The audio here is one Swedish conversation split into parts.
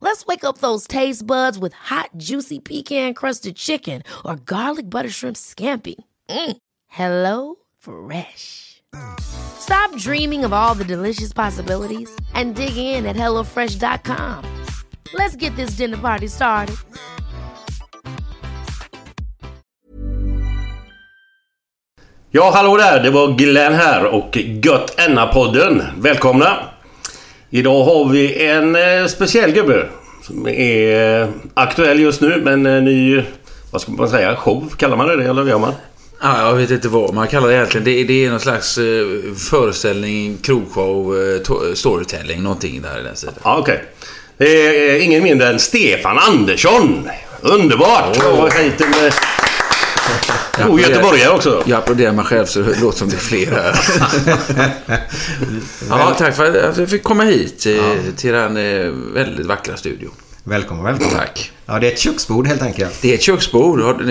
Let's wake up those taste buds with hot, juicy pecan-crusted chicken or garlic butter shrimp scampi. Mm. Hello Fresh. Stop dreaming of all the delicious possibilities and dig in at HelloFresh.com. Let's get this dinner party started. Ja, hallå där! Det var Glenn här och Gött Enna-podden. Välkomna! Idag har vi en eh, speciell gubbe som är eh, aktuell just nu, men en ny... Vad ska man säga? Show? Kallar man det det, eller gör man? Ja, jag vet inte vad man kallar det egentligen. Det, det är någon slags eh, föreställning, krogshow, eh, to- storytelling, någonting där i den sidan. Ja, okej. Det är eh, ingen mindre än Stefan Andersson. Underbart! Oh. hit med... God göteborgare också. Jag applåderar mig själv så det låter som det är fler här. ja, tack för att jag fick komma hit till, till den eh, väldigt vackra studion. Välkommen, välkommen. Tack. Ja, det är ett köksbord helt enkelt. Det är ett köksbord.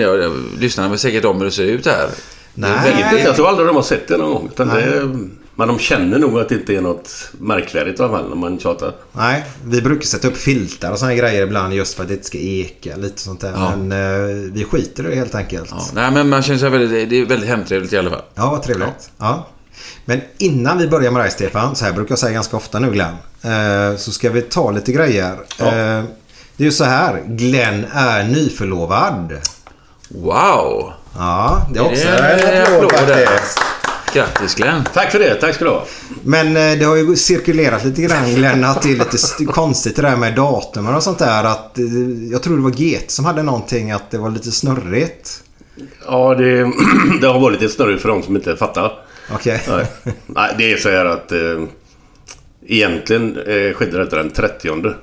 Lyssnarna vet säkert om hur det ser ut här. Nej. Jag vet inte, jag tror aldrig de har sett det någon gång. Utan det är, men de känner nog att det inte är något märkvärdigt i alla fall när man tjatar. Nej, vi brukar sätta upp filtar och såna grejer ibland just för att det inte ska eka lite sånt där. Ja. Men eh, vi skiter i det helt enkelt. Ja, Ja, nej, men man känner sig väldigt, det är väldigt hemtrevligt i alla fall. vad trevligt. Ja. Men innan vi börjar med dig Stefan, så här brukar jag säga ganska ofta nu Glenn. Eh, så ska vi ta lite grejer. Ja. Eh, det är ju så här, Glenn är nyförlovad. Wow! Ja, det är också är en en applåd faktiskt. Grattis Glenn! Tack för det, tack ska du ha. Men eh, det har ju cirkulerat lite grann Glenn att det är lite st- konstigt det där med datumen och sånt där. Att, eh, jag tror det var GT som hade någonting att det var lite snurrigt. Ja, det, det har varit lite snurrigt för de som inte fattar. Okej. Nej, Nej det är så här att... Eh, egentligen eh, skedde detta den 30.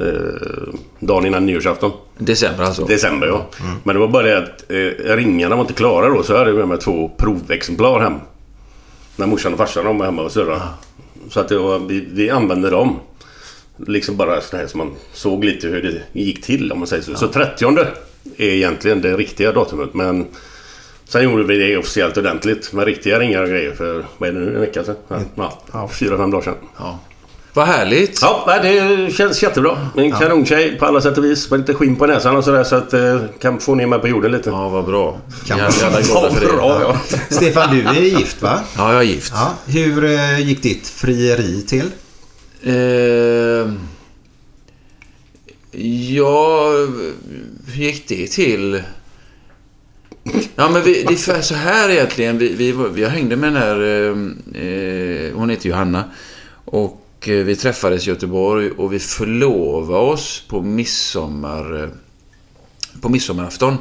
Eh, dagen innan nyårsafton. December alltså. December ja. Men det var bara det att eh, ringarna var inte klara då. Så jag hade med mig två provexemplar hem. När morsan och farsan var hemma och syrran. Så att var, vi, vi använde dem. Liksom bara så här som man såg lite hur det gick till om man säger så. Så 30 är egentligen det riktiga datumet. Men sen gjorde vi det officiellt ordentligt. Med riktiga ringar och grejer för, vad är det nu, en vecka sedan? Ja, ja, fyra, fem dagar sedan. Ja. Vad härligt! Ja, det känns jättebra. En kanontjej på alla sätt och vis. Men inte skinn på näsan och sådär så att eh, kan få ner mig på jorden lite. Ja, vad bra. Kan Jag är jävla glada för det. bra, ja. Stefan, du är gift va? Ja, jag är gift. Ja. Hur eh, gick ditt frieri till? Eh, ja, hur gick det till? Ja, men vi, det är så här egentligen. Vi, vi, jag hängde med den här... Eh, eh, hon heter Johanna. Och eh, vi träffades i Göteborg och vi förlovade oss på midsommar... Eh, på midsommarafton.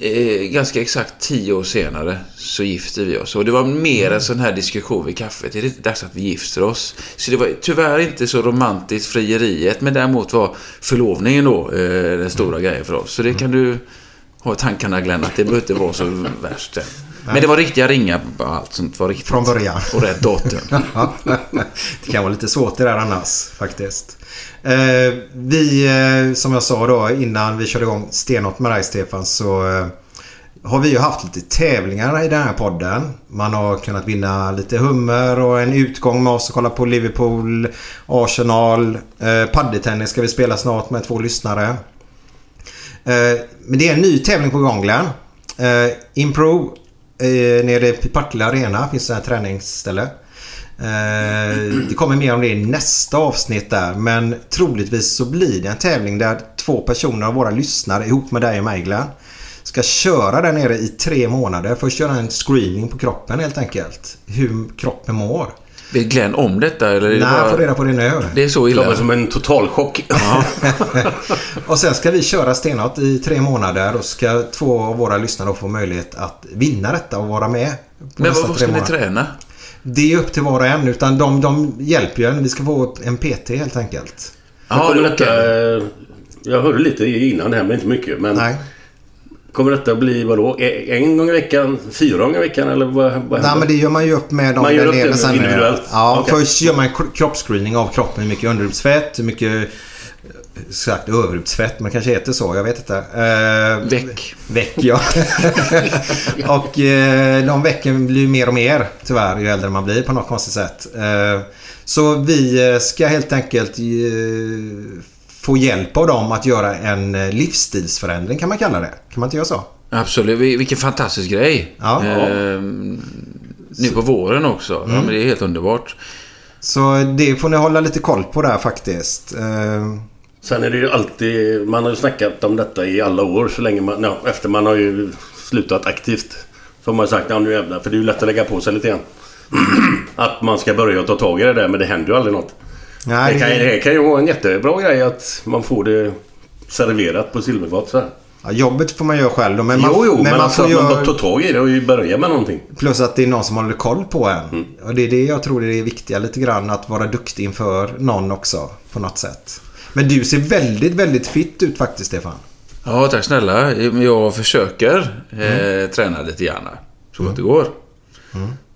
Eh, ganska exakt tio år senare så gifte vi oss. Och det var mer en sån här diskussion vid kaffet. Är det inte dags att vi gifter oss? Så det var tyvärr inte så romantiskt frieriet. Men däremot var förlovningen då den stora grejen för oss. Så det kan du ha i tankarna Glenn, att det behöver inte vara så värst. Men det var riktiga ringar på allt sånt var riktigt. Från början. Och rätt datum. Det kan vara lite svårt det där annars faktiskt. Eh, vi, eh, som jag sa då innan vi körde igång stenhårt med dig Stefan så eh, har vi ju haft lite tävlingar i den här podden. Man har kunnat vinna lite hummer och en utgång med oss och kolla på Liverpool, Arsenal. Eh, paddeltennis ska vi spela snart med två lyssnare. Eh, men det är en ny tävling på gång Glenn. Eh, Impro eh, nere i Partille Arena finns det här träningsställe. Eh, det kommer mer om det i nästa avsnitt där. Men troligtvis så blir det en tävling där två personer av våra lyssnare ihop med dig och mig Glenn ska köra där nere i tre månader. Först göra en screening på kroppen helt enkelt. Hur kroppen mår. Vet Glenn om detta? Eller Nej, bara... jag får reda på det nu. Det är så illa? kommer som en totalchock. Ja. Och sen ska vi köra stenhårt i tre månader och ska två av våra lyssnare få möjlighet att vinna detta och vara med. på Men vad, ska ni träna? Det är upp till var och en utan de, de hjälper ju en. Vi ska få en PT helt enkelt. Ja, detta, eh, jag hörde lite innan här, men inte mycket. Men Nej. Kommer detta bli vadå? E- En gång i veckan? Fyra gånger i veckan? Eller vad, vad Nej men det gör man ju upp med dem Man gör upp det sen. individuellt? Ja, Okej. först gör man en kro- kroppsscreening av kroppen. Hur mycket underhudsfett, hur mycket Exakt, överhudsfett, men kanske heter så. Jag vet inte. Eh, Väck. Väck, ja. och eh, de väcken blir mer och mer tyvärr ju äldre man blir på något konstigt sätt. Eh, så vi eh, ska helt enkelt eh, få hjälp av dem att göra en eh, livsstilsförändring kan man kalla det. Kan man inte göra så? Absolut. Vil- Vilken fantastisk grej. Ja. Ehm, nu på våren också. Ja, men det är helt underbart. Så det får ni hålla lite koll på där faktiskt. Eh, Sen är det ju alltid... Man har ju snackat om detta i alla år så länge man... Ja, efter man har ju slutat aktivt. Så har man sagt ja nu jävlar. För det är ju lätt att lägga på sig lite grann. Att man ska börja ta tag i det där men det händer ju aldrig något. Nej, Det kan, det kan ju vara en jättebra grej att man får det serverat på silverfat så här. ja, jobbet får man göra själv då, men man, jo, jo, men, man alltså får att man bara göra... tar tag i det och börja med någonting. Plus att det är någon som håller koll på en. Mm. Och det är det jag tror är det viktiga lite grann. Att vara duktig inför någon också. På något sätt. Men du ser väldigt, väldigt fit ut faktiskt Stefan. Ja, tack snälla. Jag försöker eh, träna lite grann. Så gott det går.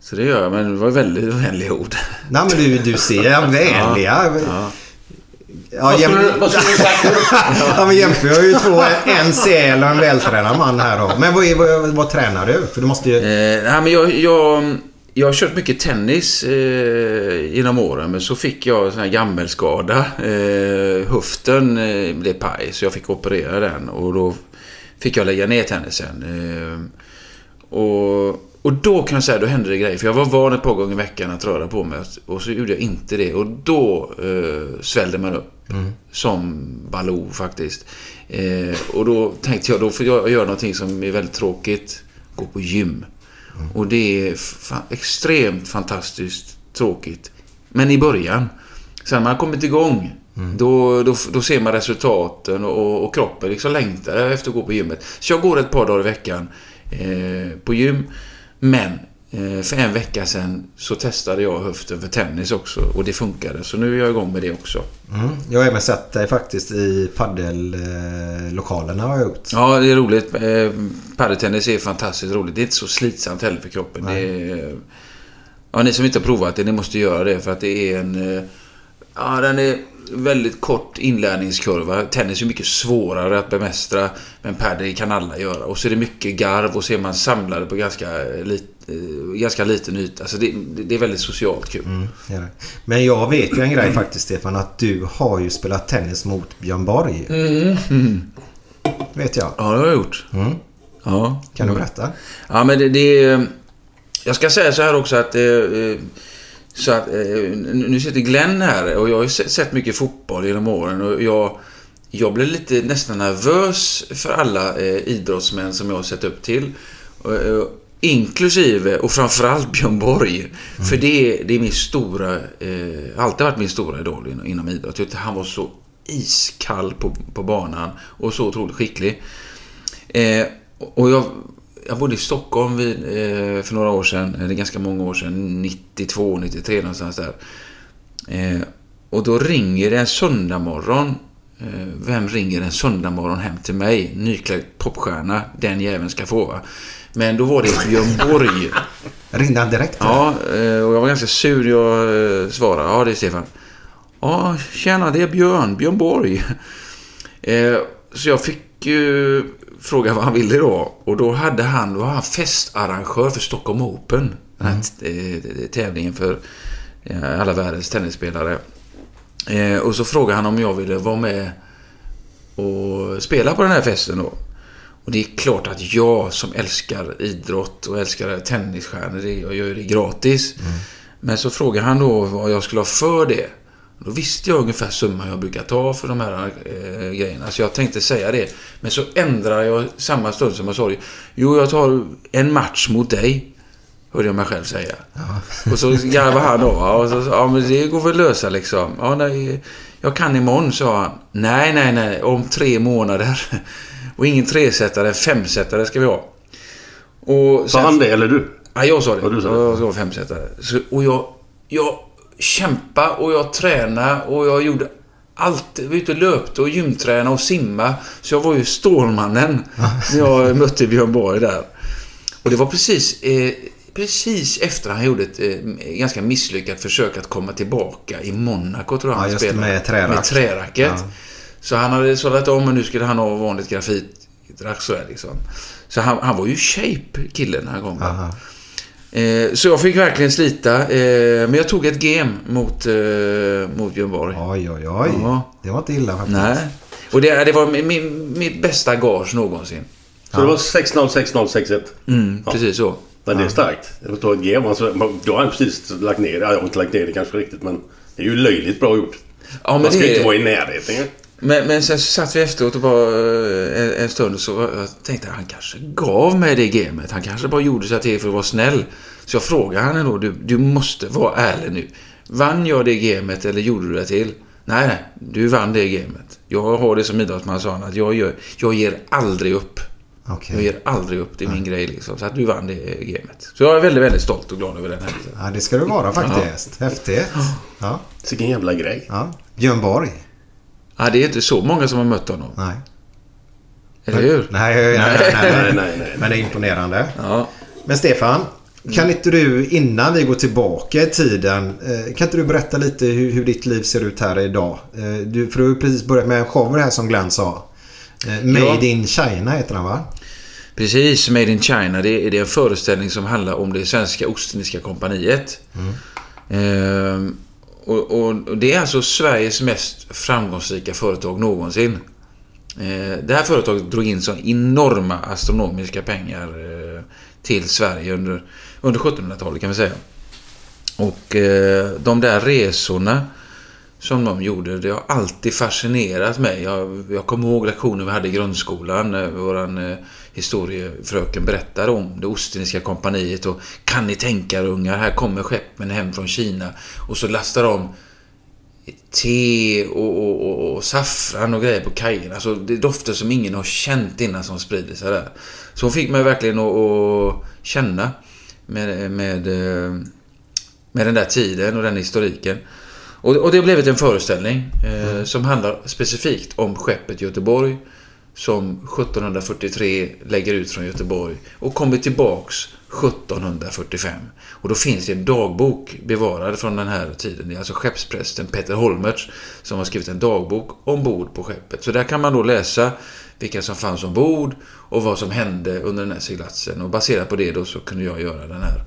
Så det gör jag, men det var väldigt vänliga ord. Nej men du, du ser vänliga. Ja, jäm... du sagt nu? ja men jämför jag ju två. En säl och en vältränad man här då. Men vad, är, vad, vad tränar du? För du måste ju... Eh, nej, men jag, jag, jag har kört mycket tennis eh, genom åren, men så fick jag sån här gammelskada. Eh, höften eh, blev paj, så jag fick operera den och då fick jag lägga ner tennisen. Eh, och, och då kan jag säga, då hände det grejer. För jag var van ett par gånger i veckan att röra på mig och så gjorde jag inte det. Och då eh, svällde man upp. Som Baloo faktiskt. Eh, och då tänkte jag, då får jag göra någonting som är väldigt tråkigt. Gå på gym. Och det är fa- extremt fantastiskt tråkigt. Men i början. Sen när man har kommit igång. Då, då, då ser man resultaten och, och kroppen liksom längtar efter att gå på gymmet. Så jag går ett par dagar i veckan eh, på gym. Men eh, för en vecka sedan så testade jag höften för tennis också och det funkade. Så nu är jag igång med det också. Mm. Jag har även sett dig faktiskt i paddellokalerna har jag gjort. Ja, det är roligt. Eh, Padeltennis är fantastiskt roligt. Det är inte så slitsamt heller för kroppen. Är, ja, ni som inte har provat det, ni måste göra det för att det är en... eh, Ja, den är väldigt kort inlärningskurva. Tennis är mycket svårare att bemästra, men padel kan alla göra. Och så är det mycket garv och så är man samlade på ganska, lit, eh, ganska liten yta. Alltså det, det är väldigt socialt kul. Mm, det. Men jag vet ju en grej faktiskt Stefan. Att du har ju spelat tennis mot Björn Borg. Vet jag. Ja, det har jag gjort. Mm. Ja. Kan du berätta? Ja, men det, det är... Jag ska säga så här också att... eh, eh, Så att eh, nu sitter Glenn här och jag har ju se- sett mycket fotboll genom åren och jag... Jag blev lite nästan nervös för alla eh, idrottsmän som jag har sett upp till. Eh, inklusive och framförallt Björn Borg. För det, är- det är min stora... Eh, alltid varit min stora idol inom, inom idrott. Jag tyckte han var så iskall på, på banan och så otroligt skicklig. Eh, och jag, jag bodde i Stockholm vid, eh, för några år sedan, eller ganska många år sedan, 92, 93 någonstans där. Eh, och då ringer det en söndag morgon. Eh, vem ringer en söndag morgon hem till mig? Nyklädd popstjärna, den jäveln ska få va. Men då var det Björn Borg. Ringde han direkt? Ja, eh, och jag var ganska sur. Jag eh, svarade. Ja, det är Stefan. Ja, tjena, det är Björn. Björn Borg. Eh, Så jag fick ju frågade vad han ville då. Och då hade han, då var han festarrangör för Stockholm Open. Den här t- eh, tävlingen för eh, alla världens tennisspelare. Eh, och så frågade han om jag ville vara med och spela på den här festen då. Och det är klart att jag som älskar idrott och älskar tennisstjärnor, jag gör det gratis. Men så frågade han då vad jag skulle ha för det. Då visste jag ungefär summan jag brukar ta för de här eh, grejerna. Så jag tänkte säga det. Men så ändrade jag samma stund som jag sa det. Jo, jag tar en match mot dig. Hörde jag mig själv säga. Och så garvade han då. Och så sa ja men det går väl att lösa liksom. Ja, nej, jag kan imorgon, sa han. Nej, nej, nej. Om tre månader. Och ingen tresättare, en femsättare ska vi ha. Och Sa han det eller du? Ja, jag sa det. Ja, du sa det. Jag ska vara femsättare. Så, och jag, jag kämpade och jag tränade och jag gjorde allt. Jag var ute och löpte och gymtränade och simma. Så jag var ju Stålmannen när jag mötte Björn Borg där. Och det var precis, eh, precis efter han gjorde ett eh, ganska misslyckat försök att komma tillbaka i Monaco tror jag Ja, han spelade. med trärack. Med träracket. Ja. Så han hade sållat om och nu skulle han ha vanligt grafitrack sådär liksom. Så han, han var ju shape killen den här gången. Aha. Eh, så jag fick verkligen slita. Eh, men jag tog ett game mot, eh, mot Björn Borg. Oj, oj, oj. Ja. Det var inte illa faktiskt. Nej. Och det, det var min, mitt bästa gage någonsin. Så det var 6-0, 6-0, 6-1. Mm, Precis så. Men det är starkt. Jag tar ett game. Alltså, då har han precis lagt ner det. Jag har inte lagt ner det kanske riktigt men det är ju löjligt bra gjort. Ja, men man ska det- inte vara i närheten. Men, men sen så satt vi efteråt och bara eh, en, en stund så var- jag tänkte jag han kanske gav mig det gamet. Han kanske bara gjorde sig till för att vara snäll. Så jag frågade han ändå, du, du måste vara ärlig nu. Vann jag det gamet eller gjorde du det till? Nej, nej, du vann det gamet. Jag har det som idrottsman, sa han, att jag, gör, jag ger aldrig upp. Okej. Jag ger aldrig upp, det är min grej liksom. Så att du vann det gamet. Så jag är väldigt, väldigt stolt och glad över den här. Ja, det ska du vara faktiskt. Häftigt. Ja. Vilken jävla grej. ja. Björn Borg. Ja, det är inte så många som har mött honom. Nej. Eller hur? Nej, nej, nej, nej, Nej, nej, nej. Men det är imponerande. Ja. Men Stefan, kan inte du innan vi går tillbaka i tiden. eh, Kan inte du berätta lite hur, hur ditt liv ser ut här idag? Eh, Du, för du har ju precis börjat med en show här som Glenn sa. Eh, Made Ja. in China heter den va? Precis, Made in China. Det är, det är en föreställning som handlar om det svenska Ostindiska kompaniet. Ehm, och, och, och det är alltså Sveriges mest framgångsrika företag någonsin. Eh, det här företaget drog in så enorma astronomiska pengar eh, till Sverige under, under 1700-talet kan vi säga. Och eh, de där resorna som de gjorde, det har alltid fascinerat mig. Jag, jag kommer ihåg lektioner vi hade i grundskolan. när eh, eh historiefröken berättade om det Ostindiska kompaniet och kan ni tänka er ungar, här kommer skeppen hem från Kina och så lastar de te och, och, och, och saffran och grejer på kajerna. Alltså det är dofter som ingen har känt innan som sprider sig där. Så hon fick mig verkligen att, att känna med, med, eh, med den där tiden och den historiken. Och, och det har blivit en föreställning eh, som handlar specifikt om skeppet Göteborg som 1743 lägger ut från Göteborg och kommer tillbaks 1745. Och då finns det en dagbok bevarad från den här tiden. Det är alltså skeppsprästen Peter Holmertz som har skrivit en dagbok ombord på skeppet. Så där kan man då läsa vilka som fanns ombord och vad som hände under den här seglatsen. Och baserat på det då så kunde jag göra den här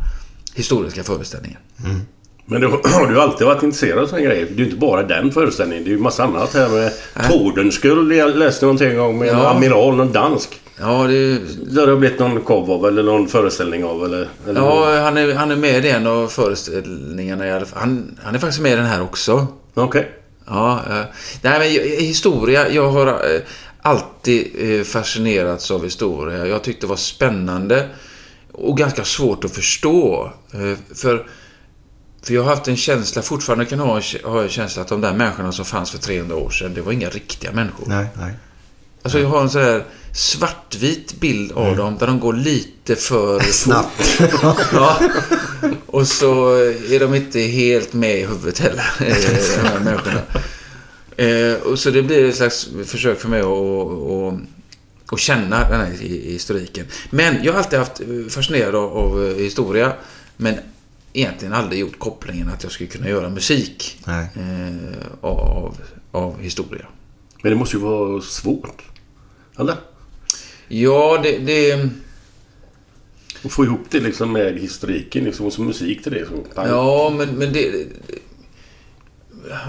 historiska föreställningen. Mm. Men du har du alltid varit intresserad av sådana grejer? Det är ju inte bara den föreställningen. Det är ju massa annat här med Tordenskjöld. Jag läste någonting en gång med en Ja. amiral, någon dansk. Ja, det, Det har det blivit någon show av eller någon föreställning av eller? eller ja han, är, han är med i en av föreställningarna i alla fall. Han, han är faktiskt med i den här också. Okej. Ja, eh, nej men historia, jag har eh, alltid eh, fascinerats av historia. Jag tyckte det var spännande och ganska svårt att förstå. För, för jag har haft en känsla, fortfarande kan ha, ha en känsla att de där människorna som fanns för 300 år sedan, det var inga riktiga människor. Nej, nej. Alltså jag har en sån här svartvit bild av dem där de går lite för Snabbt. Ja. Och så är de inte helt med i huvudet heller, eh, de här människorna. Eh, och så det blir ett slags försök för mig att, att, att känna den här hi- historiken. Men jag har alltid haft eh, fascinerad av, av historia. Men egentligen aldrig gjort kopplingen att jag skulle kunna göra musik Nej. eh, av, av historia. Men det måste ju vara svårt. Eller? Ja, det... det Och få ihop det liksom med historiken liksom, och så musik till det. Så, ja, men, men det...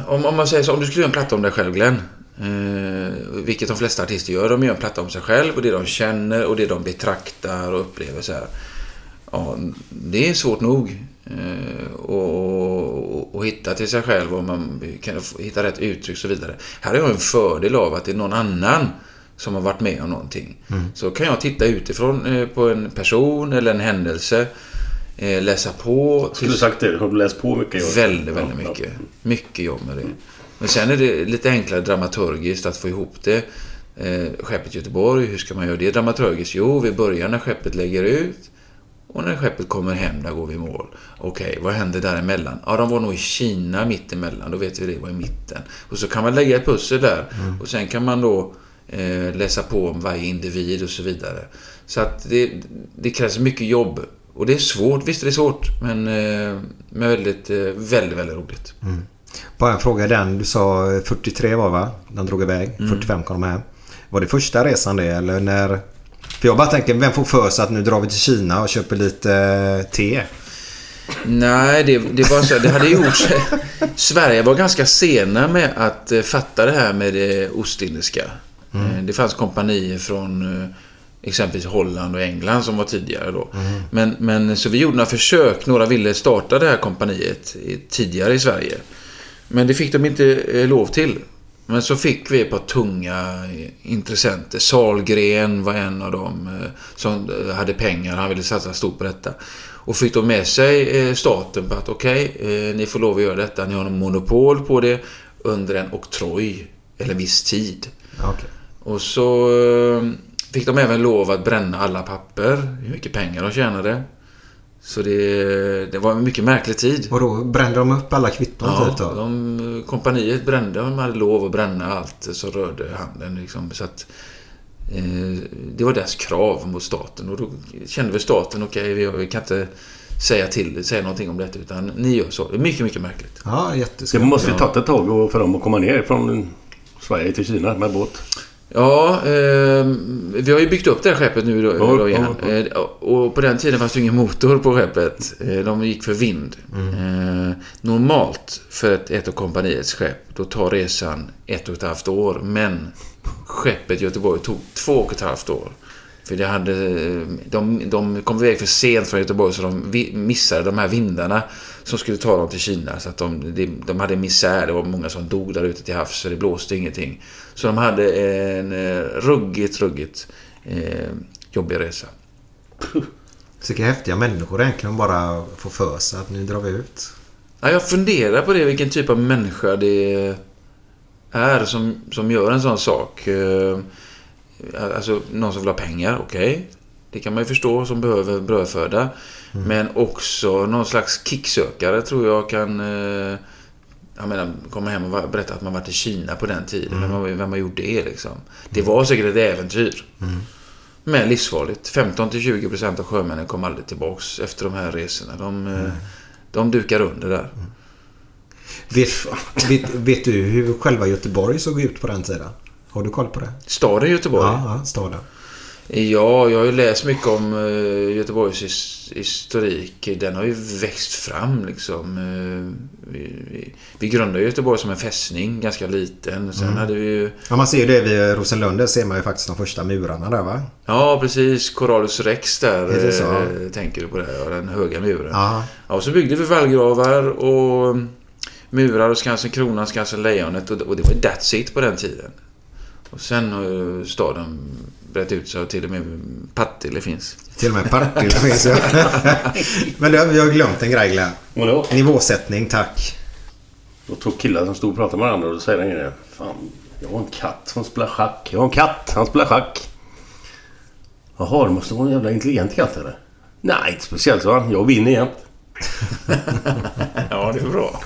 Om, om man säger så, om du skulle göra en platta om dig själv Glenn. Eh, vilket de flesta artister gör. De gör en platta om sig själv och det de känner och det de betraktar och upplever så här. Ja, det är svårt nog. Eh, och, och, och hitta till sig själv och man kan hitta rätt uttryck och så vidare. Här har jag en fördel av att det är någon annan som har varit med om någonting. Så kan jag titta utifrån eh, på en person eller en händelse. Eh, läsa på. Skulle du sagt det? Har du läst på mycket? Väldigt, väldigt mycket. Mycket jobb med det. Men sen är det lite enklare dramaturgiskt att få ihop det. Eh, skeppet Göteborg, hur ska man göra det dramaturgiskt? Jo, vi börjar när skeppet lägger ut. Och när skeppet kommer hem, där går vi i mål. Okej, vad händer däremellan? Ja, de var nog i Kina mittemellan. Då vet vi det var i mitten. Och så kan man lägga ett pussel där. Och sen kan man då eh, läsa på om varje individ och så vidare. Så att det, det krävs mycket jobb. Och det är svårt, visst är det svårt. Men, eh, men väldigt, eh, väldigt, väldigt roligt. Bara en fråga den. Du sa 43 var va? Den drog iväg. 45 kom de hem. Var det första resan det eller när? För jag bara tänker, vem får för sig att nu drar vi till Kina och köper lite eh, te? Nej, det, det var så det hade gjorts... Sverige var ganska sena med att eh, fatta det här med det ostindiska. Eh, Det fanns kompanier från eh, exempelvis Holland och England som var tidigare då. Men, men så vi gjorde några försök. Några ville starta det här kompaniet tidigare i Sverige. Men det fick de inte eh, lov till. Men så fick vi ett par tunga intressenter. Salgren var en av dem eh, som eh, hade pengar. Han ville satsa stort på detta. Och fick de med sig eh, staten på att okej, eh, ni får lov att göra detta. Ni har en monopol på det under en oktroj. Eller viss tid. Okej. Och så fick de även lov att bränna alla papper. Hur mycket pengar de tjänade. Så det, det var en mycket märklig tid. Och då brände de upp alla kvitton Ja, typ då? de, kompaniet brände. De hade lov att bränna allt som rörde handeln. Liksom, så att, eh, det var deras krav mot staten. Och då kände väl staten, okej, vi, vi kan inte säga till, säga någonting om detta. Utan ni gör så. Det är mycket, mycket märkligt. Ja, Det jätteskumt. måste ju tagit ett tag för dem att komma ner från Sverige till Kina med båt. Ja, eh, vi har ju byggt upp det här skeppet nu då, Ja, då igen. ja, ja. Eh, och på den tiden fanns det ingen motor på skeppet. Eh, de gick för vind. Eh, normalt för ett, ett av kompaniets skepp, då tar resan ett och ett halvt år. Men skeppet Göteborg tog två och ett halvt år. För det hade, de, de kom iväg för sent från Göteborg så de missade de här vindarna som skulle ta dem till Kina. Så att de, de, de hade misär. Det var många som dog där ute till havs så det blåste ingenting. Så de hade en eh, ruggigt, ruggigt eh, jobbig resa. Så vilka häftiga människor egentligen bara får för sig att nu drar vi ut. Ja, jag funderar på det, vilken typ av människa det är som, som gör en sån sak. Alltså, någon som vill ha pengar, okej. Det kan man ju förstå som behöver brödföda. Men också någon slags kicksökare tror jag kan... eh, Jag menar, komma hem och berätta att man varit i Kina på den tiden. Vem, har- vem har gjort det liksom? Det var säkert ett äventyr. Men livsfarligt. 15-20% av sjömännen kom aldrig tillbaks efter de här resorna. De, eh, de dukar under där. Vet, vet, vet du hur själva Göteborg såg ut på den tiden? Har du koll på det? Staden Göteborg? Ja, ja staden. Ja, jag har ju läst mycket om eh, Göteborgs his- historik. Den har ju växt fram liksom. Eh, vi, vi, grundade Göteborg som en fästning, ganska liten. Sen hade vi ju... Ja, man ser ju det vid Rosenlund. Där ser man ju faktiskt de första murarna där va? Ja, precis. Corallus Rex där. Är det så? eh, tänker du på det? Ja, den höga muren. Ja. Ja, och så byggde vi vallgravar och murar och Skansen Kronan, Skansen Lejonet och, och det var that's it på den tiden. Och sen har ju staden brett ut sig och till och med Partille finns. Till och med Partille finns ju. Men du, vi har glömt en grej Glenn. Vadå? Nivåsättning, tack. Då två killar som stod och pratade med varandra och då säger den ene Fan, jag har en katt som spelar schack. Jag har en katt, han spelar schack. Jaha, det måste vara en jävla intelligent katt eller? Nej, inte speciellt så. Jag vinner jämt. Ja, det är bra.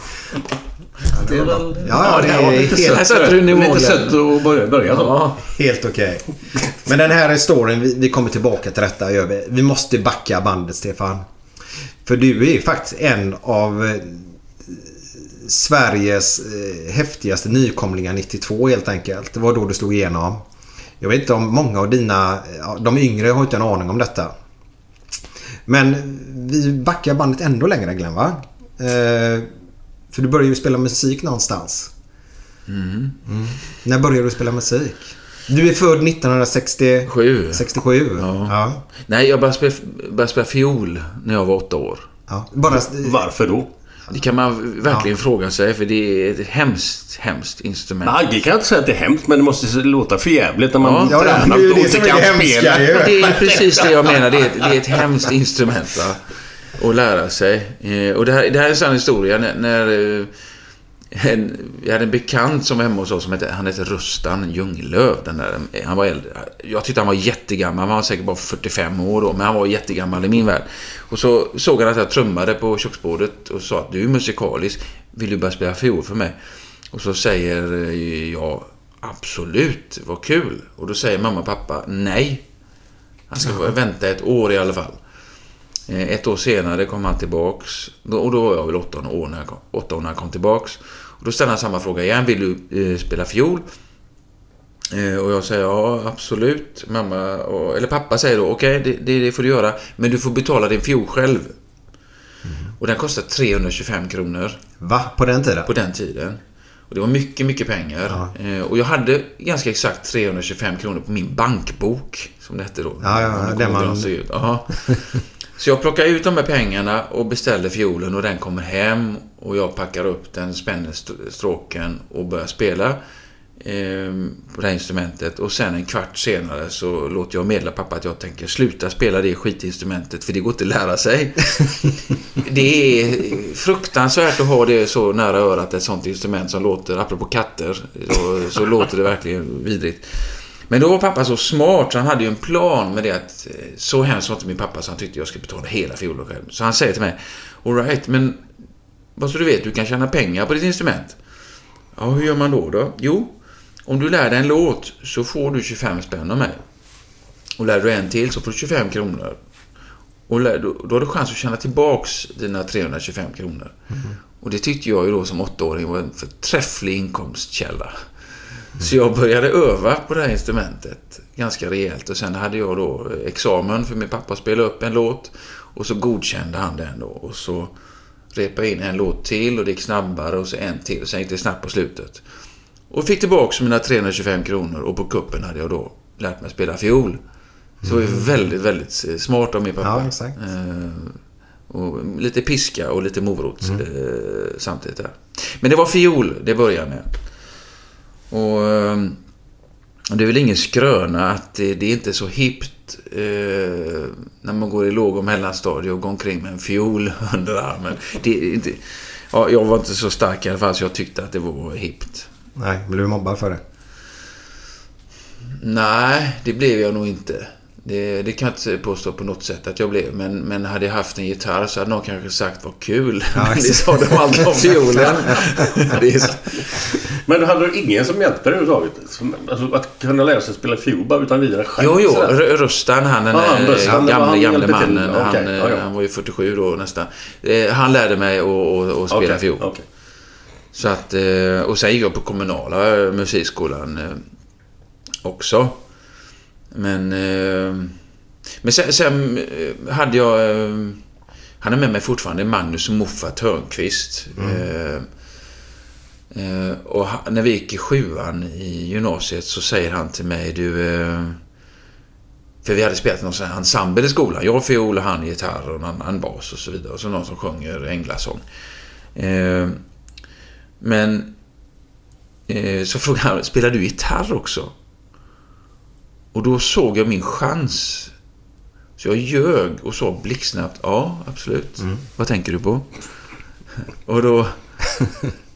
Det är väl... Ja, det är lite helt-. Här sätter du nivån, Lite sött att börja, börja så. Ja. Helt okej. Men den här storyn, vi, vi kommer tillbaka till detta. Gör vi. vi måste backa bandet Stefan. För du är ju faktiskt en av eh, Sveriges eh, häftigaste nykomlingar 92 helt enkelt. Det var då du slog igenom. Jag vet inte om många av dina, ja, de yngre har inte en aning om detta. Men vi backar bandet ändå längre Glenn va? Eh, för du började ju spela musik någonstans. Mm. När började du spela musik? Du är född 1967. Sju. 67? Ja. ja. Nej, jag började spela, började spela fiol när jag var åtta år. ja. Bara, Varför då? Det kan man verkligen fråga sig, för det är ett hemskt, hemskt instrument. Nej, Agge kan inte säga att det är hemskt, men det måste låta för jävligt när man Ja, ja, tränar det är ju och det inte kan det spela. Det är precis det jag menar. Det är, ett- det är ett hemskt instrument va? Och lära sig. Eh, och det här, det här är en sann historia. När, när eh, en, jag hade en bekant som var hemma hos oss som hette, han hette Rustan Ljunglöf. Den där, eh, han var äldre. Jag tyckte han var jättegammal. Han var säkert bara 45 år då. Men han var jättegammal i min värld. Och så såg han att jag trummade på köksbordet och sa att du är musikalisk. Vill du börja spela fiol för mig? Och så säger jag absolut, vad kul. Och då säger mamma och pappa nej. Han ska vänta ett år i alla fall. Eh, Ett år senare kom han tillbaks. Och då var jag väl åtta år när jag kom, åtta år när jag kom tillbaks. Och då ställde han samma fråga igen. Vill du eh, spela fiol? Eh, och jag säger ja, absolut. Mamma och, eller pappa säger då okej, det, det, det får du göra. Men du får betala din fiol själv. Och den kostar 325 kronor Va? På den tiden? på den tiden. Och det var mycket, mycket pengar. Eh, och jag hade ganska exakt 325 kronor på min bankbok. Som det hette då. Ja, ja, det man- ut. Ja. Så jag plockade ut de här pengarna och beställde fiolen och den kommer hem. Och jag packar upp den, spänner st- stråken och börjar spela eh, på det här instrumentet. Och sen en kvart senare så låter jag meddela pappa att jag tänker sluta spela det skitinstrumentet för det går inte att lära sig. Det är fruktansvärt att ha det så nära örat, ett sånt instrument som låter, apropå katter, så, så låter det verkligen vidrigt. Men då var pappa så smart så han hade ju en plan med det att eh, så hemskt var inte min pappa så han tyckte jag skulle betala hela fiolen själv. Så han säger till mig, alright, men vad så du vet, du kan tjäna pengar på ditt instrument. Ja, hur gör man då då? Jo, om du lär dig en låt så får du 25 spänn av mig. Och lär du en till så får du 25 kronor. Och lär, då, då har du chans att tjäna tillbaks dina 325 kronor. Och det tyckte jag ju då som åttaåring var en förträfflig inkomstkälla. Så jag började öva på det här instrumentet ganska rejält. Och sen hade jag då examen för min pappa spelade upp en låt. Och så godkände han den då. Och så repade jag in en låt till och det gick snabbare och så en till. Och sen gick det snabbt på slutet. Och fick tillbaka mina 325 kronor och på kuppen hade jag då lärt mig spela fiol. Så det var ju väldigt, väldigt smart av min pappa. Ja. Eh, och lite piska och lite morot eh, samtidigt där. Men det var fiol det började med. Och eh, det är väl ingen skröna att det, det är inte så hippt eh, när man går i låg och mellanstadie och går omkring med en fiol under armen. Det inte, ja, jag var inte så stark i alla fall så jag tyckte att det var hippt. Nej, blev du mobbad för det? Nej, det blev jag nog inte. Det, det kan jag inte påstå på något sätt att jag blev. Men, men hade jag haft en gitarr så hade någon kanske sagt vad kul. Ja, det sa de aldrig om fiolen. Men hade du ingen som hjälpte dig överhuvudtaget? Alltså, att kunna lära sig spela fiol bara utan vidare själv? jo, jo. sådär? Rustan, han den var gamle, han gamle mannen. Okej, han, ja, ja. han var ju 47 då nästan. Eh, Han lärde mig att, att, att spela Okej, fiol. Så att, eh, och sen gick jag på kommunala musikskolan eh, också. Men, eh, men sen, sen eh, hade jag, eh, han är med mig fortfarande, Magnus Moffat Törnqvist. Eh, eh, och ha- när vi gick i sjuan i gymnasiet så säger han till mig, du... Eh, för vi hade spelat någon sån här ensemble i skolan. Jag fiol och han gitarr och en annan bas och så vidare. Och så någon som sjunger änglasång. Men så frågade han, spelar du gitarr också? Och då såg jag min chans. Så jag ljög och sa blixtsnabbt, ja, absolut. Vad tänker du på? Och då,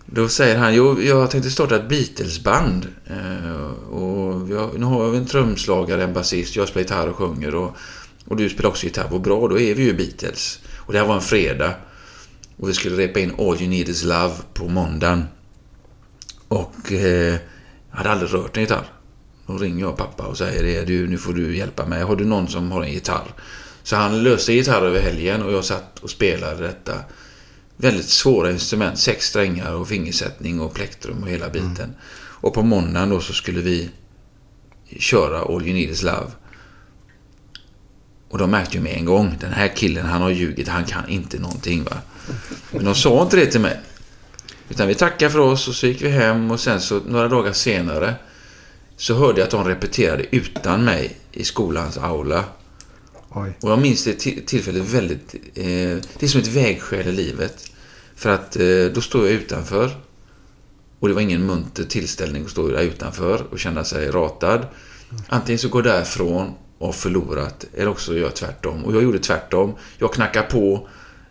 då säger han, jo, jag tänkte starta ett Beatles-band. Eh, och har, nu har vi en trumslagare, en basist, jag spelar gitarr och sjunger. Och, och du spelar också gitarr. Vad bra, då är vi ju Beatles. Och det här var en fredag. Och vi skulle repa in All You Need Is Love på måndagen. Och eh, jag hade aldrig rört en gitarr. Då ringer jag pappa och säger det, du, nu får du hjälpa mig. Har du någon som har en gitarr? Så han löste gitarr över helgen och jag satt och spelade detta väldigt svåra instrument. Sex strängar och fingersättning och plektrum och hela biten. Och på måndagen då så skulle vi köra All You Need Is Love. Och de märkte ju med en gång, den här killen han har ljugit, han kan inte någonting va. Men de sa inte det till mig. Utan vi tackade för oss och så gick vi hem och sen så några dagar senare så hörde jag att de repeterade utan mig i skolans aula. Oj. Och jag minns det till- tillfället väldigt... Eh, det är som ett vägskäl i livet. För att eh, då står jag utanför. Och det var ingen munter tillställning att stå där utanför och känna sig ratad. Antingen så går jag därifrån och har förlorat, eller också gör jag tvärtom. Och jag gjorde tvärtom. Jag knackar på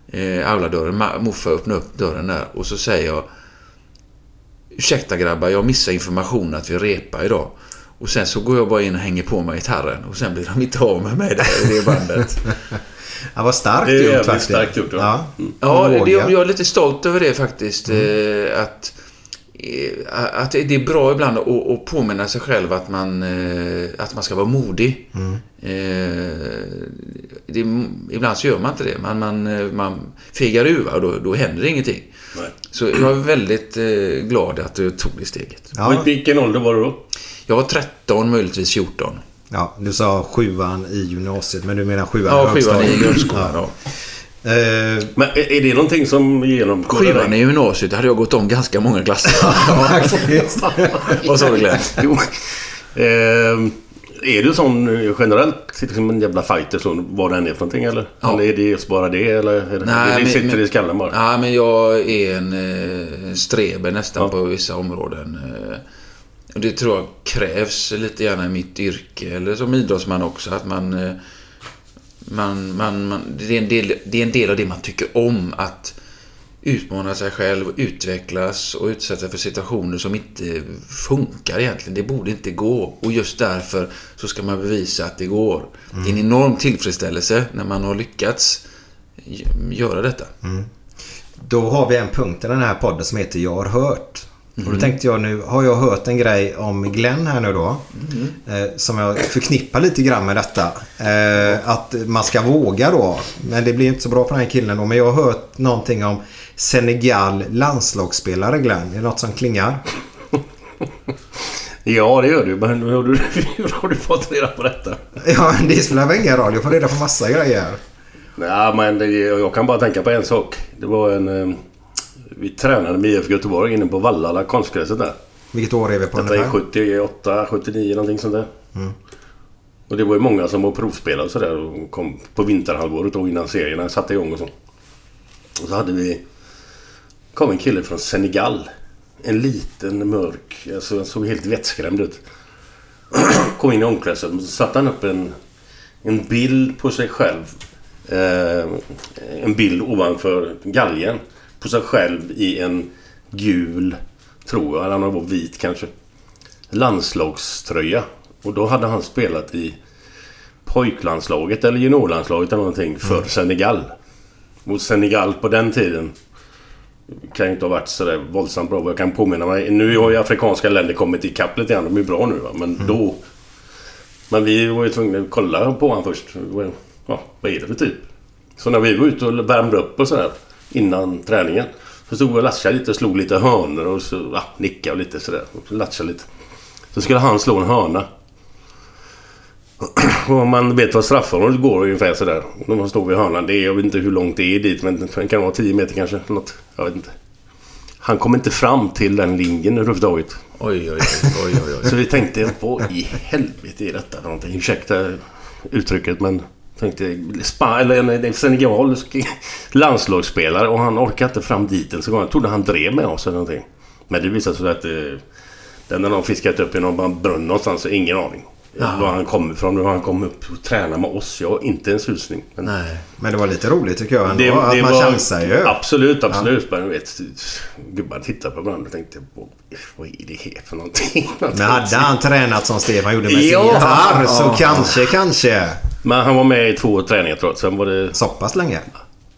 eh, auladörren, morfar öppnar upp dörren där och så säger jag Ursäkta grabbar, jag missade information att vi repar idag. Och sen så går jag bara in och hänger på mig gitarren och sen blir de inte av med mig där i det bandet. Ja, vad starkt Det är gjort jävligt faktiskt. starkt gjort, ja. ja. Det, Våga. jag är lite stolt över det faktiskt. Eh, att, eh, att det är bra ibland att, påminna sig själv att man, eh, att man ska vara modig. Eh, det, ibland så gör man inte det. Man, man, eh, man fegar ur och då, då händer ingenting. Nej. Så jag är väldigt eh, glad att du tog det steget. Ja, Vilken ålder var du då? Jag var 13, möjligtvis 14. ja, du sa sjuan i gymnasiet, men du menar sjuan Ja, i sjuan i högstadiet. grundskolan. Ja. Eh, Men är det någonting som genomskådar Sjuan i gymnasiet, hade jag gått om ganska många klasser. faktiskt. Vad sa du Glenn? Jo. Ehm, är du sån eh, generellt, liksom en jävla fighter så, vad än är för någonting eller? Ja. Eller är det just bara det eller? Är det, Nej, det men- sitter men- i skallen bara? Ja, men jag är en eh, streber nästan Ja. på vissa områden. Eh, och det tror jag krävs lite grann i mitt yrke, eller som idrottsman också, att man... Man, man, man det, är en del, det är en del av det man tycker om, att utmana sig själv, utvecklas och utsätta sig för situationer som inte funkar egentligen. Det borde inte gå. Och just därför så ska man bevisa att det går. Det är en enorm tillfredsställelse när man har lyckats göra detta. Då har vi en punkt i den här podden som heter Jag har hört. Och Mhm. då tänkte jag nu, har jag hört en grej om Glenn här nu då? Mhm. Eh, som jag förknippar lite grann med detta. Eh, att man ska våga då. Men det blir inte så bra för den här killen då. Men jag har hört någonting om Senegal landslagsspelare Glenn. Är det något som klingar? Ja, det gör du. Men hur har du, hur har du fått reda på detta? Ja, det spelar väl ingen roll. Jag får reda på massa grejer. Nej, men det, jag kan bara tänka på en sak. Det var en... Vi tränade med IFK Göteborg inne på Vallala, konstgräset där. Vilket år är vi på Detta är ungefär? 78, 79 någonting sånt där. Och det var ju många som var provspelare och sådär och kom på vinterhalvåret då innan serierna satte igång och så. Och så hade vi... kom en kille från Senegal. En liten mörk, alltså han såg helt vettskrämd ut. kom in i omklädningsrummet och så satte han upp en, en bild på sig själv. Eh, en bild ovanför galgen. På sig själv i en gul, tror jag, eller han var vit kanske landslagströja. Och då hade han spelat i pojklandslaget eller juniorlandslaget eller någonting för Senegal. Och Senegal på den tiden kan ju inte ha varit sådär våldsamt bra. Jag kan påminna mig. Nu har ju afrikanska länder kommit ikapp lite grann. De är bra nu va. Men då... Men vi var ju tvungna att kolla på honom först. Ja, vad är det för typ? Så när vi var ute och värmde upp och sådär innan träningen. Så stod vi och latchade lite och slog lite hörnor och så ja, nickade och lite sådär. Och latchade lite. Så skulle han slå en hörna. Och om man vet vad straffområdet går ungefär sådär. Och När man står vid hörnan. Det är, jag vet inte hur långt det är dit men det kan vara 10 meter kanske. Något. Jag vet inte. Han kom inte fram till den linjen överhuvudtaget. Oj, oj, oj, oj, oj, oj. Så vi tänkte, vad i helvete är detta för någonting? Ursäkta uttrycket men... Tänkte, Spa, eller Senegal landslagsspelare och han orkade inte fram dit ens en gång. Jag trodde han drev med oss eller någonting. Men det visade sig att eh, den har de fiskat upp i någon brunn någonstans. så Ingen aning. Var han kom ifrån hur han kom upp och tränade med oss. Jag har inte en susning. Men Nej. Men det var lite roligt tycker jag ändå. att man chansar ju. Absolut, absolut. Men du vet, gubbar tittar på varandra och tänkte vad är det här för någonting? Men hade han tränat som Stefan gjorde med sin Ja. gitarr så Ja. kanske, kanske. Men han var med i två träningar tror jag. Sen var det... Så pass länge.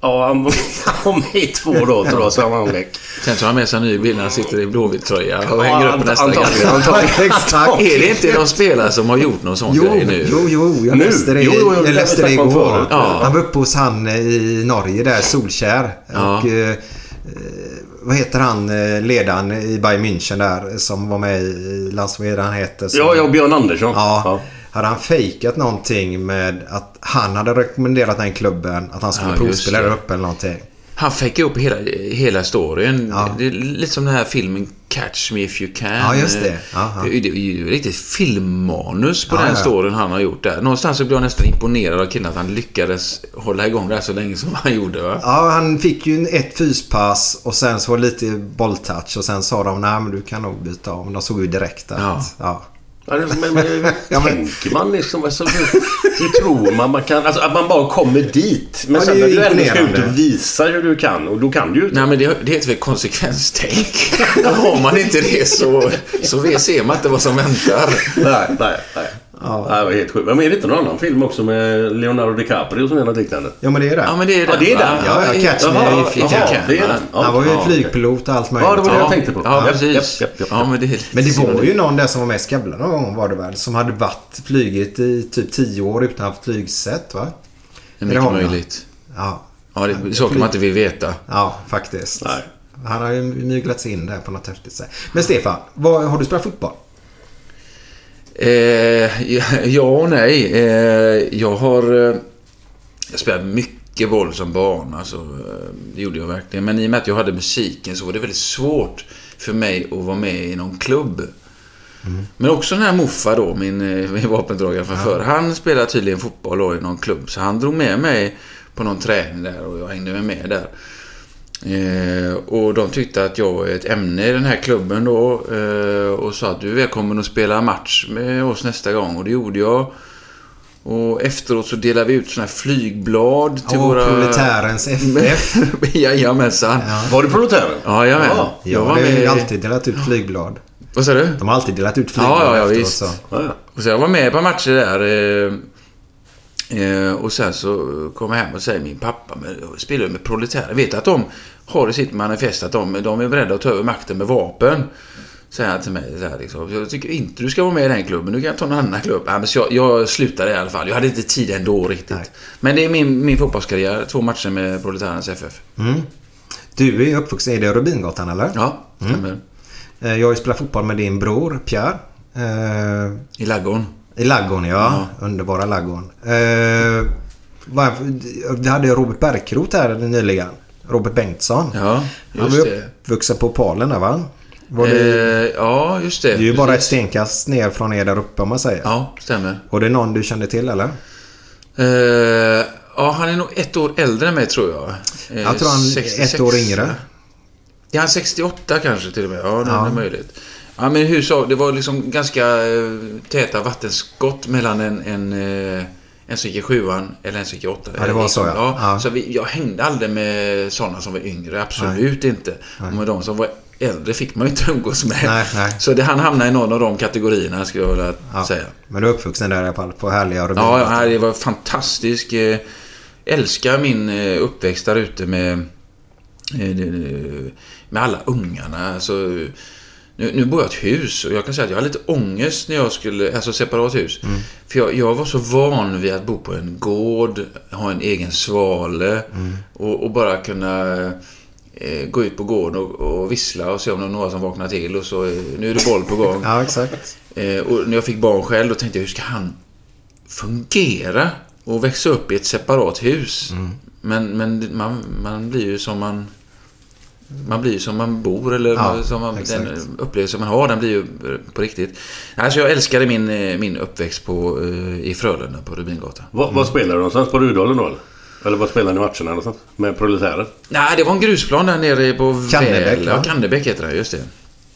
Ja, han var, med i två dagar tror jag. Han väck. Sen tar han med sig en ny bild när han sitter i Blåvitt-tröja och hänger upp nästa antagligen, antagligen. Exakt. Är det inte de spelare som har gjort någon sån Jo, grej nu? jo, jo. Jag Nu? läste det, Jo, jo, jag det läste det igår. Ja. Han var uppe hos han i Norge där, Solskär. Ja. Och, eh, vad heter han eh, ledaren i Bayern München där som var med i landslaget? Han heter... Som, Ja, ja, Björn Andersson. Ja. Hade han fejkat någonting med att han hade rekommenderat den klubben att han skulle Ja, provspela där uppe eller någonting? Han fick upp hela, hela storyn. Ja. Det är lite som den här filmen Catch Me If You Can. Ja, just det. Ja, ja. Det, är- ju riktigt filmmanus på Ja, den ja. storyn han har gjort där. Någonstans så blev jag nästan imponerad av killen att han lyckades hålla igång det här så länge som han gjorde. Va? Ja, han fick ju ett fyspass och sen så lite bolltouch och sen sa de nej men du kan nog byta om. De såg ju direkt att... Ja. Ja. Men, men, Ja, men- tänker man liksom? Alltså, hur, hur tror man man kan... Alltså att man bara kommer dit. Men Ja, sen när du ändå ska ut och visa hur du kan. Och då kan du ju. Nej, men det, det heter väl konsekvenstänk. har man inte det så, så ser man inte vad som väntar. Nej, nej, nej. Ja. det var helt sjukt. Men är det inte någon annan film också med Leonardo DiCaprio som är något liknande? ja, men det är det. Ja, men det är Ja, den. det är den. Ja, ja, Catch Me If You Can. det är. Ja, han var ju ja, flygpilot och allt möjligt. Ja, det var det jag tänkte på. Ja, precis. Ja, men det, Men det var ju någon där som var med i Skavlan någon gång var det väl? Som hade varit flygit i typ 10 år utan att ha haft flygsätt va? Det är Är det mycket möjligt. Ja. Ja, det är saker man inte vill veta. Ja, faktiskt. Nej. Han har ju myglat sig in där på något häftigt sätt. Men Stefan, vad, har du spelat fotboll? Eh, ja, ja och nej. Eh, jag har... Eh, jag spelade mycket boll som barn. Alltså, eh, det gjorde jag verkligen. Men i och med att jag hade musiken så var det väldigt svårt för mig att vara med i någon klubb. Men också den här Muffa då, min, eh, min vapendragare från förr. Han spelade tydligen fotboll då i någon klubb. Så han drog med mig på någon träning där och jag hängde med där. Eh, och de tyckte att jag var ett ämne i den här klubben då. Eh, och sa att du är välkommen att spela match med oss nästa gång. Och det gjorde jag. Och efteråt så delade vi ut såna här flygblad till Åh, våra... Proletärens FF. Jajamensan. Ja. Var det proletären? Ja, jajamän. Ja, jag har ju med... alltid delat ut flygblad. Vad sa du? De har alltid delat ut flygblad Ja, ja, ja, efteråt, visst. Så. Ja, ja. Och så jag var med på matcher där. Eh, eh, och sen så kom jag hem och säger min pappa spelar med proletärer. Vet att de har i sitt manifest att de, de är beredda att ta över makten med vapen. Säger han till mig så här liksom. Jag tycker inte du ska vara med i den klubben. Du kan ta någon annan klubb. Ja, men så jag, jag slutade i alla fall. Jag hade inte tid ändå riktigt. Nej. Men det är min, min fotbollskarriär. Två matcher med proletärernas FF. Du är uppvuxen i det Rubingatan eller? Ja, stämmer. Eh, Jag har ju spelat fotboll med din bror Pierre. Eh, I Laggården. I Laggon ja. Underbara Laggon. Eh, vi hade Robert Bergkrot här nyligen. Robert Bengtsson. Ja, Han just var ju det. uppvuxen på Palen där va? Var det, Eh, ja, just det. det är ju bara ett Precis. stenkast ner från er där uppe om man säger. Ja, stämmer. Och det är någon du kände till eller? Eh, ja, han är nog ett år äldre än mig tror jag. Eh, Jag tror han är 66. ett år yngre. Ja, han 68 kanske till och med. Ja, det Ja. är möjligt. Ja, men hur så? Det var liksom ganska eh, täta vattenskott mellan en, en, eh, en som gick i sjuan eller en som gick i åttan. Ja, det var så, ja. ja. Ja. Så vi, jag hängde aldrig med sådana som var yngre. Absolut inte. Och med de som var äldre fick man ju inte umgås med. Nej, nej. Så det, han hamnade i någon av de kategorierna skulle jag vilja Ja. säga. Men du är uppvuxen där i alla fall på härliga Ja, Rubingatan. ja, det var fantastiskt. Eh, Älskar min uppväxt där ute med, med alla ungarna. Alltså, nu, nu bor jag i ett hus och jag kan säga att jag hade lite ångest när jag skulle, alltså separat hus. För jag, jag var så van vid att bo på en gård, ha en egen svale och, och bara kunna eh, gå ut på gården och, och vissla och se om det är några som vaknar till och så eh, nu är det boll på gång. Ja, exakt. Eh, och när jag fick barn själv då tänkte jag hur ska han fungera och växa upp i ett separat hus? Men, men man, man blir ju som man man blir som man bor eller Ja, som man, exakt. den upplevelse man har den blir ju eh, på riktigt. Alltså jag älskade min, eh, min uppväxt på, eh, i Frölunda på Rubingatan. Vad, vad spelar du någonstans? På Rudalen då eller? Eller vad spelar ni matcherna någonstans? Med proletärer? Nej, det var en grusplan där nere på Kannebäck, Väl. Ja, Kannebäck heter det, just det.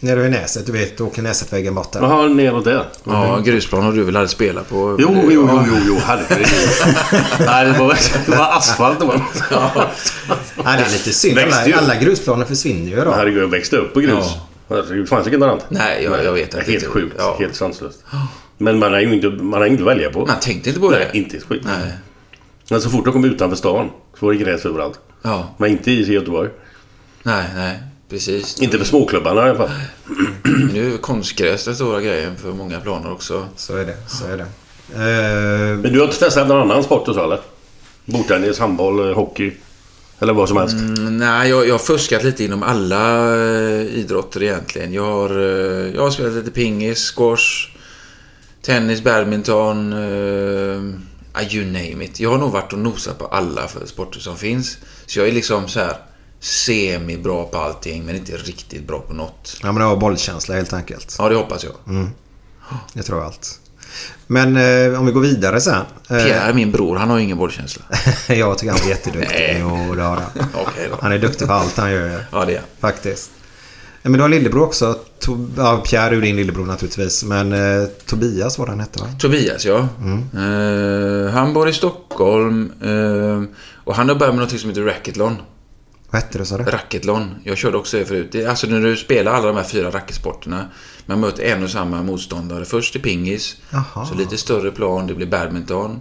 Nere vid Näset, du vet, åker Näsetvägen bort där. Jaha, neråt där? Ja, grusplan har du väl aldrig spelat på? Jo, jo, jo, jo, jo, herregud. Nej, det var, det var asfalt det var. Nej, det är lite synd. Alla, alla grusplaner försvinner ju då. Herregud, jag växte upp på grus. Ja. Herregud, det fanns inget annat. Nej, jag, jag vet Det är inte. helt sjukt. Ja. Helt sanslöst. Men man har ju inte, man har inget att välja på. Man tänkte inte på det. Nej, inte ett skit. Nej. Men så fort de kom utanför stan så var det gräs överallt. Ja, Men inte i Göteborg. nej, nej. Precis. Inte för småklubbarna i alla fall. Nu är konstgräs den stora grejen för många planer också. Så är det. Så är det. Eh, Men du har inte testat någon annan sport och så eller? Bordtennis, handboll, eh, hockey? Eller vad som helst. Mm, nej, jag, jag har fuskat lite inom alla eh, idrotter egentligen. Jag har, jag har spelat lite pingis, squash, tennis, badminton. Eh, you name it. Jag har nog varit och nosat på alla sporter som finns. Så jag är liksom så här semi-bra på allting, men inte riktigt bra på något. Ja, men det var bollkänsla helt enkelt. Ja, det hoppas jag. Jag tror allt. Men eh, om vi går vidare sen. Eh, Pierre, min bror, han har ju ingen bollkänsla. jag tycker han är jätteduktig. Nej. Jo, det har han. Okej då. Han är duktig på allt han gör. Ja, det är han. Faktiskt. Men du har lillebror också. To ja, Pierre är din lillebror naturligtvis. Men eh, Tobias var den hette va? Tobias, ja. Eh, han bor i Stockholm. eh, och han har börjat med något som heter racketlon. Vad hette det sa du? Racketlon. Jag körde också det förut. Alltså när du spelar alla de här fyra racketsporterna. Man möter en och samma motståndare. Först i pingis. Jaha. Så lite större plan. Det blir badminton.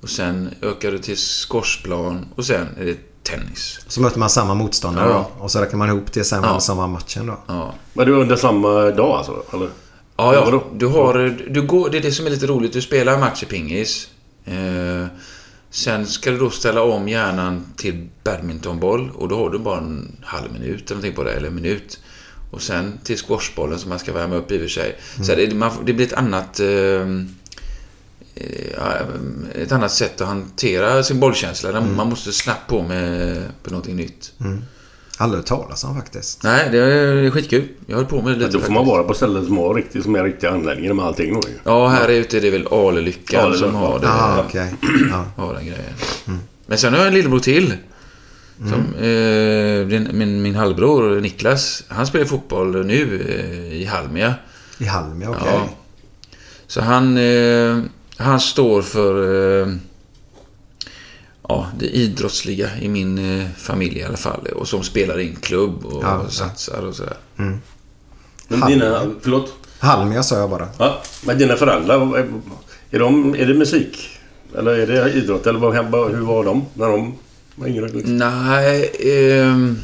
Och sen ökar du till squashplan. Och sen är det tennis. Så möter man samma motståndare Ja. då. Och så räknar man ihop det sen Ja. samma matchen då. Ja. Men du är under samma dag alltså? Eller? Ja, Ja? Du har, du går, det är det som är lite roligt. Du spelar en match i pingis. Eh, sen ska du då ställa om hjärnan till badmintonboll. Och då har du bara en halv minut eller någonting på det. Eller en minut. Och sen till squashbollen som man ska värma upp i och för sig. Så det, man, det blir ett annat... Eh, ja, ett annat sätt att hantera sin bollkänsla. Man måste snabbt på med på någonting nytt. Aldrig talas om faktiskt. Nej, det är skitkul. Jag höll på med det Men lite då får man vara på ställen som har riktigt, som är riktiga anläggningar med allting då. Ja, här ute är det väl Alelyckan Alelyckan, som har det. Ah, okej. Ja. har den grejen. Men sen har jag en lillebror till. Som, eh, din, min, min halvbror Niklas, han spelar fotboll nu eh, i Halmia. I Halmia, okej. Ja. Så han, eh, han står för eh, ja, det idrottsliga i min eh, familj i alla fall. Och som spelar i en klubb och Ja, satsar och sådär. Men dina, förlåt? Halmia sa jag bara. Ja, men dina föräldrar, är, är, de, är det musik? Eller är det idrott? Eller vad, hur var de när de var yngre? Liksom? Nej, ehm,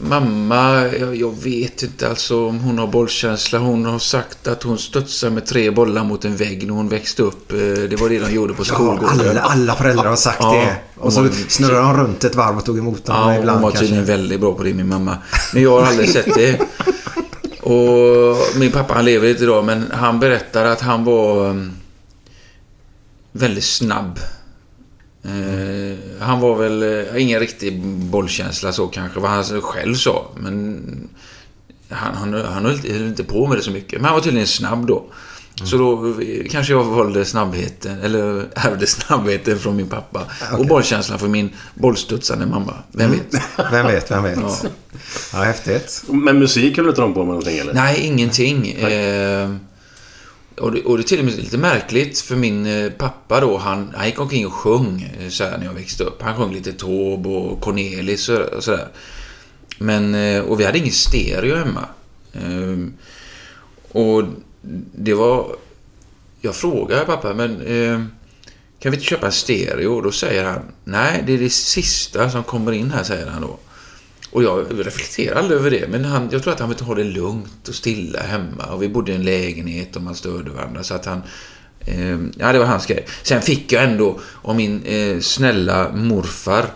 mamma, jag, jag vet inte alltså om hon har bollkänsla. Hon har sagt att hon studsade med tre bollar mot en vägg när hon växte upp. Eh, Det var det de gjorde på Ja, skolgården. alla, alla föräldrar har sagt Ja, det. Och så hon- snurrade de runt ett varv och tog emot dem Ja, ibland hon var kanske. tydligen väldigt bra på det, min mamma. Men jag har aldrig sett det. Och min pappa, han lever inte idag, men han berättar att han var um, väldigt snabb. Eh, han var väl eh, ingen riktig bollkänsla så kanske, vad han själv sa. Men han, han, han höll inte- på med det så mycket. Men han var tydligen snabb då. Så då eh, kanske jag valde snabbheten, eller ärvde snabbheten från min pappa. Och bollkänslan från min bollstudsande mamma. Vem vet? Vem vet, vem vet. Ja. Ja, häftigt. Men musik höll inte de på med någonting eller? Nej, ingenting. Eh, och, det, och det är till och med lite märkligt för min eh, pappa då, han, han gick omkring och sjöng eh, så här, när jag växte upp. Han sjöng lite Taube och Cornelis och, sådär. Men, eh, och vi hade ingen stereo hemma. Ehm, och det var... Jag frågade pappa, men ehm, kan vi inte köpa en stereo? Och då säger han, nej, det är det sista som kommer in här, säger han då. Och jag reflekterar aldrig över det, men han, jag tror att han vill ha det lugnt och stilla hemma. Och vi bodde i en lägenhet och man störde varandra. Så att han... Eh, ja, det var hans grej. Sen fick jag ändå av min eh, snälla morfar.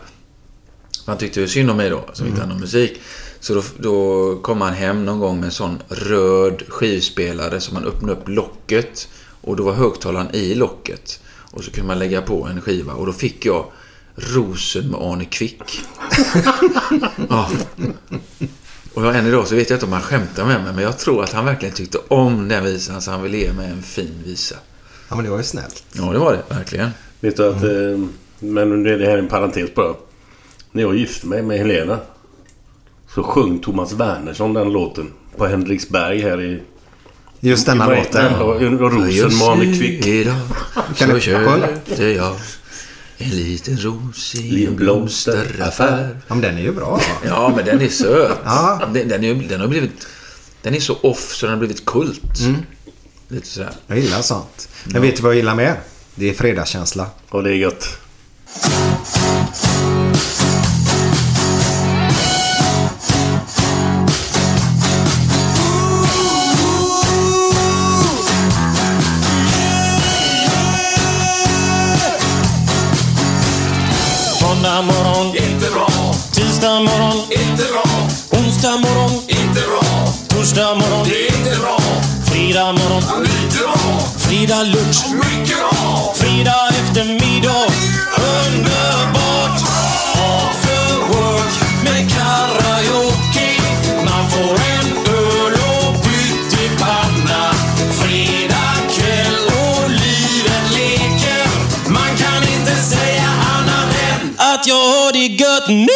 Han tyckte ju synd om mig då, som inte hade någon musik. Så då, då kom han hem någon gång med en sån röd skivspelare som man öppnade upp locket. Och då var högtalaren i locket. Och så kunde man lägga på en skiva. Och då fick jag Rosen med Arne Kvick. ja. Och jag, än idag så vet jag inte om han skämtar med mig, men jag tror att han verkligen tyckte om den visan så han ville ge mig en fin visa. Ja, men det var ju snällt. Ja, det var det. Verkligen. Vet du att... Eh, men det det här är en parentes bara. När jag gifte mig med Helena. Så sjöng Thomas Wernersson den låten. På Henriksberg här i... Just denna låten. Och, och Rosen med Arne Kvick. idag Kan så du- köpte jag en liten ros i en blomsteraffär. Ja, men den är ju bra. Ja, men den är söt. Ja. Den, den, är, den har blivit... Den är så off så den har blivit kult. Mm. Lite sådär. Jag gillar sånt. Men vet du vad jag gillar mer? Det är fredagskänsla. Och det är gött. Måndag morgon, inte bra. Tisdag morgon, inte bra. Onsdag morgon, inte bra. Torsdag morgon, det är inte bra. Fredag morgon, lite bra. Fredag lunch, mycket bra. Fredag eftermiddag, underbart. Det nu!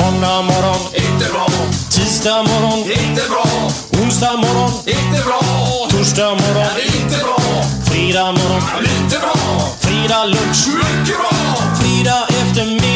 Måndag morgon, inte bra. Tisdag morgon, inte bra. Onsdag morgon, inte bra. Torsdag morgon, inte bra. Fredag morgon, lite bra. Fredag lunch, mycket bra. Fredag eftermiddag,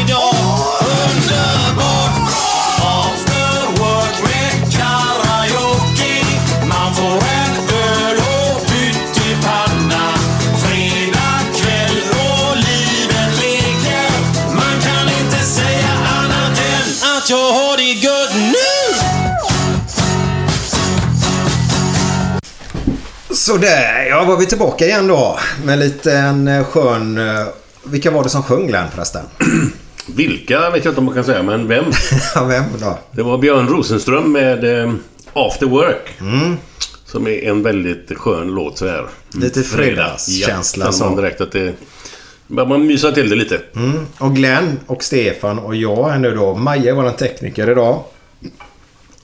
Sådär, ja var vi tillbaka igen då. Med lite en eh, skön... eh, Vilka var det som sjöng Glenn förresten? Vilka vet jag inte om man kan säga, men vem? Ja, vem då? Det var Björn Rosenström med eh, After Work. Mm. Som är en väldigt skön låt så här. Lite fredagskänsla Ja, så. direkt att det... Man mysa till det lite. Mm. Och Glenn och Stefan och jag är nu då. Maja är vår tekniker idag.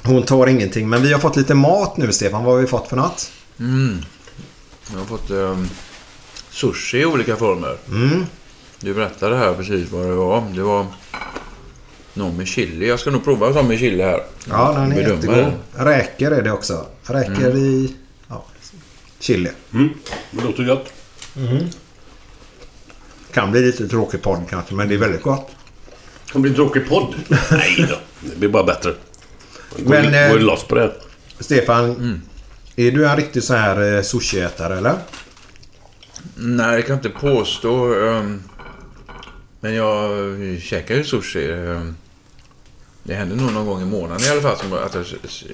Hon tar ingenting. Men vi har fått lite mat nu Stefan. Vad har vi fått för något? Jag har fått um, sushi i olika former. Mm. Du berättade här precis vad det var. Det var någon med chili. Jag ska nog prova sån med chili här. Ja, den är Bedöma jättegod. Räkor är det också. Räkor i ja, chili. Mm. Det låter gott. Kan bli lite tråkig podd kanske, men det är väldigt gott. Det kan bli en tråkig podd. Nej då. Det blir bara bättre. Går, Men, men, eh, går loss på det. Stefan, är du en riktig så här eh, sushiätare eller? Nej, det kan jag inte påstå. ehm, Men jag käkar ju sushi. ehm. Det händer nog någon gång i månaden i alla fall som att jag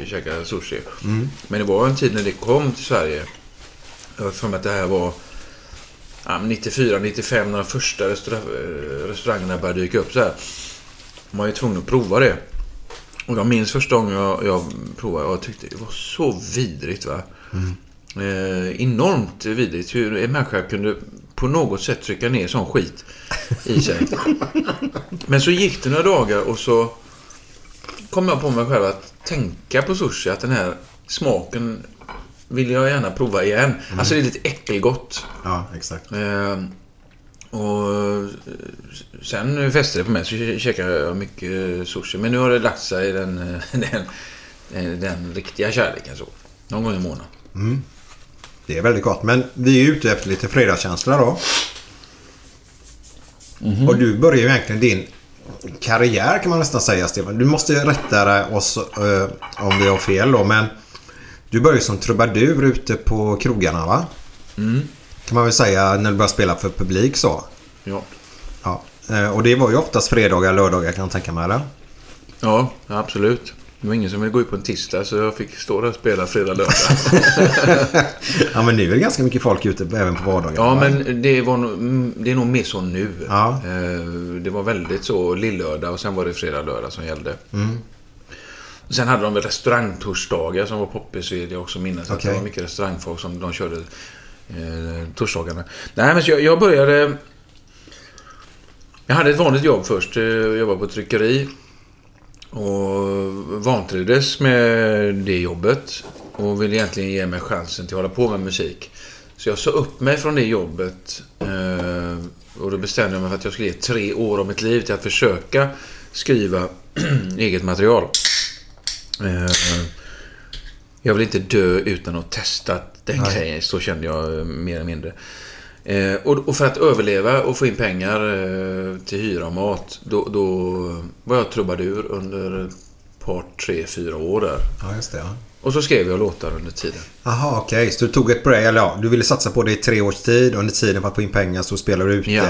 käkar sushi. Men det var en tid när det kom till Sverige. Jag har för mig att det här var ja, 94, 95 när de första eh, restaurangerna började dyka upp så här. Man var ju tvungen att prova det. Och jag minns första gången jag, jag provade och jag tyckte det var så vidrigt. va. Eh, enormt vidrigt hur en människa kunde på något sätt trycka ner sån skit i sig. Men så gick det några dagar och så kom jag på mig själv att tänka på sushi, att den här smaken vill jag gärna prova igen. Alltså det är lite äckelgott. Ja, exakt. Eh, och eh, sen fäste det på mig så käkade jag mycket sushi. Men nu har det lagt sig den, eh, den, den, den riktiga kärleken så. Någon gång i månaden. Det är väldigt gott. Men vi är ute efter lite fredagskänsla då. Och du börjar ju egentligen din karriär kan man nästan säga Stefan. Du måste rätta oss eh, om vi har fel då. Men du började som trubadur ute på krogarna va? Kan man väl säga när du började spela för publik så. Ja. Ja. Eh, Och det var ju oftast fredagar, lördagar kan jag tänka mig eller? ja, absolut. Det var ingen som ville gå ut på en tisdag så jag fick stå där och spela fredag, lördag. Ja men nu är det ganska mycket folk ute även på vardagar. Ja, va? men det, var mm, det är nog mer så nu. Ja. Eh, Det var väldigt så lillördag och sen var det fredag, lördag som gällde. Sen hade de väl restaurangtorsdagar som var poppis vill jag också minnas. Att Okej. det var mycket restaurangfolk som de körde eh, torsdagarna. Nej, men jag, jag började... Jag hade ett vanligt jobb först. Eh, jag jobbade på ett tryckeri. Och vantrivdes med det jobbet. Och ville egentligen ge mig chansen till att hålla på med musik. Så jag sa upp mig från det jobbet. eh, Och då bestämde jag mig för att jag skulle ge tre år av mitt liv till att försöka skriva eget material. Eh, jag vill inte dö utan att ha testat den grejen. Så kände jag eh, mer eller mindre. Eh, och, och för att överleva och få in pengar eh, till hyra och mat, då, då var jag trubadur under ett par, tre, fyra år där. Ja, just det. Ja. Och så skrev jag låtar under tiden. Jaha, okej. Så du tog ett break, eller ja, du ville satsa på det i tre års tid. Under tiden för att få in pengar så spelade du ute. Ja.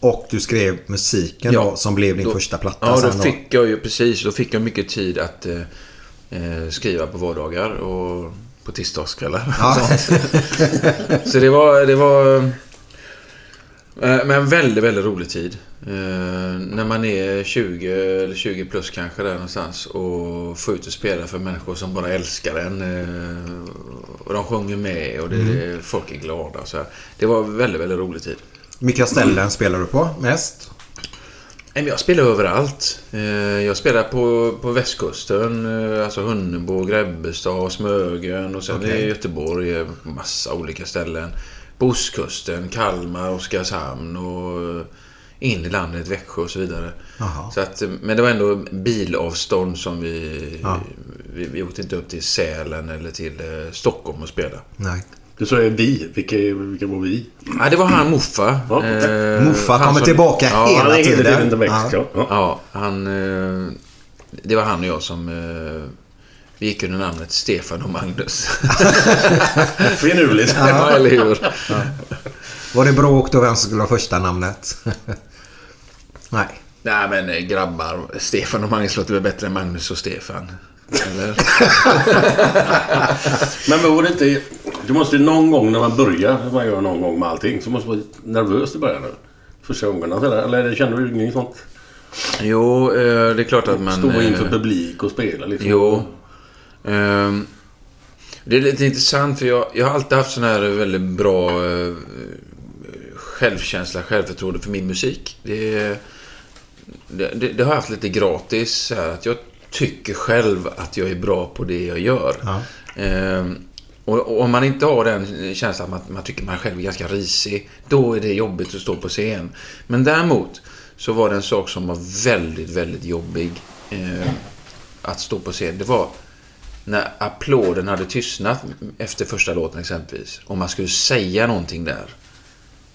Och du skrev musiken Ja. då, som blev din Då- första platta Ja, då sen fick jag ju precis. Då fick jag mycket tid att eh, skriva på vardagar. Och på tisdagskvällar. Ja. Så det var... Det var eh, men en väldigt, väldigt rolig tid. Eh, när man är 20 eller 20 plus kanske där någonstans och får ut och spela för människor som bara älskar en. Eh, och de sjunger med och det, det, folk är glada. Så här. Det var en väldigt, väldigt rolig tid. Vilka ställen spelar du på mest? Jag spelar överallt. Eh, Jag spelar på, på västkusten, eh, alltså Hunnebo, Grebbestad, Smögen och sen Okej. i Göteborg, eh, massa olika ställen. På ostkusten, Kalmar, Oskarshamn och in i landet, Växjö och så vidare. Så att, men det var ändå bilavstånd som vi, Ja. vi... Vi åkte inte upp till Sälen eller till Stockholm och spela. Nej. Du sa vi. Vilka, vilka var vi? Ja, det var han Muffa. Ja. Eh, Muffa han kommer som- tillbaka Ja, hela Han är hela tiden. tiden tillbaka. Ja. Ja. Ja, han... eh, Det var han och jag som... eh, Vi gick under namnet Stefan och Magnus. Finurligt. Ja, eller hur? Var det bråk då vem som skulle ha första namnet? Nej. Nej, men eh, grabbar. Stefan och Magnus låter väl bättre än Magnus och Stefan? Eller? Men var det inte... Du måste ju någon gång när man börjar, som man gör någon gång med allting, så måste man vara nervös i början. Första gångerna. Eller, eller känner du inget sånt? Jo, eh, det är klart att man... Stå inför eh, publik och spela liksom. Jo. Ehm, det är lite intressant för jag, jag har alltid haft sån här väldigt bra eh, självkänsla, självförtroende för min musik. Det, det, det, det har jag haft lite gratis. Här, att jag tycker själv att jag är bra på det jag gör. Ja. Ehm, och, om man inte har den känslan att man, man tycker man själv är ganska risig, då är det jobbigt att stå på scen. Men däremot så var det en sak som var väldigt, väldigt jobbig eh, att stå på scen. Det var när applåden hade tystnat efter första låten exempelvis. Om man skulle säga någonting där.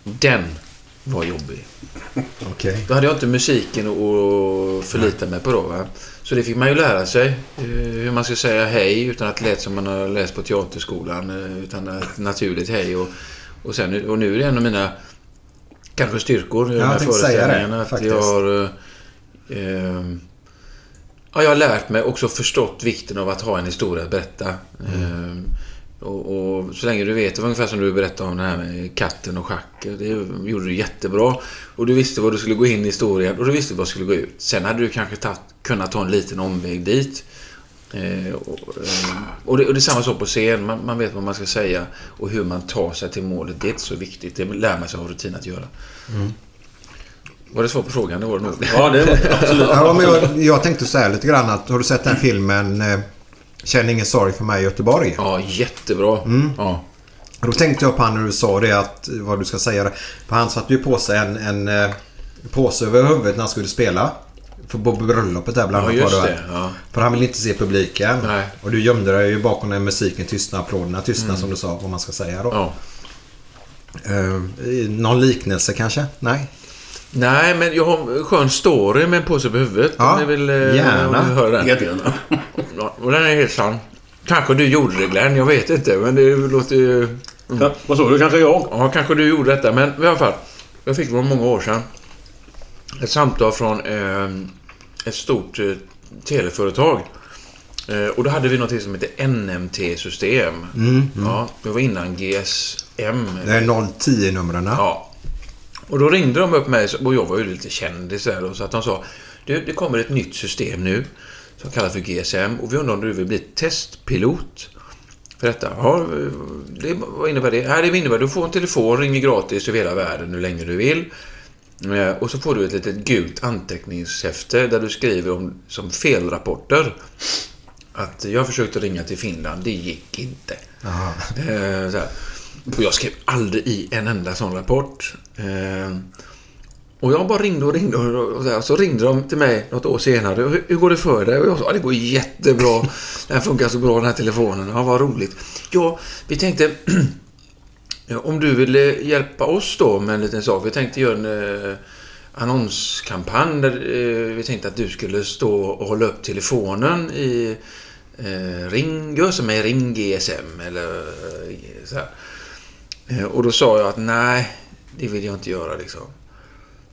Den var jobbig. Okej. Då hade jag inte musiken att förlita mig på då. Va? Så det fick man ju lära sig. eh, Hur man ska säga hej utan att lät som man har läst på teaterskolan. eh, Utan ett naturligt hej. Och, och, sen, och nu är det en av mina kanske styrkor i Ja, de här föreställningarna. Att faktiskt. jag har... eh, eh, Ja, jag har lärt mig också förstått vikten av att ha en historia att berätta. Eh, och, och så länge du vet, det var ungefär som du berättade om det här med katten och schack. Det gjorde du jättebra. Och du visste vad du skulle gå in i historien och du visste vad som skulle gå ut. Sen hade du kanske tatt, kunnat ta en liten omväg dit. Eh, och, eh, och, det, och det är samma sak på scen. Man, man vet vad man ska säga och hur man tar sig till målet. Det är inte så viktigt. Det lär man sig av rutin att göra. Var det svar på frågan? Det var det nog. Ja, det var absolut. Ja, men jag, jag tänkte säga lite grann att har du sett den filmen eh, Känn ingen sorg för mig i Göteborg? Ja, jättebra. Ja. Och Då tänkte jag på han när du sa det att vad du ska säga. För han satte ju på sig en, en eh, påse över huvudet när han skulle spela. För på bröllopet där bland Ja, annat just var det. Ja. För han ville inte se publiken. Nej. Och du gömde dig ju bakom när musiken tystnade, applåderna tystnade som du sa vad man ska säga då. Ja. Eh, någon liknelse kanske? Nej? Nej, men jag har en skön story med en påse på huvudet. Ja, om ni vill, eh, gärna. Om ni vill höra den. Jättegärna. Och den är helt sann. Kanske du gjorde det Glenn, jag vet inte. Men det låter ju... Ja, vad sa du? Kanske jag? Ja, kanske du gjorde detta. Men i alla fall. Jag fick för många år sedan ett samtal från eh, ett stort eh, teleföretag. Eh, och då hade vi något som heter NMT-system. Ja, det var innan GSM. Det är 010-numren. Ja. Och då ringde de upp mig och jag var ju lite kändis där så att de sa du, det kommer ett nytt system nu som kallas för GSM och vi undrar om du vill bli testpilot för detta. Ja, det, vad innebär det? Ja, det innebär att du får en telefon, ringer gratis över hela världen hur länge du vill. Eh, Och så får du ett litet gult anteckningshäfte där du skriver om, som felrapporter. Att jag försökte ringa till Finland, det gick inte. Eh, så här. Och jag skrev aldrig i en enda sån rapport. Eh, och jag bara ringde och ringde och, så, här, så ringde de till mig något år senare. Hur, hur går det för dig? Och jag sa, "Ja, det går jättebra. Den funkar så bra den här telefonen. Ja, vad roligt. Ja, vi tänkte... Om du ville hjälpa oss då med en liten sak. Vi tänkte göra en eh, annonskampanj där eh, vi tänkte att du skulle stå och hålla upp telefonen i eh, ring, gör som med ring GSM eller eh, så här. Eh, och då sa jag att nej, det vill jag inte göra liksom.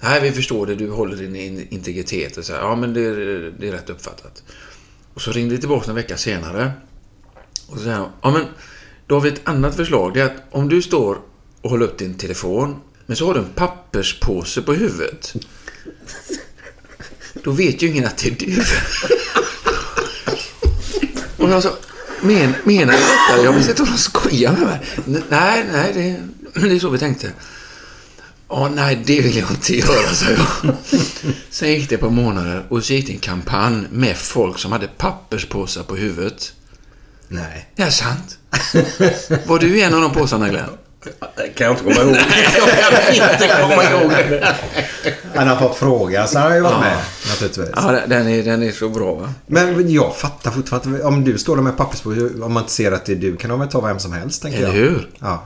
Nej, vi förstår det. Du håller din integritet. Och så här. Ja, men det, är- det är rätt uppfattat. Och så ringde det tillbaka en vecka senare. Och så säger han, ja men då har vi ett annat förslag. Det är att om du står och håller upp din telefon, men så har du en papperspåse på huvudet. Då vet ju ingen att det är du. Och jag sa, men, menar du detta? Jag visste inte om de skojar med mig. Nej, nej, det, det är så vi tänkte. Ja, nej, det vill jag inte göra, sa jag. Sen gick det par månader och så gick det en kampanj med folk som hade papperspåsar på huvudet. Nej. Det är sant. Var du en av de påsarna, Glenn? kan jag inte komma ihåg. jag kan inte komma ihåg det. Han har fått fråga så han har ju varit med naturligtvis. Ja, den är, den är så bra, va? Men jag fattar fortfarande. Om du står där med papperspåse, om man inte ser att det är du kan de väl ta vem som helst tänker Eller jag. hur? Ja.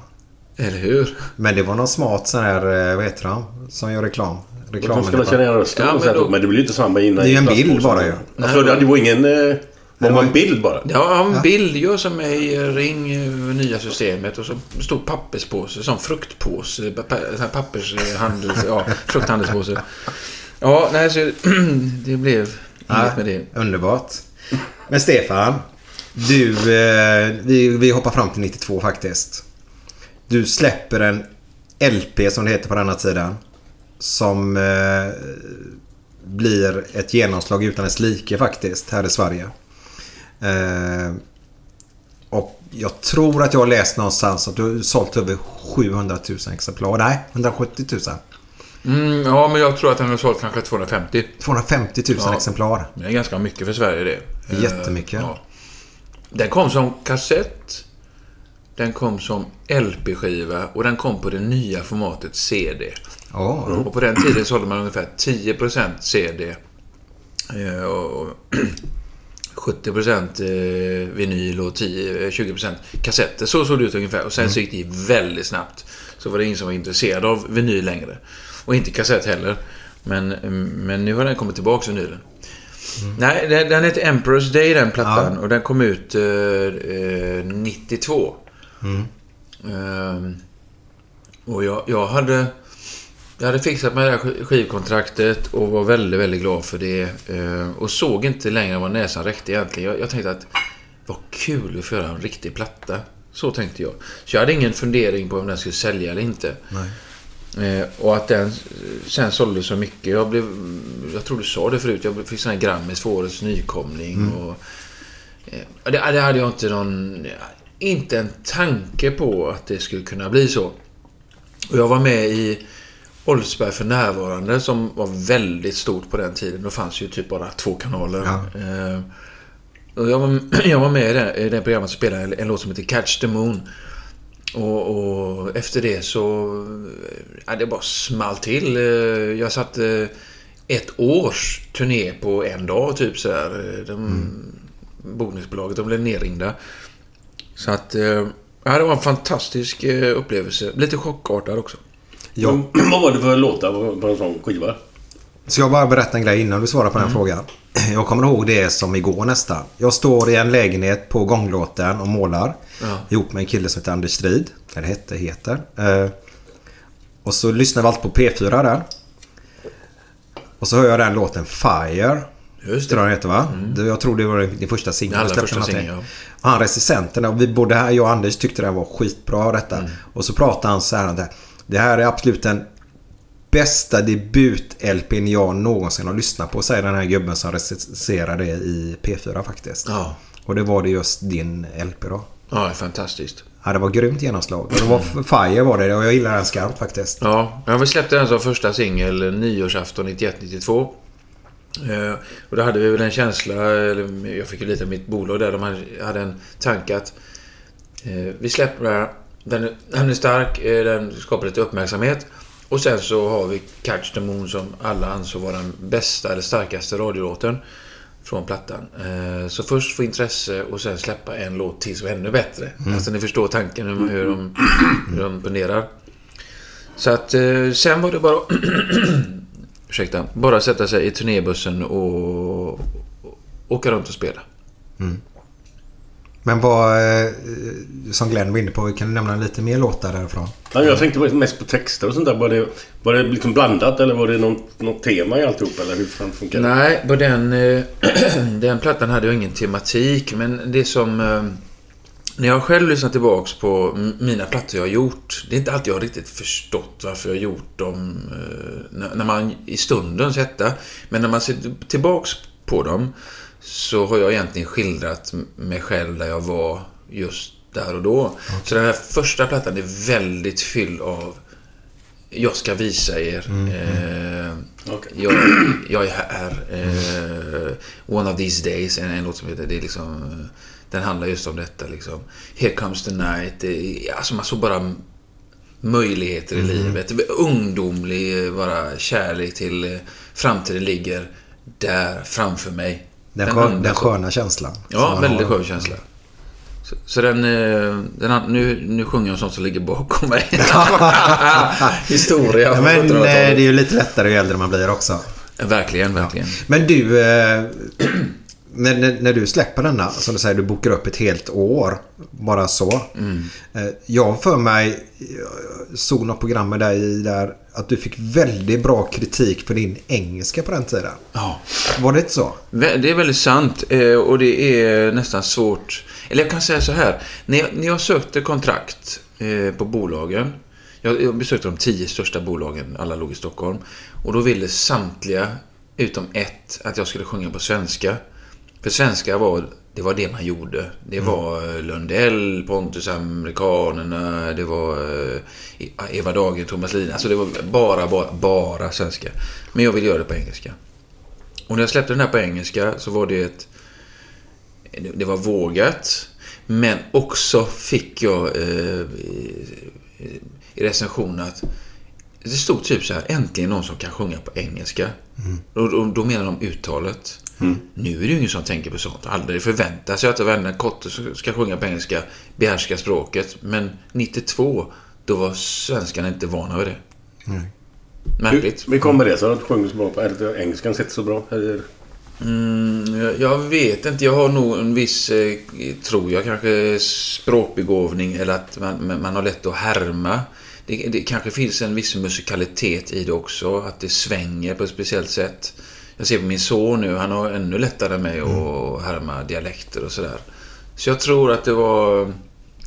Eller hur? Men det var någon smart sån här, eh, vad heter han? Som gör reklam. De skulle känna igen rösten. Ja, men då- men det blir ju inte samma innan. Det är en bild bara ju. Jag tror det, det var ingen... eh, Var man en bild bara? Ja, en bild gör som mig. Ring eh, nya systemet och så stor papperspåse, som fruktpåse, pappershandels, ja, frukthandelspåse. Ja, nej, så det blev inget med det. Underbart. Men Stefan. Du, vi, vi hoppar fram till 92 faktiskt. Du släpper en LP som det heter på den här tiden. Som eh, blir ett genomslag utan dess like faktiskt här i Sverige. Eh, och jag tror att jag har läst någonstans att du har sålt över 700 000 exemplar. Nej, 170 000. Mm, ja, men jag tror att den har sålt kanske 250. 250 000 Ja. exemplar. Det är ganska mycket för Sverige det. Jättemycket. Eh, Ja. Den kom som kassett. Den kom som LP-skiva och den kom på det nya formatet CD. Ja. Och på den tiden sålde man ungefär 10% CD. eh, Och 70% eh, vinyl och 10, eh, 20% kassetter. Så såg det ut ungefär. Och sen så gick det väldigt snabbt. Så var det ingen som var intresserad av vinyl längre. Och inte kassett heller. Men, men nu har den kommit tillbaka, vinylen. Nej, den, den heter Emperor's Day, den plattan. Och den kom ut eh, eh, 92. Ehm, och jag, jag hade... Jag hade fixat med det här sk- skivkontraktet och var väldigt, väldigt glad för det. Eh, och såg inte längre vad näsan räckte egentligen. Jag, jag tänkte att vad kul att få göra en riktig platta. Så tänkte jag. Så jag hade ingen fundering på om den skulle sälja eller inte. Eh, och att den sen sålde så mycket. Jag blev... Jag tror du sa det förut. Jag fick sån här Grammis för årets nykomling. Och, eh, det, det hade jag inte någon... Inte en tanke på att det skulle kunna bli så. Och jag var med i Oldsberg för närvarande som var väldigt stort på den tiden. Då fanns ju typ bara två kanaler. Eh, och jag, var, jag var med i det, i det programmet och spelade en, en låt som heter Catch the Moon. Och, och efter det så... Ja, det bara small till. Eh, Jag satte ett års turné på en dag typ sådär. De, Bokningsbolaget, de blev nerringda. Så att... eh, Ja, det var en fantastisk eh, upplevelse. Lite chockartad också. Ja. Vad var det för låtar på på en sån skiva? Så jag bara berättar en grej innan du svarar på den frågan. Jag kommer ihåg det som igår nästan. Jag står i en lägenhet på gånglåten och målar. Ja. Ihop med en kille som heter Anders Strid. Eller hette, heter. Eh, och så lyssnar vi alltid på P4 där. Och så hör jag den låten Fire. Just Tror det. jag den heter va? Det- Jag tror det var din första singel. Den allra första singeln, Och han recensenten, och vi både här, jag och Anders tyckte den var skitbra detta. Mm. Och så pratade han så här. Det, det här är absolut den bästa debut-LPn jag någonsin har lyssnat på, säger den här gubben som recenserade det i P4 faktiskt. Ja. Och det var det just din LP då. Ja, fantastiskt. Ja, det var grymt genomslag. Och det var Fire var det och jag gillar den skarpt faktiskt. Ja, jag släppte den som första singel nyårsafton 91-92. Eh, och då hade vi väl en känsla, eller jag fick ju lite av mitt bolag där, de hade- en tanke att eh, vi släpper den den, är- stark, eh, den skapar lite uppmärksamhet. Och sen så har vi Catch the Moon som alla ansåg vara den bästa eller starkaste radiolåten från plattan. Så först få intresse och sen släppa en låt till som är ännu bättre. Alltså ni förstår tanken hur, hur, de, hur de funderar. Så att sen var det bara... ursäkta. Bara sätta sig i turnébussen och, åka runt och spela. Men vad, eh, som Glenn var inne på, kan du nämna lite mer låtar därifrån? Ja, jag tänkte mest på texter och sånt där. Var det, var det liksom blandat eller var det något, något tema i alltihop? Eller hur fan funkar det? Nej, på den, eh, den plattan hade jag ingen tematik. Men det som... när jag själv lyssnar tillbaks på mina plattor jag har gjort. Det är inte alltid jag har riktigt förstått varför jag har gjort dem eh, när, man i stundens hetta. Men när man ser tillbaks på dem så har jag egentligen skildrat mig själv där jag var just där och då. Så den här första plattan är väldigt fylld av jag ska visa er. Eh, Okej. jag, jag är här. Eh, one of these days. En, en låt som heter... Det är liksom, eh, den handlar just om detta. Liksom. Here comes the night. Alltså man såg bara möjligheter i livet. Ungdomlig bara kärlek till eh, framtiden ligger där framför mig. Den, Den skön, den sköna känslan. Ja, väldigt skön känsla. Så, så den, eh, den, nu, nu sjunger jag sånt som ligger bakom mig. Historia Ja, men eh, 1700-talet. det är ju lite lättare ju äldre man blir också. Verkligen, verkligen. Men du, eh, när, när, du släpper denna, som du säger, du bokar upp ett helt år. Bara så. Mm. Eh, jag har för mig, eh, såg något program med dig där, att du fick väldigt bra kritik på din engelska på den tiden. Ja. Var det inte så? Det är väldigt sant eh, och det är nästan svårt. Eller jag kan säga så här. När jag, när jag sökte kontrakt på bolagen. Jag, jag besökte de tio största bolagen, alla låg i Stockholm. Och då ville samtliga, utom ett, att jag skulle sjunga på svenska. För svenska var, det var det man gjorde. Det var eh, Lundell, Pontus Amerikanerna, det var eh, Eva Dagen, Thomas Lina. Alltså det var bara, bara, bara svenska. Men jag ville göra det på engelska. Och när jag släppte den här på engelska så var det ett... det- var vågat. Men också fick jag eh, i- recensionen att det stod typ så här, äntligen någon som kan sjunga på engelska. Och då, då menar de uttalet. Nu är det ju ingen som tänker på sånt. Aldrig förväntar sig att varenda kotte ska sjunga på engelska behärskar språket. Men 92, då var svenskarna inte vana vid det. Märkligt. Hur, kommer det sig att du sjunger så bra på... Eller engelskan sitter så bra? Eller, Mm, jag- jag vet inte. Jag har nog en viss, eh, tror jag, kanske språkbegåvning eller att man, man man har lätt att härma. Det, det kanske finns en viss musikalitet i det också. Att det svänger på ett speciellt sätt. Jag ser på min son nu. Han har ännu lättare än mig att härma dialekter och sådär. Så jag tror att det var...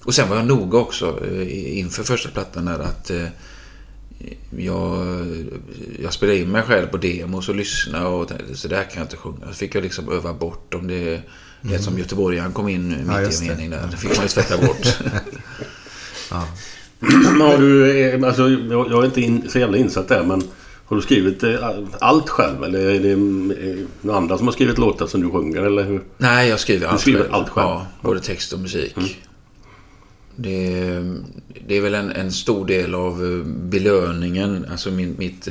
Och sen var jag noga också eh, inför första plattan där att eh, jag, jag spelade in mig själv på demos och lyssnade och tänkte så där kan jag inte sjunga. Så fick jag liksom öva bort om det lät som Göteborg. Han kom in Ja, mitt just i en det. mening där. Det fick man ju tvätta bort. Men har du... Alltså, jag, jag är inte in, så jävla insatt där men... Har du skrivit eh, allt själv eller är det eh, några andra som har skrivit låtar som du sjunger eller hur? Nej, jag skriver allt skriver själv. allt själv? Ja, både text och musik. Det, det är väl en, en stor del av eh, belöningen, alltså min, mitt,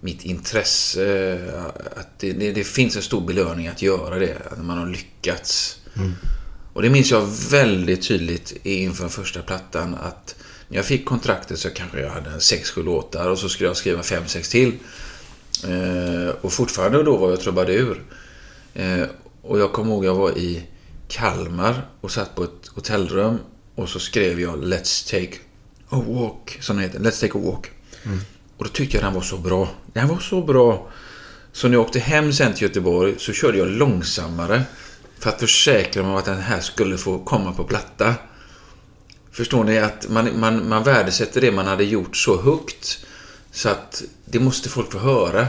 mitt intresse. Att det, det, det finns en stor belöning att göra det, att man har lyckats. Och det minns jag väldigt tydligt inför första plattan att när jag fick kontraktet så kanske jag hade en sex, sju låtar och så skulle jag skriva fem, sex till. Eh, och fortfarande då var jag trubadur. Eh, och jag kommer ihåg jag var i Kalmar och satt på ett hotellrum och så skrev jag Let's take a walk, som det heter. Let's take a walk. Och då tyckte jag den var så bra. Den var så bra. Så när jag åkte hem sen till Göteborg så körde jag långsammare. För att försäkra mig om att den här skulle få komma på platta. Förstår ni att man, man, man värdesätter det man hade gjort så högt. Så att det måste folk få höra.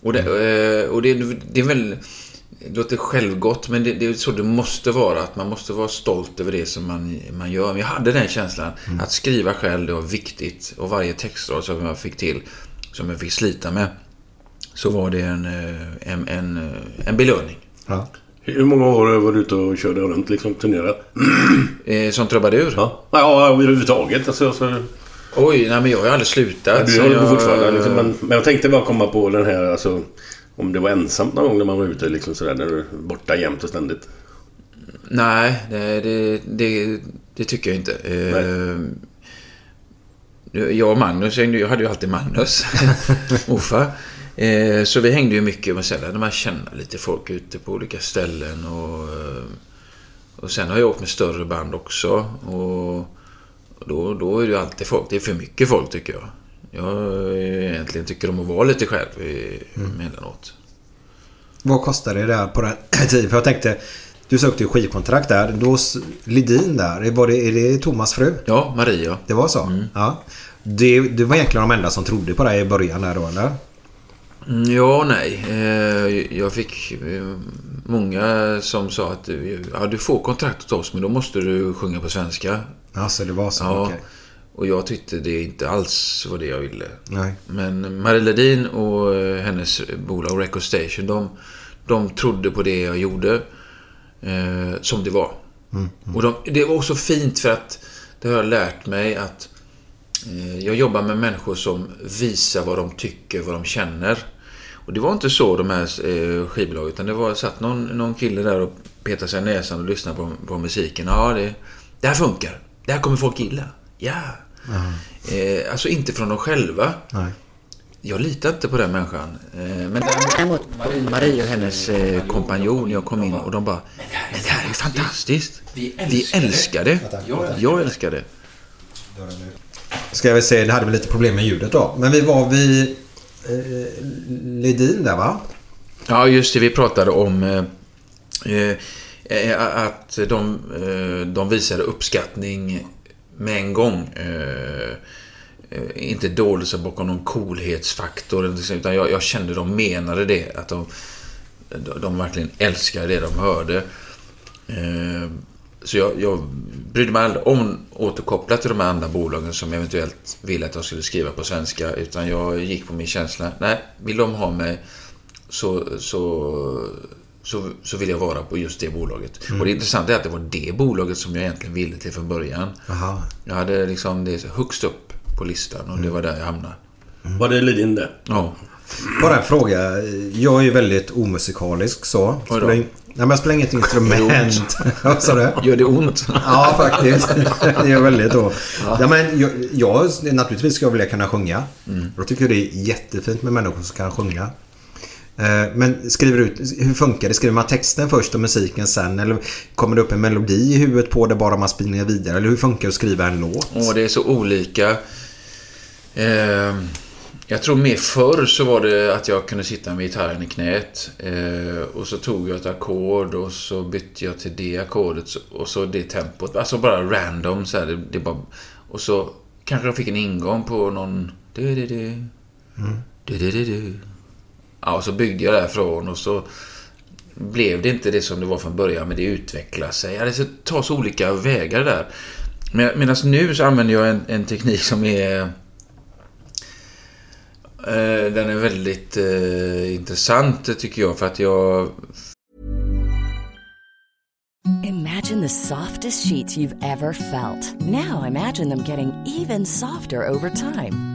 Och det, eh, och det, det är väl... Det låter självgott, men det, det är så det måste vara. Att man måste vara stolt över det som man, man gör. Men jag hade den känslan. Att skriva själv, det var viktigt. Och varje textrad som jag fick till, som jag fick slita med, så var det en, eh, en, en, en belöning. Ja. Hur många år var du ute och körde runt liksom turnerade? Eh, som trubadur? Ja, ja överhuvudtaget. Alltså, alltså, Oj, nej men jag har ju aldrig slutat. du så håller på jag- fortfarande. Liksom, men, men jag tänkte bara komma på den här alltså... Om det var ensamt någon gång när man var ute liksom sådär. När du är borta jämt och ständigt. Nej, det, det, det, det tycker jag inte. Eh, jag och Magnus, jag hade ju alltid Magnus, morfar. Eh, så vi hängde ju mycket med sällan när man känner lite folk ute på olika ställen. Och, eh, och sen har jag åkt med större band också. Och, och då, då är det ju alltid folk. Det är för mycket folk tycker jag. Jag eh, egentligen tycker om att vara lite själv i- emellanåt. Vad kostade det där på den tiden? För jag tänkte, Du sökte ju skivkontrakt där. Då Lidin där, var det, är det Thomas fru? Ja, Maria. Det var så? Ja. Det, det var egentligen de enda som trodde på dig i början där då eller? Mm, Ja och nej. Eh, Jag fick eh, många som sa att eh, ja, du får kontrakt hos oss men då måste du sjunga på svenska. Alltså det var så? Ja. Okej. Och jag tyckte det inte alls var det jag ville. Nej. Men Marie Ledin och hennes bolag Record Station, de, de trodde på det jag gjorde eh, som det var. Och de, det var också fint för att det har jag lärt mig att eh, jag jobbar med människor som visar vad de tycker, vad de känner. Och det var inte så de här eh, skivbolagen, utan det var, satt någon, någon kille där och petade sig i näsan och lyssnade på, på musiken. Ja, det, det här funkar. Det här kommer folk gilla. Ja. Eh, alltså inte från dem själva. Nej. Jag litar inte på den människan. Eh, Men däremot Marie, och hennes eh, kompanjon, jag kom in och de bara Men det här är ju fantastiskt. Vi älskar det. Jag älskar det. Ska jag väl säga, det hade väl lite problem med ljudet då. Men vi var vid eh, Ledin där va? Ja, just det. Vi pratade om eh, eh, eh att de, eh, de visade uppskattning med en gång. Eh, eh inte dolde sig bakom någon coolhetsfaktor. Utan jag, jag kände de menade det. Att de, de, de verkligen älskade det de hörde. Eh, så jag, jag brydde mig aldrig om återkoppla till de här andra bolagen som eventuellt ville att jag skulle skriva på svenska. Utan jag gick på min känsla. Nej, vill de ha mig så, så, så, så vill jag vara på just det bolaget. Och det intressanta är att det var det bolaget som jag egentligen ville till från början. Aha. Jag hade liksom det högst upp på listan och det var där jag hamnade. Var det Lidin det? Ja. Bara en fråga. Jag är ju väldigt omusikalisk så. Spelar in... Nej, men jag spelar inget instrument. Vad sa du? Gör det ont? Ja, faktiskt. Det gör väldigt då. Ja. men jag, jag, naturligtvis ska jag vilja kunna sjunga. Jag tycker det är jättefint med människor som kan sjunga. Eh, Men skriver ut, hur funkar det? Skriver man texten först och musiken sen? Eller kommer det upp en melodi i huvudet på det bara man spelar vidare? Eller hur funkar det att skriva en låt? Och det är så olika. Eh, jag tror mer förr så var det att jag kunde sitta med gitarren i knät. Eh, och så tog jag ett ackord och så bytte jag till det ackordet och så det tempot. Alltså bara random så här. Det, det bara, och så kanske jag fick en ingång på någon... Du, du, du. Du, du, du, du. Ja, och så byggde jag därifrån och så blev det inte det som det var från början, men det utvecklade sig. Ja, det tas olika vägar där. Medan nu så använder jag en, en teknik som är... Eh, den är väldigt eh, intressant tycker jag, för att jag... Imagine the softest sheets you've ever felt. Now imagine them getting even softer over time.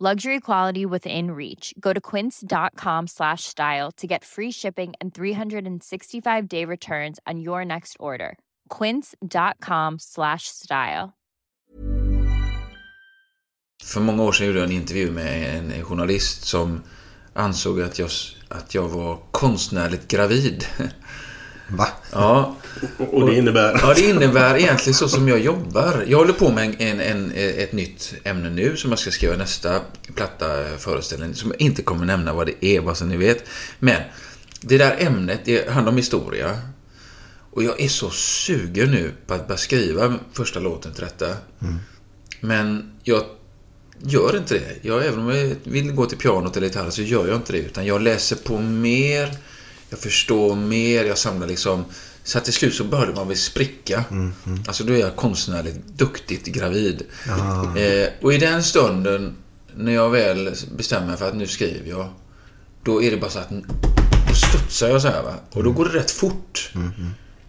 Luxury quality within reach. Go to quince.com slash style to get free shipping and 365 day returns on your next order. Quince.com slash style. För många år sedan gjorde jag en intervju med en journalist som ansåg att jag, att jag var konstnärligt gravid. Va? Ja. Och det innebär? Ja, det innebär egentligen så som jag jobbar. Jag håller på med en, en, ett nytt ämne nu som jag ska skriva nästa platta föreställning. Som jag inte kommer nämna vad det är, bara så ni vet. Men det där ämnet, det handlar om historia. Och jag är så sugen nu på att börja skriva första låten till detta. Men jag gör inte det. Jag, även om jag vill gå till pianot eller gitarr så gör jag inte det. Utan jag läser på mer, jag förstår mer, jag samlar liksom... Så att till slut så började man väl spricka. Alltså då är jag konstnärligt duktigt gravid. Eh, och i den stunden, när jag väl bestämmer mig för att nu skriver jag. Då är det bara så att... Då studsar jag så här va. Och då går det rätt fort.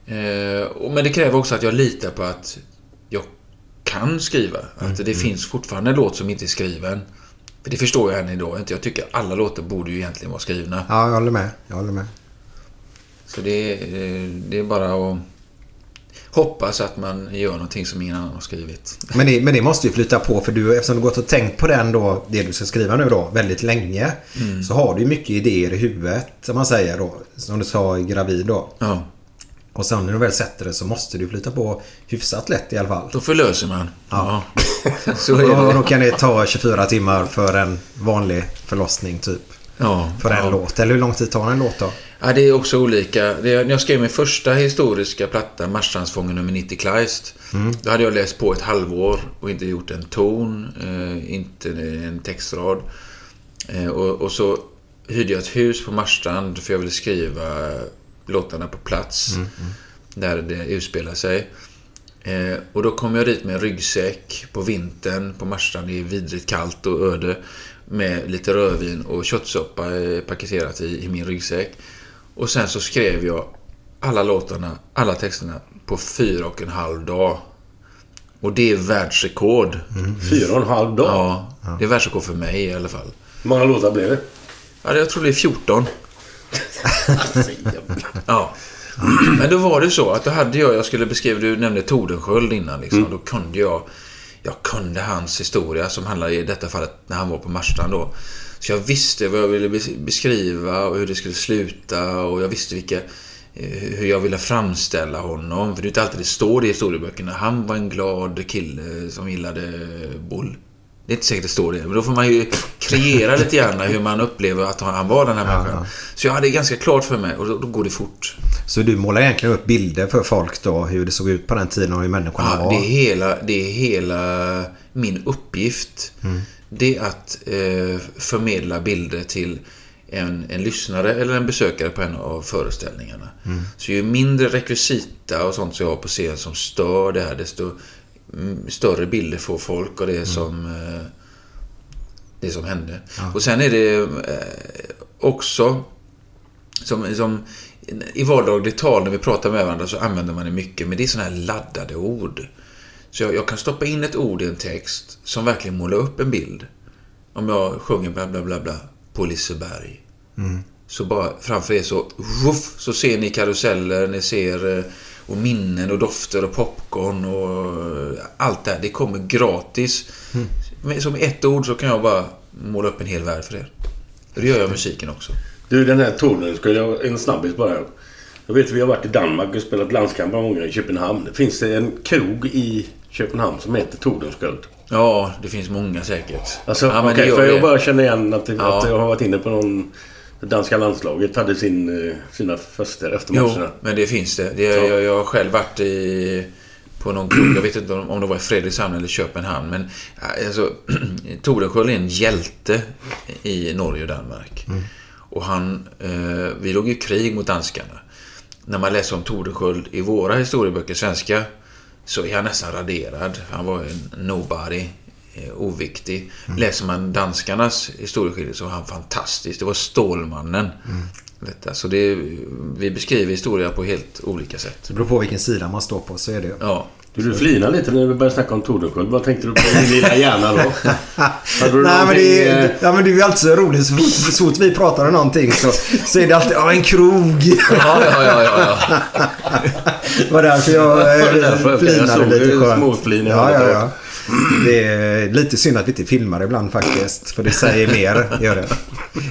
Eh, och- men det kräver också att jag litar på att jag kan skriva. Att det finns fortfarande en låt som inte är skriven. För det förstår jag än idag inte. Jag tycker alla låtar borde ju egentligen vara skrivna. Ja, jag håller med. Jag håller med. Så det, är- det är bara att hoppas att man gör någonting som ingen annan har skrivit. Men det, men det måste ju flytta på för du, eftersom du gått och tänkt på den då, det du ska skriva nu då, väldigt länge. Mm. Så har du ju mycket idéer i huvudet, som man säger då. Som du sa, gravid då. Ja, Och sen när du väl sätter det så måste du flytta på hyfsat lätt i alla fall. då förlöser man. Ja. Så Och är då det. kan det ta 24 timmar för en vanlig förlossning typ. Ja, För en ja. låt. Eller hur lång tid tar en låt då? Ja, det är också olika. Det, när jag skrev min första historiska platta, Marstrandsfången nummer 90 Kleist. Då hade jag läst på ett halvår och inte gjort en ton, eh, inte en textrad. Eh, och, och så hyrde jag ett hus på Marstrand för jag ville skriva låtarna på plats. Där det utspelar sig. Eh, och då kom jag dit med en ryggsäck på vintern på Marstrand. Det är vidrigt kallt och öde. Med lite rödvin och köttsoppa eh, paketerat i, i min ryggsäck. Och sen så skrev jag alla låtarna, alla texterna på fyra och en halv dag. Och det är världsrekord. Fyra och en halv dag? Ja, det är världsrekord för mig i alla fall. Hur många låtar blev det? Ja, jag tror det är 14. Ja. Men då var det så att då hade jag, jag skulle beskriva, du nämnde Tordenskjöld innan liksom. Då kunde jag, jag kunde hans historia som handlar i detta fallet när han var på Marstrand då. Så jag visste vad jag ville bes- beskriva och hur det skulle sluta och jag visste vilka, eh, hur jag ville framställa honom. För det är inte alltid det står det i historieböckerna. Han var en glad kille som gillade boll. Det är inte säkert det står det, men då får man ju kreera lite grann hur man upplever att han var den här människan. Så jag hade det ganska klart för mig och då, då går det fort. Så du målar egentligen upp bilder för folk då, hur det såg ut på den tiden och hur människorna Ja, var? det, är hela, det är hela min uppgift. Det är att eh, förmedla bilder till en, en lyssnare eller en besökare på en av föreställningarna. Så ju mindre rekvisita och sånt som jag har på scen som stör det här, desto mm, större bilder får folk av det som eh, det som hände. Och sen är det eh, också som, som i vardagligt tal när vi pratar med varandra så använder man det mycket, men det är sådana här laddade ord. Så jag, jag kan stoppa in ett ord i en text som verkligen målar upp en bild. Om jag sjunger bla bla bla bla på Liseberg. Så bara framför er så, ruff, så ser ni karuseller, ni ser eh, och minnen och dofter och popcorn och eh, allt det här. Det kommer gratis. Men Som ett ord så kan jag bara måla upp en hel värld för er. Det gör jag musiken också. Du, den här touren skulle jag... En snabbis bara. Jag vet att vi har varit i Danmark och spelat landskamp många gånger i Köpenhamn. Finns det en krog i Köpenhamn som heter Tordenskjöld? Ja, det finns många säkert. Alltså, ja, men gör för jag det. bara känner igen att, Ja. att jag har varit inne på någon... Det danska landslaget hade sin, eh, sina fester efter Jo, matcherna. men det finns det. det Ja. jag, jag har själv varit i, på någon krog. Jag vet inte om, det var i Fredrikshamn eller Köpenhamn. Men äh, alltså, Tordenskjöld är en hjälte i Norge och Danmark. Och han... Eh, vi låg i krig mot danskarna. När man läser om Tordenskjöld i våra historieböcker, svenska, så är han nästan raderad. Han var en nobody. eh, Oviktig. Läser man danskarnas historieskildring så var han fantastisk. Det var Stålmannen. Detta. Så det, vi beskriver historia på helt olika sätt. Det beror på vilken sida man står på så är det. Ja. Du, du flinar lite när vi började snacka om Tordenskjöld. Vad tänkte du på i din lilla hjärna då? Nej men, det är, eh, ja, men det är ju alltid så roligt. Så fort, så fort vi pratar om någonting så, så är det alltid ja, en krog. Ja, ja, ja, ja, ja. var därför jag det eh, därför jag- jag flinade såg lite det, skönt. småflin ja, ja, ja. Det är lite synd att vi inte filmar ibland faktiskt. För det säger mer, gör det.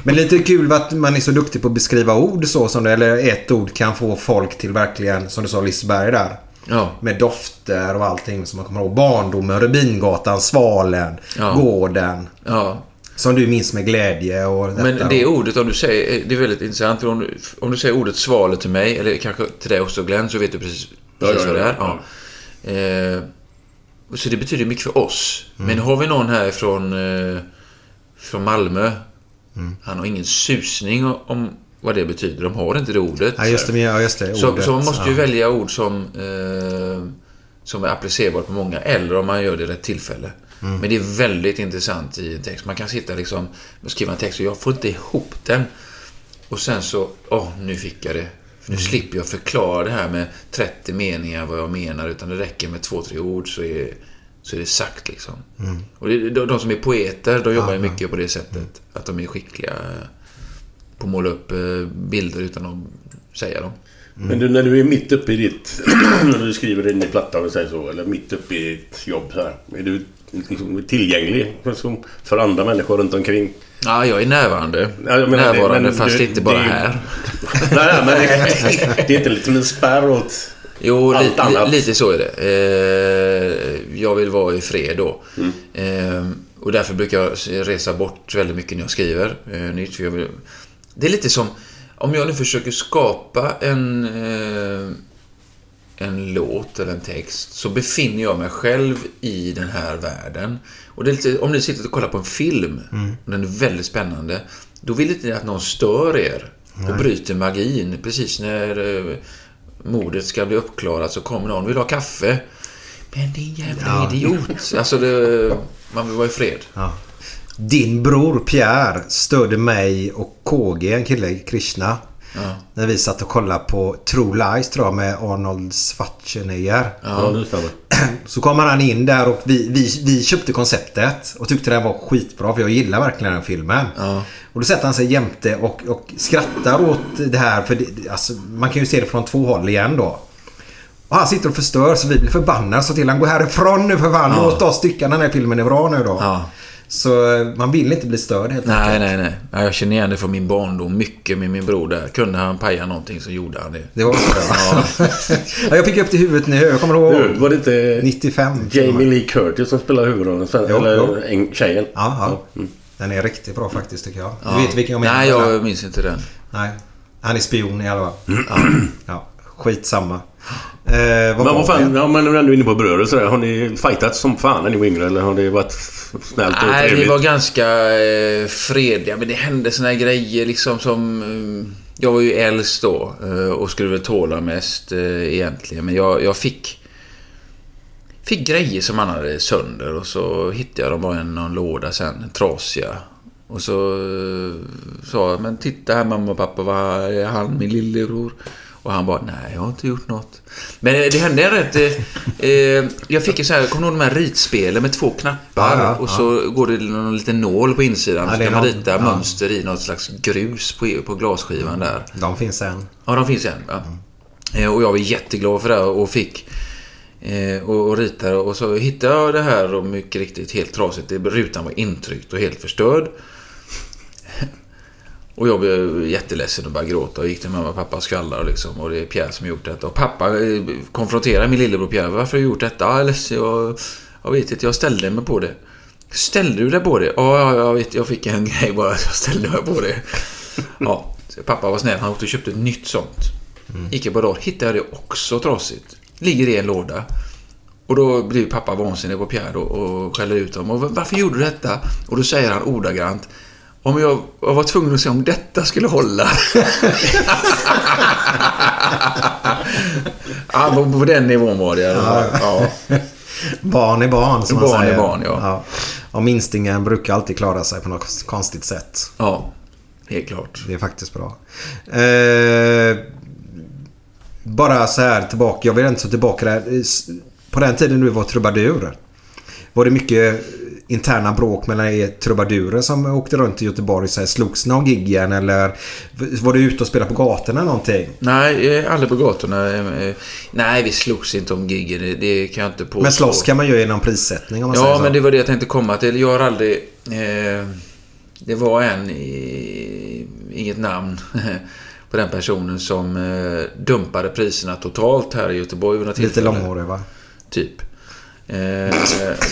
Men lite kul att man är så duktig på att beskriva ord så som det, eller ett ord kan få folk till verkligen, som du sa Liseberg där. Ja. Med dofter och allting som man kommer ihåg. Barndomen, Rubingatan, Svalen, Ja. Gården. Ja. Som du minns med glädje och detta. Men det ordet, om du säger, det är väldigt intressant. Om, du, om du säger ordet svale till mig, eller kanske till dig också Glenn, så vet du precis, precis vad det är. Eh, så det betyder mycket för oss. Mm. Men har vi någon här från, eh, från Malmö, Mm. han har ingen susning om vad det betyder. De har inte det ordet. Ja, just det. Ja, just det Så, ordet. så man måste ju ja. välja ord som, eh, som är applicerbart på många, eller om man gör det i rätt tillfälle. Mm. Men det är väldigt intressant i en text. Man kan sitta liksom och skriva en text och jag får inte ihop den. Och sen så, åh, nu fick jag det. För nu Mm. slipper jag förklara det här med 30 meningar vad jag menar, utan det räcker med två, tre ord så är, så är det sagt liksom. Mm. Och det, de, de som är poeter, de jobbar ju mycket på det sättet. Att de är skickliga på att måla upp eh, bilder utan att säga dem. Men du, när du är mitt uppe i ditt... när du skriver din platta, om vi säger så, eller mitt uppe i ditt jobb så här. Är du liksom tillgänglig liksom, för andra människor runt omkring? Ja, jag är närvarande. Ja, jag menar det, närvarande, men fast du- inte bara det här. nej, men det, det är inte liksom en spärr åt Jo, li, annat. li, lite så är det. Eh, jag vill vara i fred då. Mm. Eh, och därför brukar jag resa bort väldigt mycket när jag skriver eh, nytt. För jag vill, det är lite som om jag nu försöker skapa en, eh, en låt eller en text så befinner jag mig själv i den här världen. Och det är lite, om ni sitter och kollar på en film och den är väldigt spännande, då vill inte ni att någon stör er och bryter magin. Precis när eh, mordet ska bli uppklarat så kommer någon vill ha kaffe. Men din jävla Ja. idiot. Alltså, det, man vill vara i fred. Ja. Din bror Pierre stödde mig och KG, en kille, Krishna. Ja. När vi satt och kollade på True Lies tror jag med Arnold Schwarzenegger. Ja, det stämmer. Så kommer han in där och vi, vi, vi köpte konceptet och tyckte den var skitbra för jag gillar verkligen den filmen. Ja. Och då sätter han sig jämte och, och skrattar åt det här för det, alltså, man kan ju se det från två håll igen då. Och han sitter och förstör så vi blir förbannade så till han går härifrån nu för fan. Ja. Låt oss tycka den här filmen är bra nu då. Ja. Så eh, man vill inte bli störd helt Nej, enkelt. nej, nej. Ja, Jag känner igen det från min barndom mycket med min bror där. Kunde han paja någonting så gjorde han det. Det var så ja. ja. Jag fick upp det i huvudet nu. Jag kommer ihåg Du, Var det inte 95. Jamie Lee Curtis som spelar huvudrollen? Jo, eller jo. En, tjejen? Ja, ja. Mm. Den är riktigt bra faktiskt tycker jag. Ja. Du vet vilken jag menar? Nej, jag minns inte den. Nej. Han är spion i alla fall. Ja. Skitsamma. Eh, vad Men var vad fan, ja, men när du är inne på bröder och sådär. Har ni fightats som fan när ni var yngre? Eller har det varit snällt och Nej, vi var ganska eh, fredliga. Men det hände såna här grejer liksom som... Eh, jag var ju äldst då eh, och skulle väl tåla mest eh, egentligen. Men jag, jag fick... Fick grejer som han hade sönder och så hittade jag dem bara i någon låda sen, trasiga. Och så eh, sa jag, men titta här mamma och pappa, vad är han min lillebror? Och han bara, nej jag har inte gjort något. Men eh, det hände en rätt... Eh, eh, jag fick ju så här, kommer du ihåg de här ritspelen med två knappar? Ja, ja, och så går det någon liten nål på insidan. Ja, så kan man rita ja. mönster i något slags grus på, på glasskivan där. De finns än. Ja, de finns en. Ja. Eh, Och jag var jätteglad för det och fick eh, och, och ritade och så hittade jag det här och mycket riktigt helt trasigt. Rutan var intryckt och helt förstörd. Och jag blev jätteledsen och började gråta och gick till mamma och pappa och skvallrade liksom. Och det är Pierre som gjort detta. Och pappa eh, konfronterar min lillebror Pierre. Varför har du gjort detta? Ja, jag. Jag, jag vet inte. Jag ställde mig på det. Ställde du dig på det? Ja, ja, jag vet. Jag fick en grej bara. Jag ställde mig på det. Ja, pappa var snäll. Han åkte och köpte ett nytt sånt. Gick ett par dagar. Hittade jag det också trasigt. Ligger i en låda. Och då blir pappa vansinnig på Pierre och skäller ut honom. Och varför gjorde du detta? Och då säger han ordagrant. Om jag, jag var tvungen att se om detta skulle hålla. ja, på, på den nivån var det. fall. Ja. Barn är barn som man Barn är säger. barn, ja. ja. Och minstingen brukar alltid klara sig på något konstigt sätt. ja, helt klart. Det är faktiskt bra. Eh, bara så här tillbaka. Jag vill inte så tillbaka där. På den tiden du var trubadur. Var det mycket interna bråk mellan er trubadurer som åkte runt i Göteborg? Så här, slogs ni om giggen eller var du ute och spelade på gatorna någonting? Nej, aldrig på gatorna. Nej, vi slogs inte om giggen. Det, kan jag inte påstå. Men slåss kan man ju genom prissättning om man säger Ja, så. men det var det jag tänkte komma till. Jag har aldrig... Eh, det var en, i, inget namn på den personen som eh, dumpade priserna totalt här i Göteborg Lite långhårig va? Typ. Eh,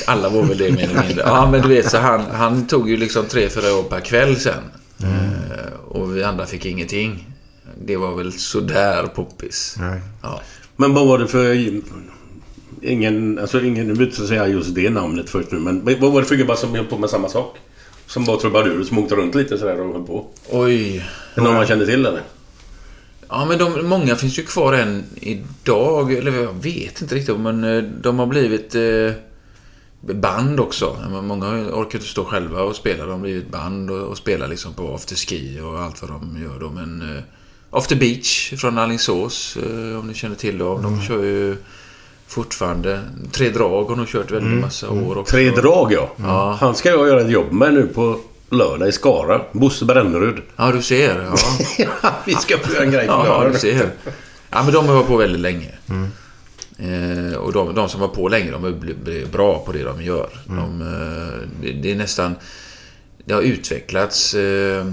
alla var väl det mer eller mindre. Ja, men du vet, så han, han tog ju liksom tre, fyra år per kväll sen. Eh, och vi andra fick ingenting. Det var väl sådär poppis. Nej. Ja. Men vad var det för... Ingen... Alltså ingen... Nu vill inte säga just det namnet först nu. Men vad var det för gubbar som höll på med samma sak? Som var trubadurer som åkte runt lite sådär och höll på. Oj. Är någon man kände till eller? Ja, men de, många finns ju kvar än idag. Eller jag vet inte riktigt, men eh, de har blivit eh, band också. Många orkar inte stå själva och spela. De har blivit band och, och spelar liksom på afterski och allt vad de gör då. Men eh, After Beach från Alingsås, eh, om ni känner till dem. De kör ju fortfarande. Tre drag har de kört väldigt massa år också. Tre drag ja. Ja. Han ska jag göra ett jobb med nu på lördag i Skara. Bosse Brännerud. Ja, du ser. Ja. Vi ska få göra en grej på Ja, lördag. du ser. Ja, men de har varit på väldigt länge. Eh, och de, de som var på länge, de blivit bra på det de gör. De, eh, det, det är nästan... Det har utvecklats. Eh,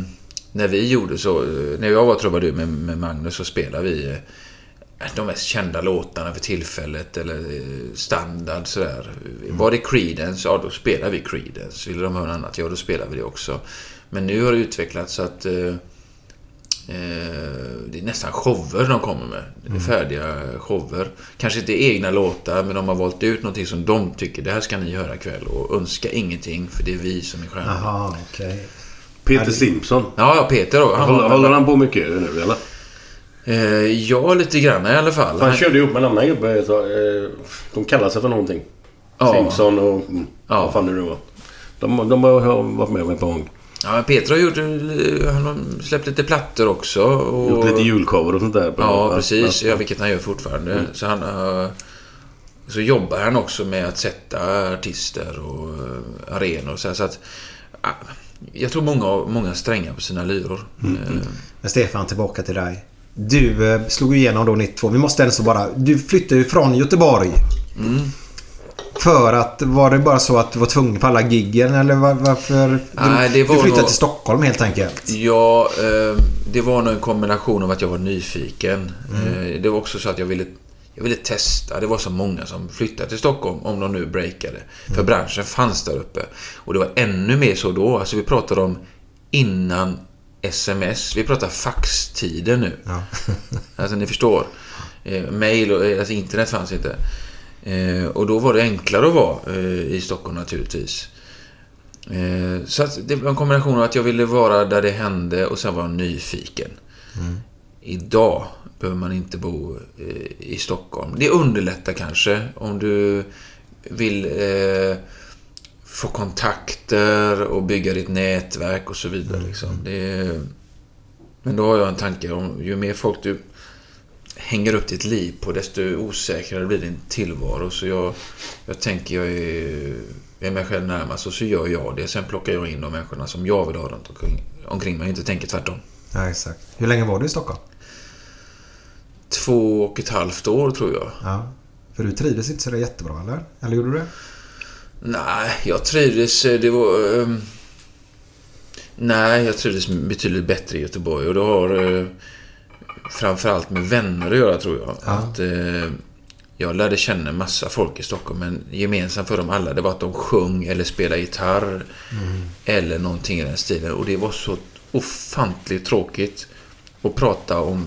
när vi gjorde så... Eh, när jag var trubadur med, med Magnus så spelade vi eh, de mest kända låtarna för tillfället eller eh, standard sådär. Var det Creedence, ja då spelar vi Creedence. Vill de höra något annat, ja då spelar vi det också. Men nu har det utvecklats så att eh, Eh, det är nästan shower de kommer med. Det är färdiga shower. Kanske inte egna låtar, men de har valt ut någonting som de tycker, det här ska ni höra ikväll. Och önska ingenting, för det är vi som är stjärnorna. Jaha, okej. Peter Simpson. Ja, Peter då. Han Håller, håller han på mycket nu eller? Eh, ja, lite grann i alla fall. Han körde ihop med en annan gubbe. eh, De kallar sig för någonting. Ja. Simpson och... mm, Ja. Vad fan det nu var. De, de har varit med ett par gånger. Ja, Peter har gjort, han har släppt lite plattor också. Och, Gjort lite julcover och sånt där. på- Ja, precis. Ja. Vilket han gör fortfarande. Så han Så jobbar han också med att sätta artister och eh, arenor och så, här, så att... ah, Jag tror många, har- många strängar på sina lyror. Eh, Men Stefan, tillbaka till dig. Du eh, slog igenom då 92. Vi måste ändå så bara... Du flyttade ju från Göteborg. Mm. För att... Var det bara så att du var tvungen på alla giggen eller var, varför? Nej, du, det var du flyttade nog- till Stockholm helt enkelt. Ja, eh, det var nog en kombination av att jag var nyfiken. Mm. Eh, det var också så att jag ville, jag ville testa. Det var så många som flyttade till Stockholm, om de nu breakade. Mm. För branschen fanns där uppe. Och det var ännu mer så då. Alltså vi pratar om innan sms. Vi pratar faxtider nu. Ja. Alltså ni förstår. Eh, mail och eh, alltså, internet fanns inte. Eh, och då var det enklare att vara eh, i Stockholm naturligtvis. Eh, så att det var en kombination av att jag ville vara där det hände och sen var jag nyfiken. Idag behöver man inte bo eh, i Stockholm. Det underlättar kanske om du vill eh, få kontakter och bygga ditt nätverk och så vidare. Liksom. Det är, men då har jag en tanke om ju mer folk du hänger upp ditt liv på desto osäkrare blir din tillvaro. Så jag, jag tänker jag är, jag är mig själv närmast och så gör jag det. Sen plockar jag in de människorna som jag vill ha runt omkring, omkring mig. Inte tänker tvärtom. Ja, exakt. Hur länge var du i Stockholm? Två och ett halvt år tror jag. Ja. För du trivdes inte så jättebra eller? Eller gjorde du det? Nej, jag trivdes... eh, Det var... ehm, nej, jag trivdes betydligt bättre i Göteborg och det har eh, framförallt med vänner att göra tror jag. Att, eh, jag lärde känna massa folk i Stockholm men gemensamt för dem alla det var att de sjöng eller spelade gitarr. Eller någonting i den stilen. Och det var så ofantligt tråkigt att prata om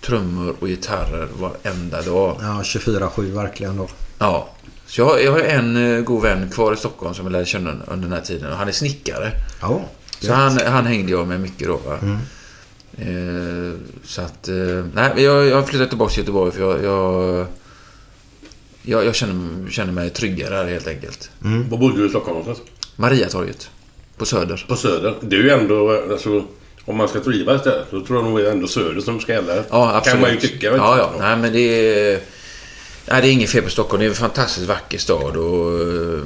trummor och gitarrer varenda dag. Ja, 24-7 verkligen då. Ja. Så jag, jag har en eh, god vän kvar i Stockholm som jag lärde känna under den här tiden. Och han är snickare. Ja. Så han, han hängde jag med mycket då. Va? Eh, så att... Eh, nej, men jag, jag har flyttat tillbaka till Göteborg för jag... Jag, jag, jag känner, känner mig tryggare här helt enkelt. Var bodde du i Stockholm någonstans? Mariatorget. På Söder. På Söder. Det är ju ändå... Alltså, om man ska trivas där så tror jag nog det är ändå Söder som ska gälla. Ja, absolut. Kan man ju tycka. Ja, ja. Nej, men det är... Nej, det är inget fel på Stockholm. Det är en fantastiskt vacker stad och... eh,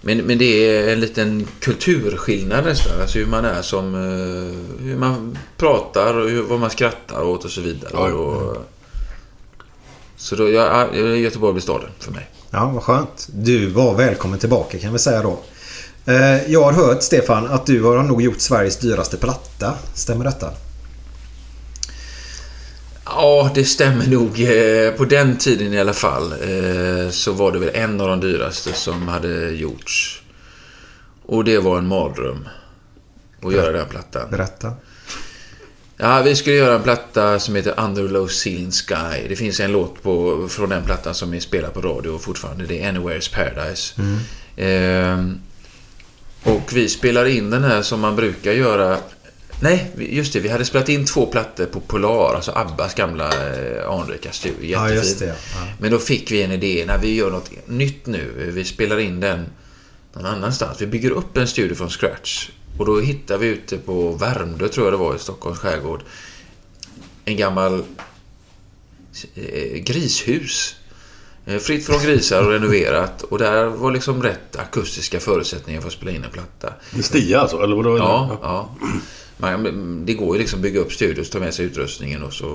Men, men det är en liten kulturskillnad nästan. Alltså hur man är som... eh, Hur man pratar och hur, vad man skrattar åt och så vidare. Ja. Och, så då, ja, ja, Göteborg blir staden för mig. Ja, vad skönt. Du var välkommen tillbaka kan vi säga då. Eh, Jag har hört Stefan att du har nog gjort Sveriges dyraste platta. Stämmer detta? Ja, det stämmer nog. Eh, På den tiden i alla fall eh, så var det väl en av de dyraste som hade gjorts. Och det var en mardröm. Att göra den plattan. Berätta. Ja, vi skulle göra en platta som heter Under Low Ceiling Sky. Det finns en låt på, från den plattan som är spelad på radio fortfarande. Det är Anywhere's Paradise. Ehm, och vi spelar in den här som man brukar göra. Nej, just det. Vi hade spelat in två plattor på Polar, alltså Abbas gamla eh, anrika studio. Ja, Jättefin. just det. Ja. Men då fick vi en idé. När vi gör något nytt nu. Vi spelar in den någon annanstans. Vi bygger upp en studio från scratch. Och då hittar vi ute på Värmdö, tror jag det var, i Stockholms skärgård. En gammal eh, grishus. Eh, Fritt från grisar och renoverat. Och där var liksom rätt akustiska förutsättningar för att spela in en platta. Stia alltså? Eller vadå? Ja, ja. Man, det går ju liksom att bygga upp studios, ta med sig utrustningen och så...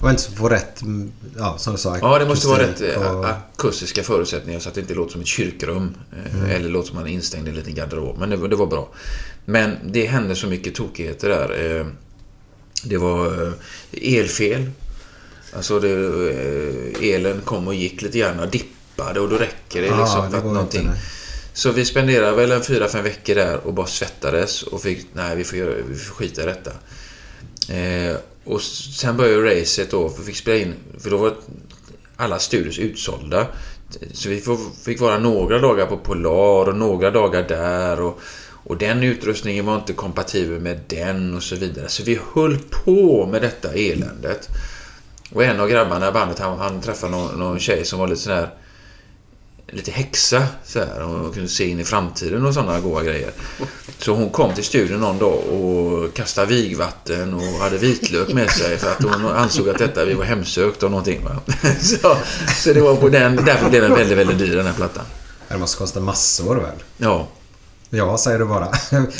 Och inte så få rätt, mm, ja som du sa. Ja, det måste vara rätt eh, och- akustiska förutsättningar så att det inte låter som ett kyrkrum. eh, Mm. Eller låter som man är instängd i en liten garderob. Men det, var- det var bra. Men det hände så mycket tokigheter där. eh, Det var eh, elfel. Alltså det, eh, elen kom och gick lite grann, dippade och då räcker det liksom det för att någonting... inte. Så vi spenderade väl en fyra, fem veckor där och bara svettades och fick, nej vi får, göra, vi får skita i detta. Eh, och sen började racet då, för vi fick spela in, för då var alla studios utsålda. Så vi fick vara några dagar på Polar och några dagar där och, och den utrustningen var inte kompatibel med den och så vidare. Så vi höll på med detta eländet. Och en av grabbarna i bandet, han, han träffade någon, någon tjej som var lite sån här lite häxa så här. Hon kunde se in i framtiden och sådana goda grejer. Så hon kom till studion någon dag och kastade vigvatten och hade vitlök med sig för att hon ansåg att detta vi var hemsökt av någonting. Va? Så, så det var på den, därför blev den väldigt, väldigt dyr den här plattan. Det måste kosta massor väl? Ja, Ja, säger du bara.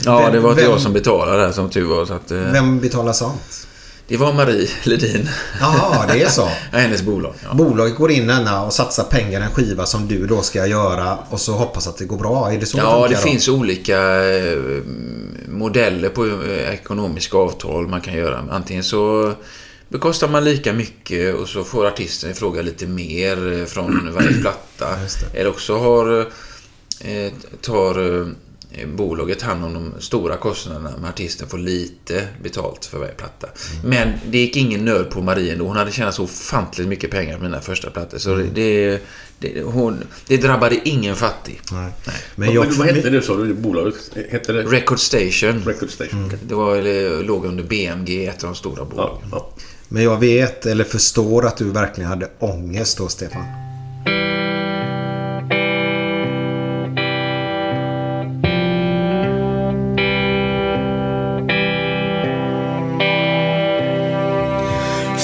ja Vem- det var inte vem, jag som betalade som tur var. Så att, eh, Vem betalar sånt? Det var Marie Ledin. Jaha, det är så. Ja, hennes bolag. Ja. Bolaget går in denna och satsar pengar i en skiva som du då ska göra och så hoppas att det går bra. Är det så Ja, det då? finns olika eh, modeller på eh, ekonomiska avtal man kan göra. Antingen så bekostar man lika mycket och så får artisten i fråga lite mer eh, från varje platta. Det. Eller också har, tar bolaget hand om de stora kostnaderna men artisten får lite betalt för varje platta. Mm. Men det gick ingen nöd på Marie ändå. Hon hade tjänat så ofantligt mycket pengar på mina första plattor. Så Mm. det, det, hon, det drabbade ingen fattig. Nej. Nej. Men vad, jag... vad hette det sa du? Bolaget? Hette det? Record Station. Record Station. okej. Det var, eller, låg under BMG, ett av de stora Ja, bolagen. ja. Men jag vet eller förstår att du verkligen hade ångest då, Stefan.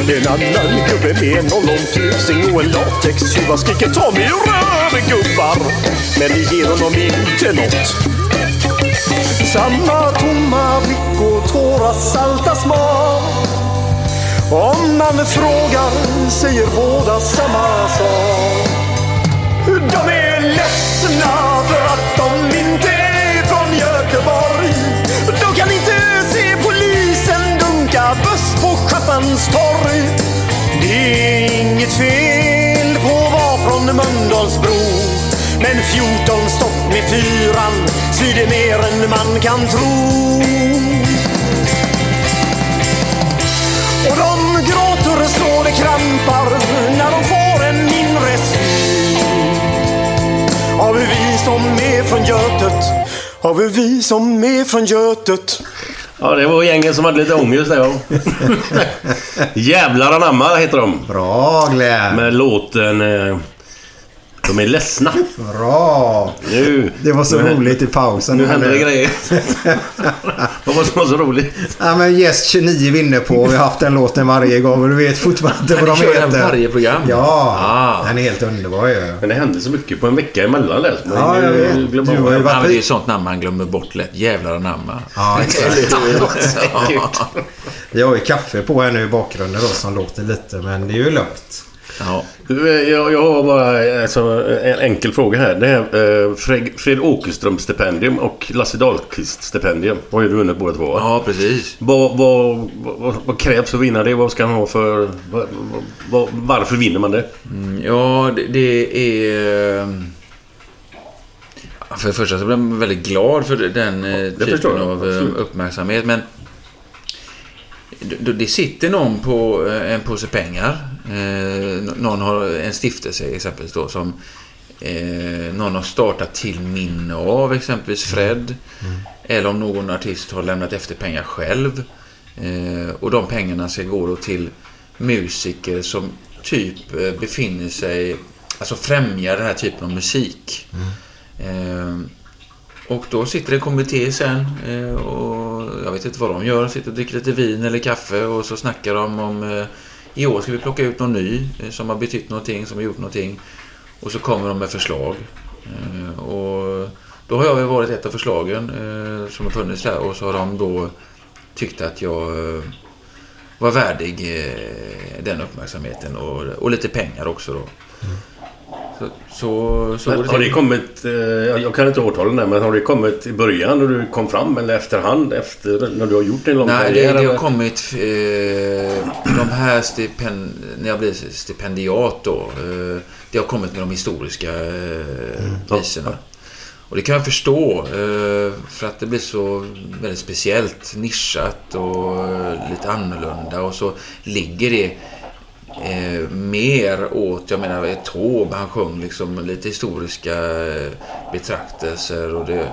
En annan gubbe med en ollontusing och en latextjuva skriker ta mig röven gubbar. Men det ger honom inte något. Samma tomma blick och tårar salta smak. Om man frågar säger båda samma sak. De är ledsna för att de inte är från Göteborg. De kan inte Schappans torg. Det är inget fel på att vara från Mölndalsbro. Men 14 stopp med fyran svider mer än man kan tro. Och de gråter så det krampar när de får en inre syn av hur vi som är från Götet, av hur vi som är från Götet Ja, det var gängen som hade lite ångest där ja. Jävlar anamma heter de. Bra Glenn! Med låten... Eh, de är ledsna. Bra! Nu, Det var så nu, roligt i pausen. Nu händer det grejer. Vad var det som var så roligt? Ja men Gäst 29 vinner på. Vi har haft den låten varje gång och du vet fortfarande inte vad de kör den heter. varje program? Ja, Ah. den är helt underbar ju. Men det hände så mycket på en vecka emellan där. Ja, jag vet. Du har ju det. varit- det är sånt namn man glömmer bort lätt. Jävlar anamma. Ja, exakt. Vi har ju kaffe på här nu i bakgrunden då som låter lite men det är ju lugnt. Ja. Eh, Jag, jag har bara alltså, en enkel fråga här. Det här eh, Fred, Fred Åkerström-stipendium och Lasse Dahlqvist-stipendium har ju du vunnit båda två. ja, precis. Vad, vad, vad, vad krävs för att vinna det? Vad ska han ha för... Vad, varför vinner man det? Mm, Ja, det, det är... ja, För det första så blir jag väldigt glad för den eh, förstår typen av eh, absolut. uppmärksamhet. Men det, sitter någon på eh, en påse pengar. Eh, någon har en stiftelse exempelvis då som eh, någon har startat till minne av exempelvis Fred. Eller om någon artist har lämnat efter pengar själv. Och de pengarna ska gå då till musiker som typ befinner sig, alltså främjar den här typen av musik. Eh, och då sitter det en kommitté sen eh, och jag vet inte vad de gör. Sitter och dricker lite vin eller kaffe och så snackar de om eh, i år ska vi plocka ut någon ny eh, som har betytt någonting, som har gjort någonting. Och så kommer de med förslag. Och då har jag väl varit ett av förslagen som har funnits där och så har de då tyckt att jag var värdig den uppmärksamheten och, och lite pengar också då. Mm. Så, så, Men det har det kommit... eh, Jag kan inte årtalen där, men har det kommit i början när du kom fram eller efterhand efter när du har gjort en lång Nej, det, karriär? det har kommit... Eh, de här stipend, när jag blev stipendiat då. Eh, det har kommit med de historiska eh, visorna. Och det kan jag förstå. Eh, för att det blir så väldigt speciellt, nischat och eh, lite annorlunda. Och så ligger det eh, mer åt, jag menar Taube, han sjöng liksom lite historiska eh, betraktelser och det...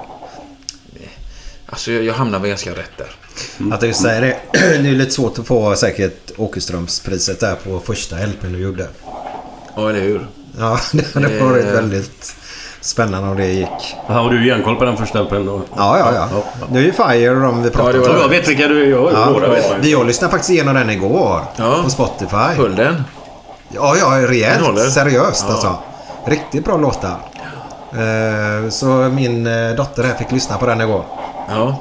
Alltså jag, jag hamnar väl ganska rätt där. Att du säger det. Det är lite svårt att få säkert Åkerströmspriset där på första LPn du gjorde. Ja, eller hur? Ja, det hade varit Eh. väldigt spännande om det gick. Ja, har du järnkoll på den första LPn då? Ja, ja, ja. Det är ju Fire och de vi pratar om. Ja, jag vet vilka du är. Jag, Ja. båda vet man ju. Jag lyssnade faktiskt igenom den igår. Ja. På Spotify. Höll den? Ja, ja, rejält. Seriöst Ja. alltså. Riktigt bra låtar. Eh, Så min eh, dotter här fick lyssna på den igår. Ja.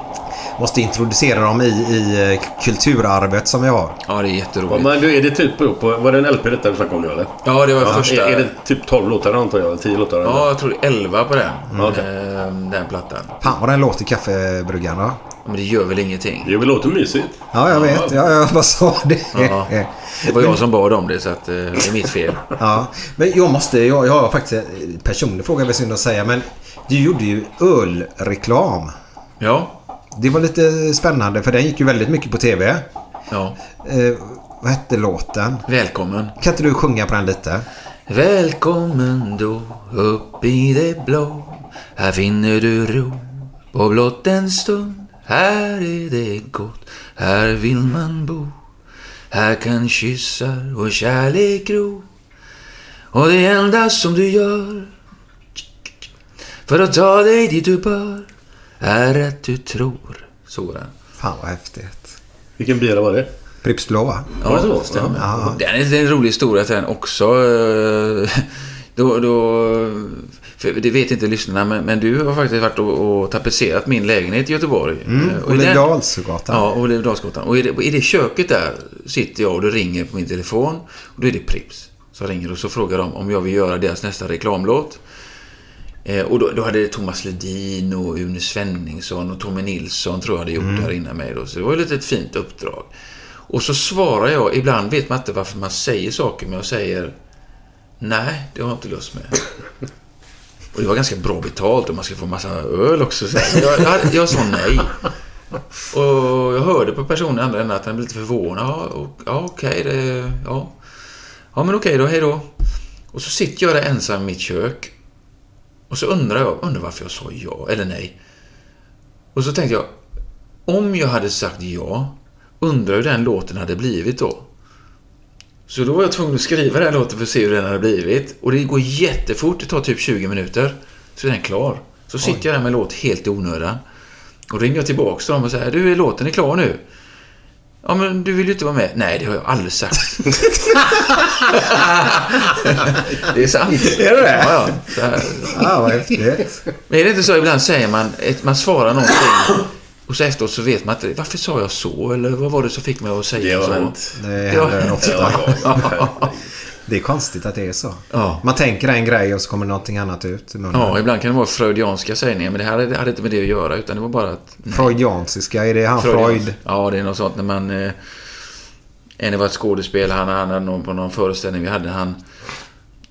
Måste introducera dem i, i eh, kulturarvet som vi har. Ja, det är Ja, jätteroligt. men du, är det typ på... Var det en LP detta du snackade om nu eller? Ja, det var Ja, första... är, är det typ 12 låtar antar jag? 10 låtar? eller? Ja, jag tror det är 11 på den. Okej. Eh, Den plattan. Fan vad den låter kaffebryggan då. Men det gör väl ingenting? Det väl låter mysigt. Ja, jag vet. Ja, jag bara sa det. Ja. Det var jag som bad om det, så att, eh, det är mitt fel. Ja, men jag måste, jag, jag har faktiskt en personlig fråga, det är synd att säga, men du gjorde ju ölreklam. Ja. Det var lite spännande för den gick ju väldigt mycket på tv. Ja. Eh, vad hette låten? Välkommen. Kan inte du sjunga på den lite? Välkommen då upp i det blå. Här finner du ro på blott en stund. Här är det gott, här vill man bo. Här kan kyssar och kärlek gro. Och det enda som du gör för att ta dig dit du bör är att du tror. Så går den. Fan vad häftigt. Vilken bira var det? Pripps blå va? Var det så? stämmer. Ja. Den är en rolig historia den också. eh, Då, då, för det vet inte lyssnarna, men, men du har faktiskt varit och, och tapetserat min lägenhet i Göteborg. Mm, Eh, och i den- Olivdalsgatan. Ja, Olivdalsgatan. Och i det, i det köket där sitter jag och det ringer på min telefon. Och då är det Prips som ringer och så frågar de om jag vill göra deras nästa reklamlåt. Eh, och då, då hade Thomas Ledin och Une Svenningsson och Tommy Nilsson tror jag hade gjort där innan mig. Då. Så det var ju lite ett fint uppdrag. Och så svarar jag, ibland vet man inte varför man säger saker, men jag säger Nej, det har jag inte lust med. Och det var ganska bra betalt och man ska få massa öl också. Så jag, jag, jag sa nej. Och jag hörde på personen andra änden att han blev lite förvånad. Och- ja okej, det... Ja. ja, men okej då, hej då. Och så sitter jag där ensam i mitt kök. Och så undrar jag, undrar varför jag sa ja eller nej. Och så tänkte jag, om jag hade sagt ja, undrar hur den låten hade blivit då. Så då var jag tvungen att skriva den låten för att se hur den hade blivit. Och det går jättefort, det tar typ 20 minuter. Så är den klar. Så sitter jag där med låt helt i onödan. Och ringer jag tillbaka till dem och säger, du, låten är klar nu. Ja, men du vill ju inte vara med. Nej, det har jag aldrig sagt. det är sant. Är det det? Ja, ja. Här. Ah, vad häftigt. Men är det inte så ibland säger man, man svarar någonting och så efteråt så vet man inte, varför sa jag så? Eller vad var det som fick mig att säga Det har så? hänt. Det Ja. händer ofta. Ja, Det är konstigt att det är så. Ja. Man tänker en grej och så kommer någonting annat ut i munnen. Ja, ibland kan det vara freudianska sägningar, men det här hade, inte med det att göra, utan det var bara att... Freudiansiska, är det han Freudians- Freud? Ja, det är något sånt när man... Eh, en var ett skådespel, han, han hade någon, på någon föreställning vi hade, han...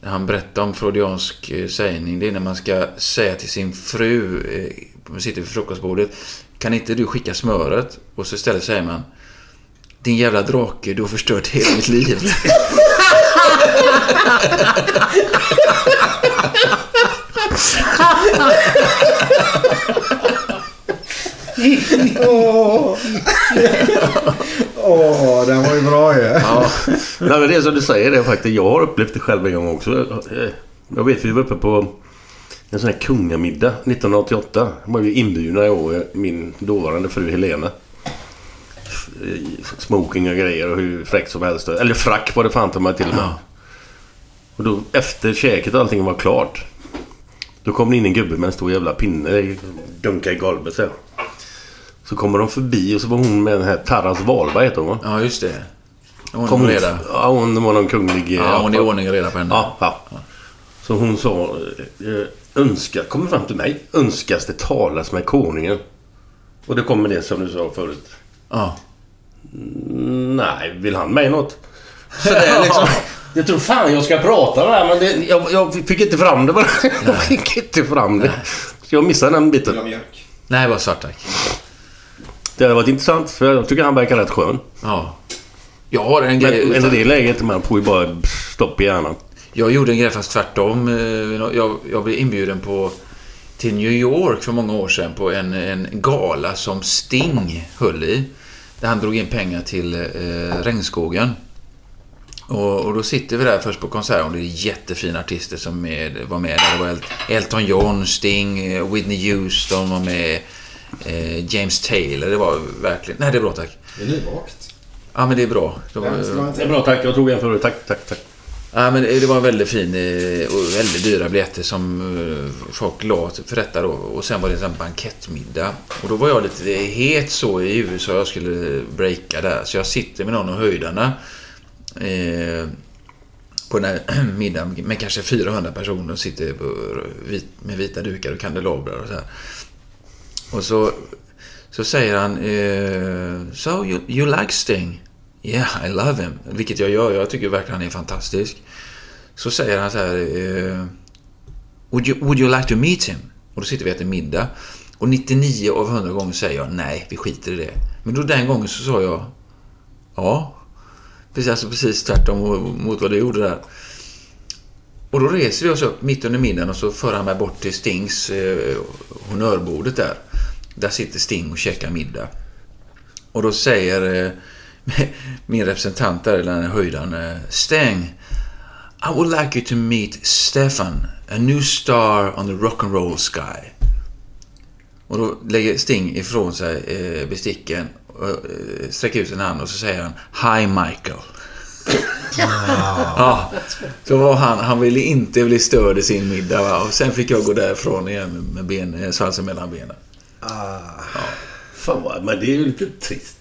Han berättade om freudiansk eh, sägning. Det är när man ska säga till sin fru, eh, man sitter vid frukostbordet, kan inte du skicka smöret? Och så istället säger man, din jävla drake, du har förstört hela mitt liv. Åh, den var ju bra ju. Ja, Nej, men det är som du säger det faktiskt. Jag har upplevt det själv en gång också. Eh, Jag vet vi var uppe på en sån här kungamiddag 1988. Jag var ju inbjudna jag och min dåvarande fru Helena. Eh, Smoking och grejer och hur fräckt som helst. Eller frack var det fan ta mig till och med. Ja. Och då efter käket och allting var klart. Då kom det in en gubbe med en stor jävla pinne. Dunka i golvet så. Så kommer de förbi och så var hon med den här Taras Wahlberg heter hon va? ja just det. Hon Kom reda. ja, hon var någon kunglig... Ja, hon är ordning och reda på henne. Ja, ja. Så hon sa... eh, Önska, kommer fram till mig. Önskas det talas med konungen. Och det kommer det som du sa förut. Ja. Mm, Nej, vill han med något? Så det är liksom... Jag tror fan jag ska prata det här, men det, jag, jag fick inte fram det bara. Jag fick inte fram det. Så jag missade den biten. mjölk? Nej, bara svart tack. Det hade varit intressant för jag tycker han verkar rätt skön. Ja. Jag har en grej... Men, men i det läget man får ju bara stopp i hjärnan. Jag gjorde en grej fast tvärtom. Eh, Jag, jag blev inbjuden på, till New York för många år sedan på en, en gala som Sting höll i. Där han drog in pengar till eh, Regnskogen. Och, och då sitter vi där först på konsert och det är jättefina artister som med, var med där. Det var El- Elton John, Sting, eh, Whitney Houston var med. Eh, James Taylor, det var verkligen... Nej, det är bra tack. Det är nybakt. Ja, men det är bra. De, Det är bra tack. Jag tog en förut. Tack, tack, tack. Ja, men det var väldigt fin eh, och väldigt dyra biljetter som eh, folk la för detta då. Och sen var det en bankettmiddag. Och då var jag lite het så i USA. Jag skulle breaka där. Så jag sitter med någon av höjdarna. Eh, på den här middagen med kanske 400 personer och sitter på, vit, med vita dukar och kandelabrar och så här. Och så, så säger han eh, So you, you like Sting? Yeah, I love him. Vilket jag gör. Jag tycker verkligen han är fantastisk. Så säger han så här... Eh, would, you, would you like to meet him? Och då sitter vi och äter middag. Och 99 av 100 gånger säger jag nej, vi skiter i det. Men då den gången så sa jag ja. Precis, alltså precis tvärtom mot vad du gjorde där. Och då reser vi oss upp mitt under middagen och så för han mig bort till Stings eh, honnörbordet där. Där sitter Sting och käkar middag. Och då säger eh, min representant där, den här höjdan, eh, Sting, I would like you to meet Stefan, a new star on the rock'n'roll sky. Och då lägger Sting ifrån sig eh, besticken, och, eh, sträcker ut sin hand och så säger han Hi Michael. ja, så var han, han ville inte bli störd i sin middag va? och sen fick jag gå därifrån igen med ben, eh, svansen mellan benen. Ah. Ja. Fan vad, men det är ju lite trist.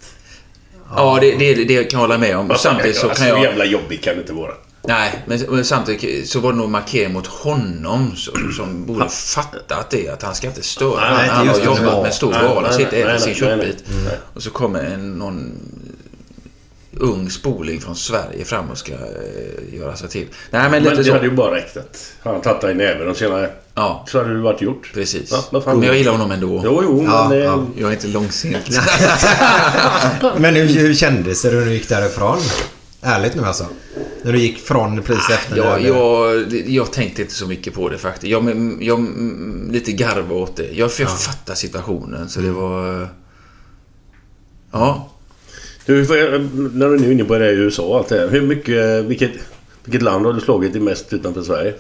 Ja, det, det, det kan jag hålla med om. Samtidigt så kan jag... Så jävla jobbigt kan det inte vara. Nej, men, men samtidigt så var det nog markering mot honom som, som borde fattat det. Att han ska inte störa. Nej, han just har jobbat med stor nej, sitter och äter sin köttbit. nej. Och så kommer en, någon ung spoling från Sverige fram och ska eh, göra sig till. Nej, men Men lite det så. hade ju bara räckt att han tagit dig i näven och senare Ja, så hade det varit gjort. precis. Ja, vad fan. men jag gillar honom ändå. Jo, jo, men Ja, det... ja. Jag är inte långsint. Men hur, hur kändes det när du gick därifrån? Ärligt nu alltså. När du gick från precis efter Jag, det. jag, jag tänkte inte så mycket på det faktiskt. Jag, jag mm, lite garva åt det. Jag, för jag fattar situationen så det var... Ja. Du, när du nu är inne på det i USA allt det här. Hur mycket... Vilket, vilket land har du slagit i mest utanför Sverige?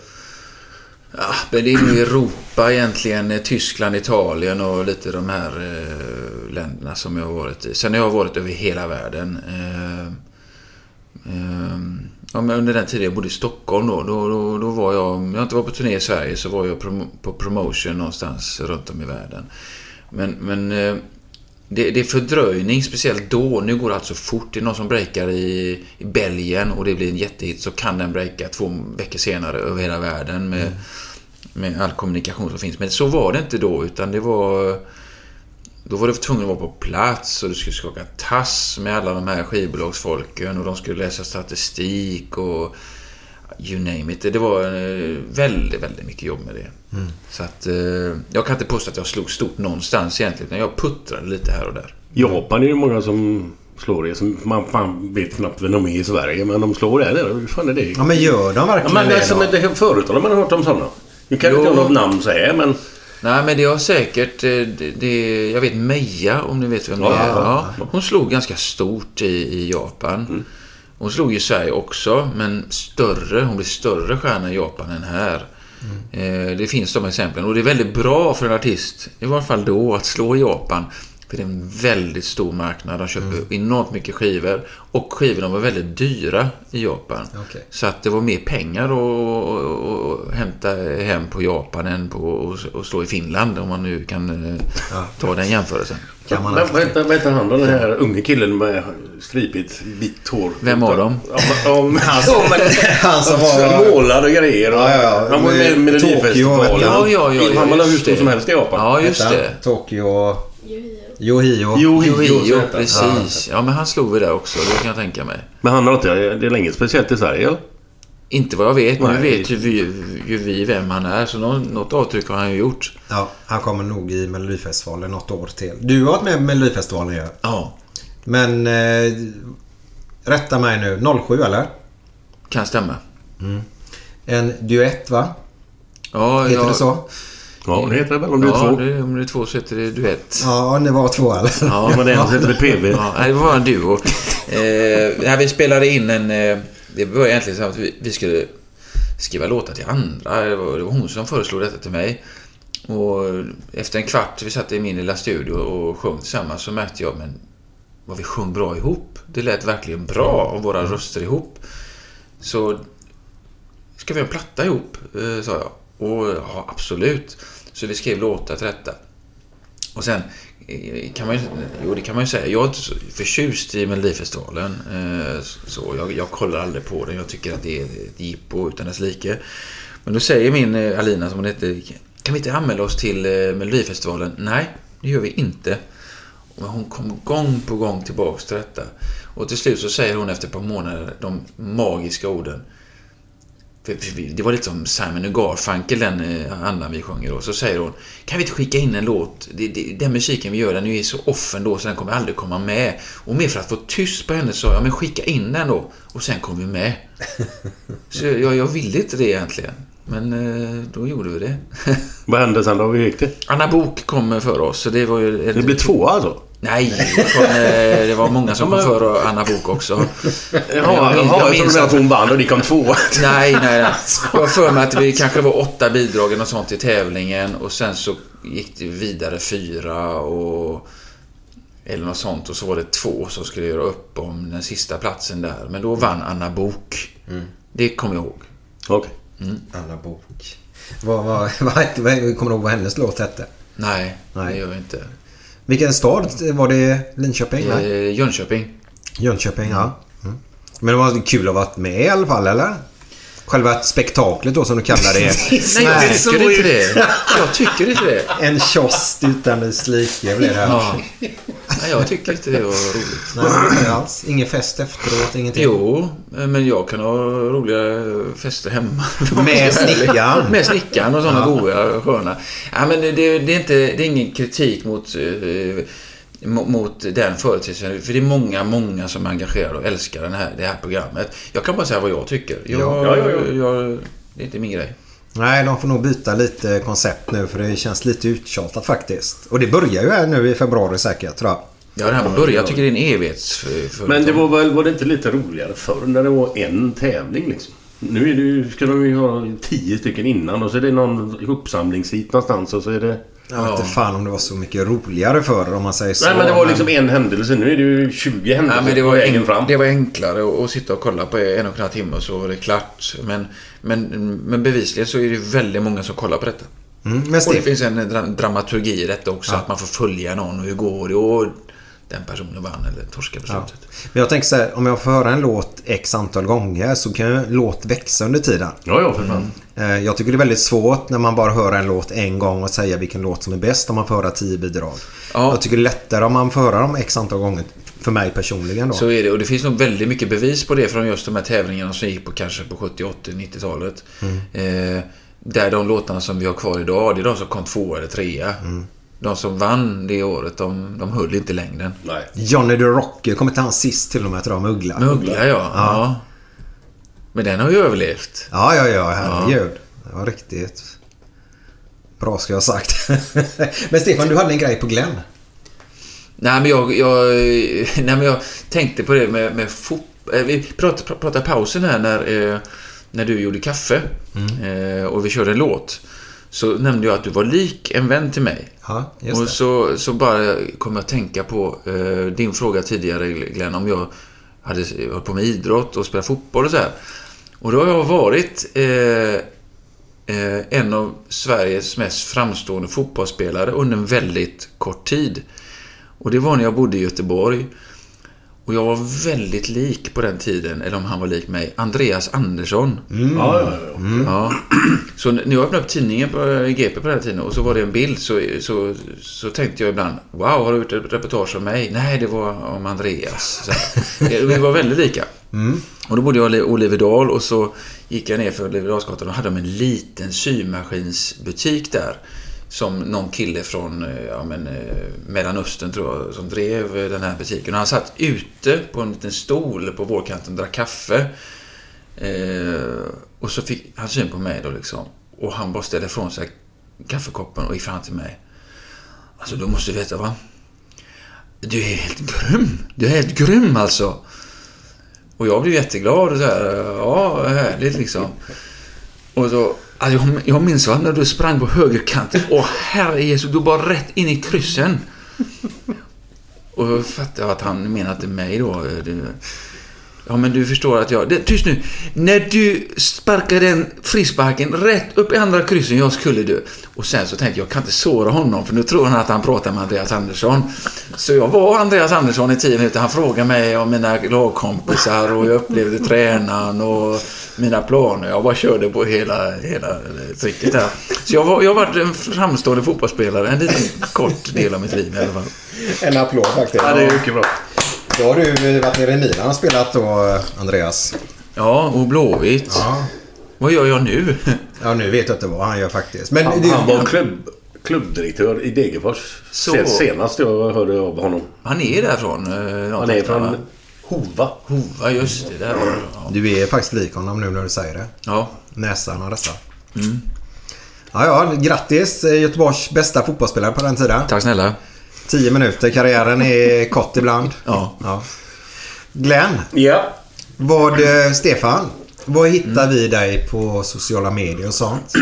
Ja, men det är nog Europa egentligen. eh, Tyskland, Italien och lite de här eh, länderna som jag har varit i. Sen har jag varit över hela världen. Eh, eh, ja, men under den tiden jag bodde i Stockholm då, då, då, då var jag... Om jag inte var på turné i Sverige så var jag prom- på promotion någonstans runt om i världen. Men, men eh, det, det är fördröjning, speciellt då. Nu går det alltså fort. Det är någon som breakar i, i Belgien och det blir en jättehit så kan den breaka två veckor senare över hela världen med, med all kommunikation som finns. Men så var det inte då utan det var... Då var du tvungen att vara på plats och du skulle skaka tass med alla de här skivbolagsfolken och de skulle läsa statistik och you name it. Det var eh, väldigt, väldigt mycket jobb med det. Så att eh, jag kan inte påstå att jag slog stort någonstans egentligen. utan Jag puttrade lite här och där. Japan är det många som slår det. Som man fan vet knappt vem de är i Sverige. Men de slår det där. Hur fan är det? Ja men gör de Ja, verkligen men det alltså, men det, förut har man hört om sådana. Nu kan jag inte ha något namn så här men... Nej, men det har säkert... eh, Det, det, jag vet Meja, om ni vet vem det är. ja, hon slog ganska stort i, i Japan. Hon slog i Sverige också, men större. Hon blev större stjärna i Japan än här. Eh, det finns de exemplen. Och det är väldigt bra för en artist, i varje fall då, att slå i Japan. För det är en väldigt stor marknad. De köper enormt mycket skivor. Och skivorna var väldigt dyra i Japan. Okej. Så att det var mer pengar att, hämta hem på Japan än på att- slå i Finland. Om man nu kan eh, ta den jämförelsen. Kan man Men, vad heter han då? Den här unge killen med stripigt vitt hår. Vem av dem? Ja, ja, ja, men- Han som var... Målad och grejer. Och, Ja, ja, ja. Han var med i Melodifestivalen. Ja, ja, ja, ja, Han var hur stor som helst i Japan. Ja, just han? det. Tokyo... Heter han. precis. Ja, men han slog vi där också. Det kan jag tänka mig. Men han har inte... Det är länge speciellt i Sverige eller? Inte vad jag vet. Nu Nej. vet ju vi, ju vi vem han är. Så något, något avtryck har han ju gjort. Ja, han kommer nog i Melodifestivalen något år till. Du har varit med i Melodifestivalen ju. Ja, Men... Eh, rätta mig nu. 07 eller? kan stämma. En duett va? Ja, Heter jag, det så? Ja, det heter det väl om du är ja, två. Det, om det är två så heter det duett. Ja, ni var två eller? Ja, men det en heter PV. Ja, det var en duo. Eh, vi spelade in en... Eh, det var egentligen så att vi, vi skulle skriva låtar till andra. Det var, det var hon som föreslog detta till mig. Och efter en kvart, vi satt i min lilla studio och sjöng tillsammans, så märkte jag, men vad vi sjöng bra ihop. Det lät verkligen bra av våra röster ihop. Så ska vi göra en platta ihop, eh, sa jag. Och ja, absolut. Så vi skrev låtar till detta. Och sen eh, kan man ju, jo det kan man ju säga, jag är inte så förtjust i Melodifestivalen. Eh, så jag, jag kollar aldrig på den, jag tycker att det är ett jippo utan dess like. Men då säger min eh, Alina som hon heter, kan vi inte anmäla oss till Melodifestivalen? Nej, det gör vi inte. Men hon kom gång på gång tillbaks till detta. Och till slut så säger hon efter ett par månader de magiska orden. Det var lite som Simon och Garfunkel, den eh, andan vi sjunger då. Så säger hon, kan vi inte skicka in en låt? Den musiken vi gör, den är så offen då så den kommer aldrig komma med. Och mer för att få tyst på henne sa jag, men skicka in den då. Och sen kom vi med. Så jag, jag ville inte det egentligen. Men eh, då gjorde vi det. Vad hände sen då? Hur gick det? Anna Bok kom för oss. Så det var ju... Det blev två alltså? Nej, det kom, eh, det var många som kom före Anna Bok också. Jaha, Jag minns- jag, jag minns trodde att- hon vann och ni kom två. Nej, nej, nej. Jag har för mig att vi kanske var åtta bidrag något sånt i tävlingen och sen så gick det vidare fyra och... Eller något sånt och så var det två som skulle göra upp om den sista platsen där. Men då vann Anna Bok. Det kommer jag ihåg. Okej. Anna Bok. Vad, vad, vad, hette- vad, kommer du ihåg vad hennes låt hette? Nej, Nej. det gör jag inte. Vilken stad? Var det Linköping? Nej. Eh, Jönköping. Jönköping, ja. Mm. Men det var kul att vara med i alla fall, eller? Själva spektaklet då som du kallar det. Nej, jag tycker inte det. Jag tycker inte det. En kiosk utan dess like blev det här. Ja. Nej, jag tycker inte det var roligt. Nej, inte alls. Ingen fest efteråt, ingenting. Jo, men jag kan ha roliga fester hemma. Med snickaren. Med snickaren och sådana Ja. goda, sköna. Ja, men det, det, är inte, det är ingen kritik mot, eh, mot, den företeelsen. För det är många, många som är engagerade och älskar den här, det här programmet. Jag kan bara säga vad jag tycker. Jag, Ja, ja, ja. Jag, det är inte min grej. Nej, de får nog byta lite koncept nu för det känns lite uttjatat faktiskt. Och det börjar ju här nu i februari säkert tror jag. Ja, det här med början, jag tycker det är en evighets... Men det var väl var det inte lite roligare förr när det var en tävling liksom? Nu är det ju, ska de ju ha tio stycken innan och så är det någon uppsamlingshit någonstans och så är det... Jag vet inte fan om det var så mycket roligare förr om man säger så. Nej men det var liksom en händelse. Nu är det ju 20 händelser Ja, men det, på var vägen en, fram. det var enklare att, sitta och kolla på en och en halv timme och så var det klart. Men, men, men bevisligen så är det väldigt många som kollar på detta. Mm, men och det finns en dra- dramaturgi i detta också. Ja. Att man får följa någon och hur går det? Och den personen vann eller torskade på Ja. slutet. Men jag tänker så här, om jag får höra en låt x antal gånger så kan ju en låt växa under tiden. Ja, ja för fan. Eh, Jag tycker det är väldigt svårt när man bara hör en låt en gång och säga vilken låt som är bäst om man får höra tio bidrag. Ja. Jag tycker det är lättare om man får höra dem x antal gånger. För mig personligen då. Så är det. Och det finns nog väldigt mycket bevis på det från just de här tävlingarna som gick på kanske på 70, 80, 90-talet. Mm. Eh, där de låtarna som vi har kvar idag, det är de som kom två eller trea. Mm. De som vann det året, de, de höll inte längden. Nej. Johnny the Rocker kommer inte han sist till och med tror jag med Uggla. Med Uggla, ja. ja. Men den har ju överlevt. Ja, ja, ja. Herregud. Det var riktigt bra ska jag ha sagt. Men Stefan, du hade en grej på Glenn. Nej, men jag, jag, nej, men jag tänkte på det med, med fotboll. Vi pratade, pratade pausen här när, eh, när du gjorde kaffe eh, och vi körde en låt. Så nämnde jag att du var lik en vän till mig. Ja, just Och det. så, så bara kom jag att tänka på eh, din fråga tidigare Glenn, om jag hade hållit på med idrott och spelat fotboll och så här. Och då har jag varit eh, eh, en av Sveriges mest framstående fotbollsspelare under en väldigt kort tid. Och det var när jag bodde i Göteborg. Och jag var väldigt lik på den tiden, eller om han var lik mig, Andreas Andersson. Ja, ja, ja. Ja. Så när jag öppnade upp tidningen på eh, GP på den här tiden och så var det en bild så, så, så tänkte jag ibland Wow, har du gjort ett reportage om mig? Nej, det var om Andreas. Så här. Vi var väldigt lika. Och då bodde jag i Olivedal och så gick jag ner för Olivedalsgatan och hade de en liten symaskinsbutik där. Som någon kille från eh, ja, men, eh, Mellanöstern tror jag som drev eh, den här butiken. Och han satt ute på en liten stol på vårkanten och drack kaffe. Eh, och så fick han syn på mig då liksom. Och han bara ställde ifrån sig kaffekoppen och gick fram till mig. Alltså du måste veta va? Du är helt grym. Du är helt grym alltså. Och jag blev jätteglad och så här, ja härligt liksom. Och så, alltså jag, minns va, när du sprang på högerkanten. Åh herre Jesus, du bara rätt in i kryssen. Och då fattade jag att han menade mig då. Du, ja men du förstår att jag... Det, tyst nu! När du sparkade den frisparken rätt upp i andra kryssen, jag skulle du. Och sen så tänkte jag, jag kan inte såra honom för nu tror han att han pratar med Andreas Andersson. Så jag var Andreas Andersson i tio minuter. Han frågade mig om mina lagkompisar och jag upplevde tränaren och mina planer. Jag bara körde på hela, hela tricket där. Så jag, var, jag har varit en framstående fotbollsspelare en liten kort del av mitt liv i alla fall. En applåd faktiskt. Ja, det är mycket bra. Då har du varit nere i Milan och spelat då, Andreas. Ja, och Blåvitt. Ja. Vad gör jag nu? Ja, nu vet jag inte vad han gör faktiskt. Men Han, det, han var klubb, klubbdirektör i Degerfors. Så. Se- Senast jag hörde av honom. Han är därifrån. eh, Han är va? från Hova. Hova, just det. Där var det. Ja. du är faktiskt lik honom nu när du säger det. ja. Näsan och dessa. Ja, ja, grattis. eh, Göteborgs bästa fotbollsspelare på den tiden. Tack snälla. 10 minuter. Karriären är kort ibland. Ja. Ja. Glenn, Ja. vad, eh, Stefan. Vad hittar vi dig på sociala medier och sånt?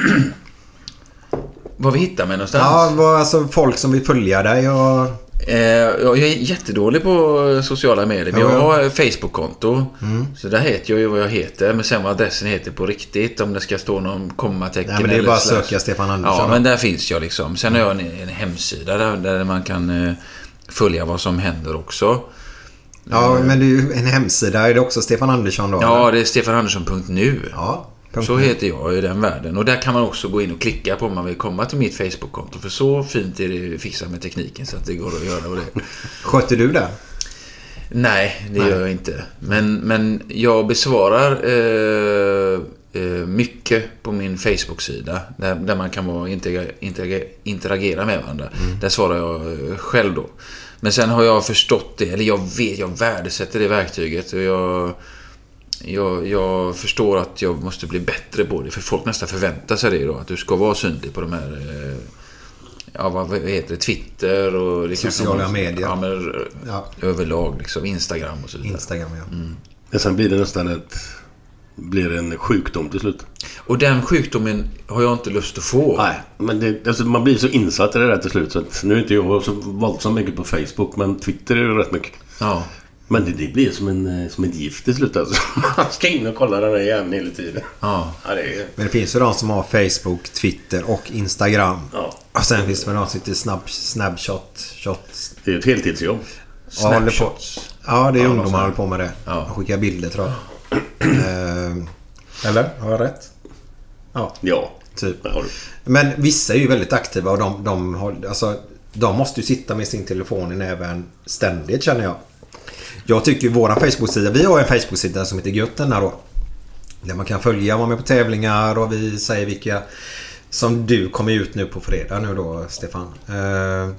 Var vi hittar mig någonstans? Ja, vad, alltså folk som vill följa dig och... Eh, jag är jättedålig på sociala medier, men Ja, jag ja. har Facebook-konto. Så där heter jag ju vad jag heter, men sen vad adressen heter på riktigt, om det ska stå någon kommatecken Nej, men det är eller bara att söka Stefan Andersson. Ja, då. men där finns jag liksom. Sen har jag en, en hemsida där, där man kan eh, följa vad som händer också. Ja, men det är ju en hemsida. Är det också Stefan Andersson då? Ja, eller? det är stefanandersson.nu. ja. Så heter jag i den världen. Och där kan man också gå in och klicka på om man vill komma till mitt Facebook-konto. För så fint är det fixat med tekniken så att det går att göra och det. Sköter du det? Nej, det gör jag inte. Men, men jag besvarar eh, eh, mycket på min Facebook-sida. Där, där man kan vara, interagera, interagera, interagera med varandra. Där svarar jag eh, själv då. Men sen har jag förstått det, eller jag vet, jag värdesätter det verktyget. Och jag, jag, jag förstår att jag måste bli bättre på det. För folk nästan förväntar sig det då. Att du ska vara synlig på de här... Eh, ja, vad heter det? Twitter och... Det kanske Sociala medier. Ja, men Ja. överlag liksom. Instagram och så vidare. Instagram, ja. Men sen blir det nästan ett... Blir en sjukdom till slut. Och den sjukdomen har jag inte lust att få. Nej, men det, alltså man blir så insatt i det där till slut. Så att nu är inte jag så våldsamt mycket på Facebook, men Twitter är ju rätt mycket. Ja. Men det, det blir som, en, eh, som ett gift till slut alltså. Man ska in och kolla den där jäveln hela tiden. Ja. Ja, det är... Men det finns ju de som har Facebook, Twitter och Instagram. Ja. Och sen finns det väl de som sitter snabb, snapshot. Shot. Det är ett heltidsjobb. Snapshots. Ja, det är Ja, ungdomar som håller på med det. Ja. De skickar bilder tror jag. Ehm, Eller? Har jag rätt? Ja, Ja. typ. Men vissa är ju väldigt aktiva och de, de, har, alltså, de måste ju sitta med sin telefon i näven ständigt känner jag. Jag tycker våran Facebook-sida, vi har en Facebook-sida som heter Götterna då. Där man kan följa, vara med på tävlingar och vi säger vilka som du kommer ut nu på fredag nu då Stefan. Eh,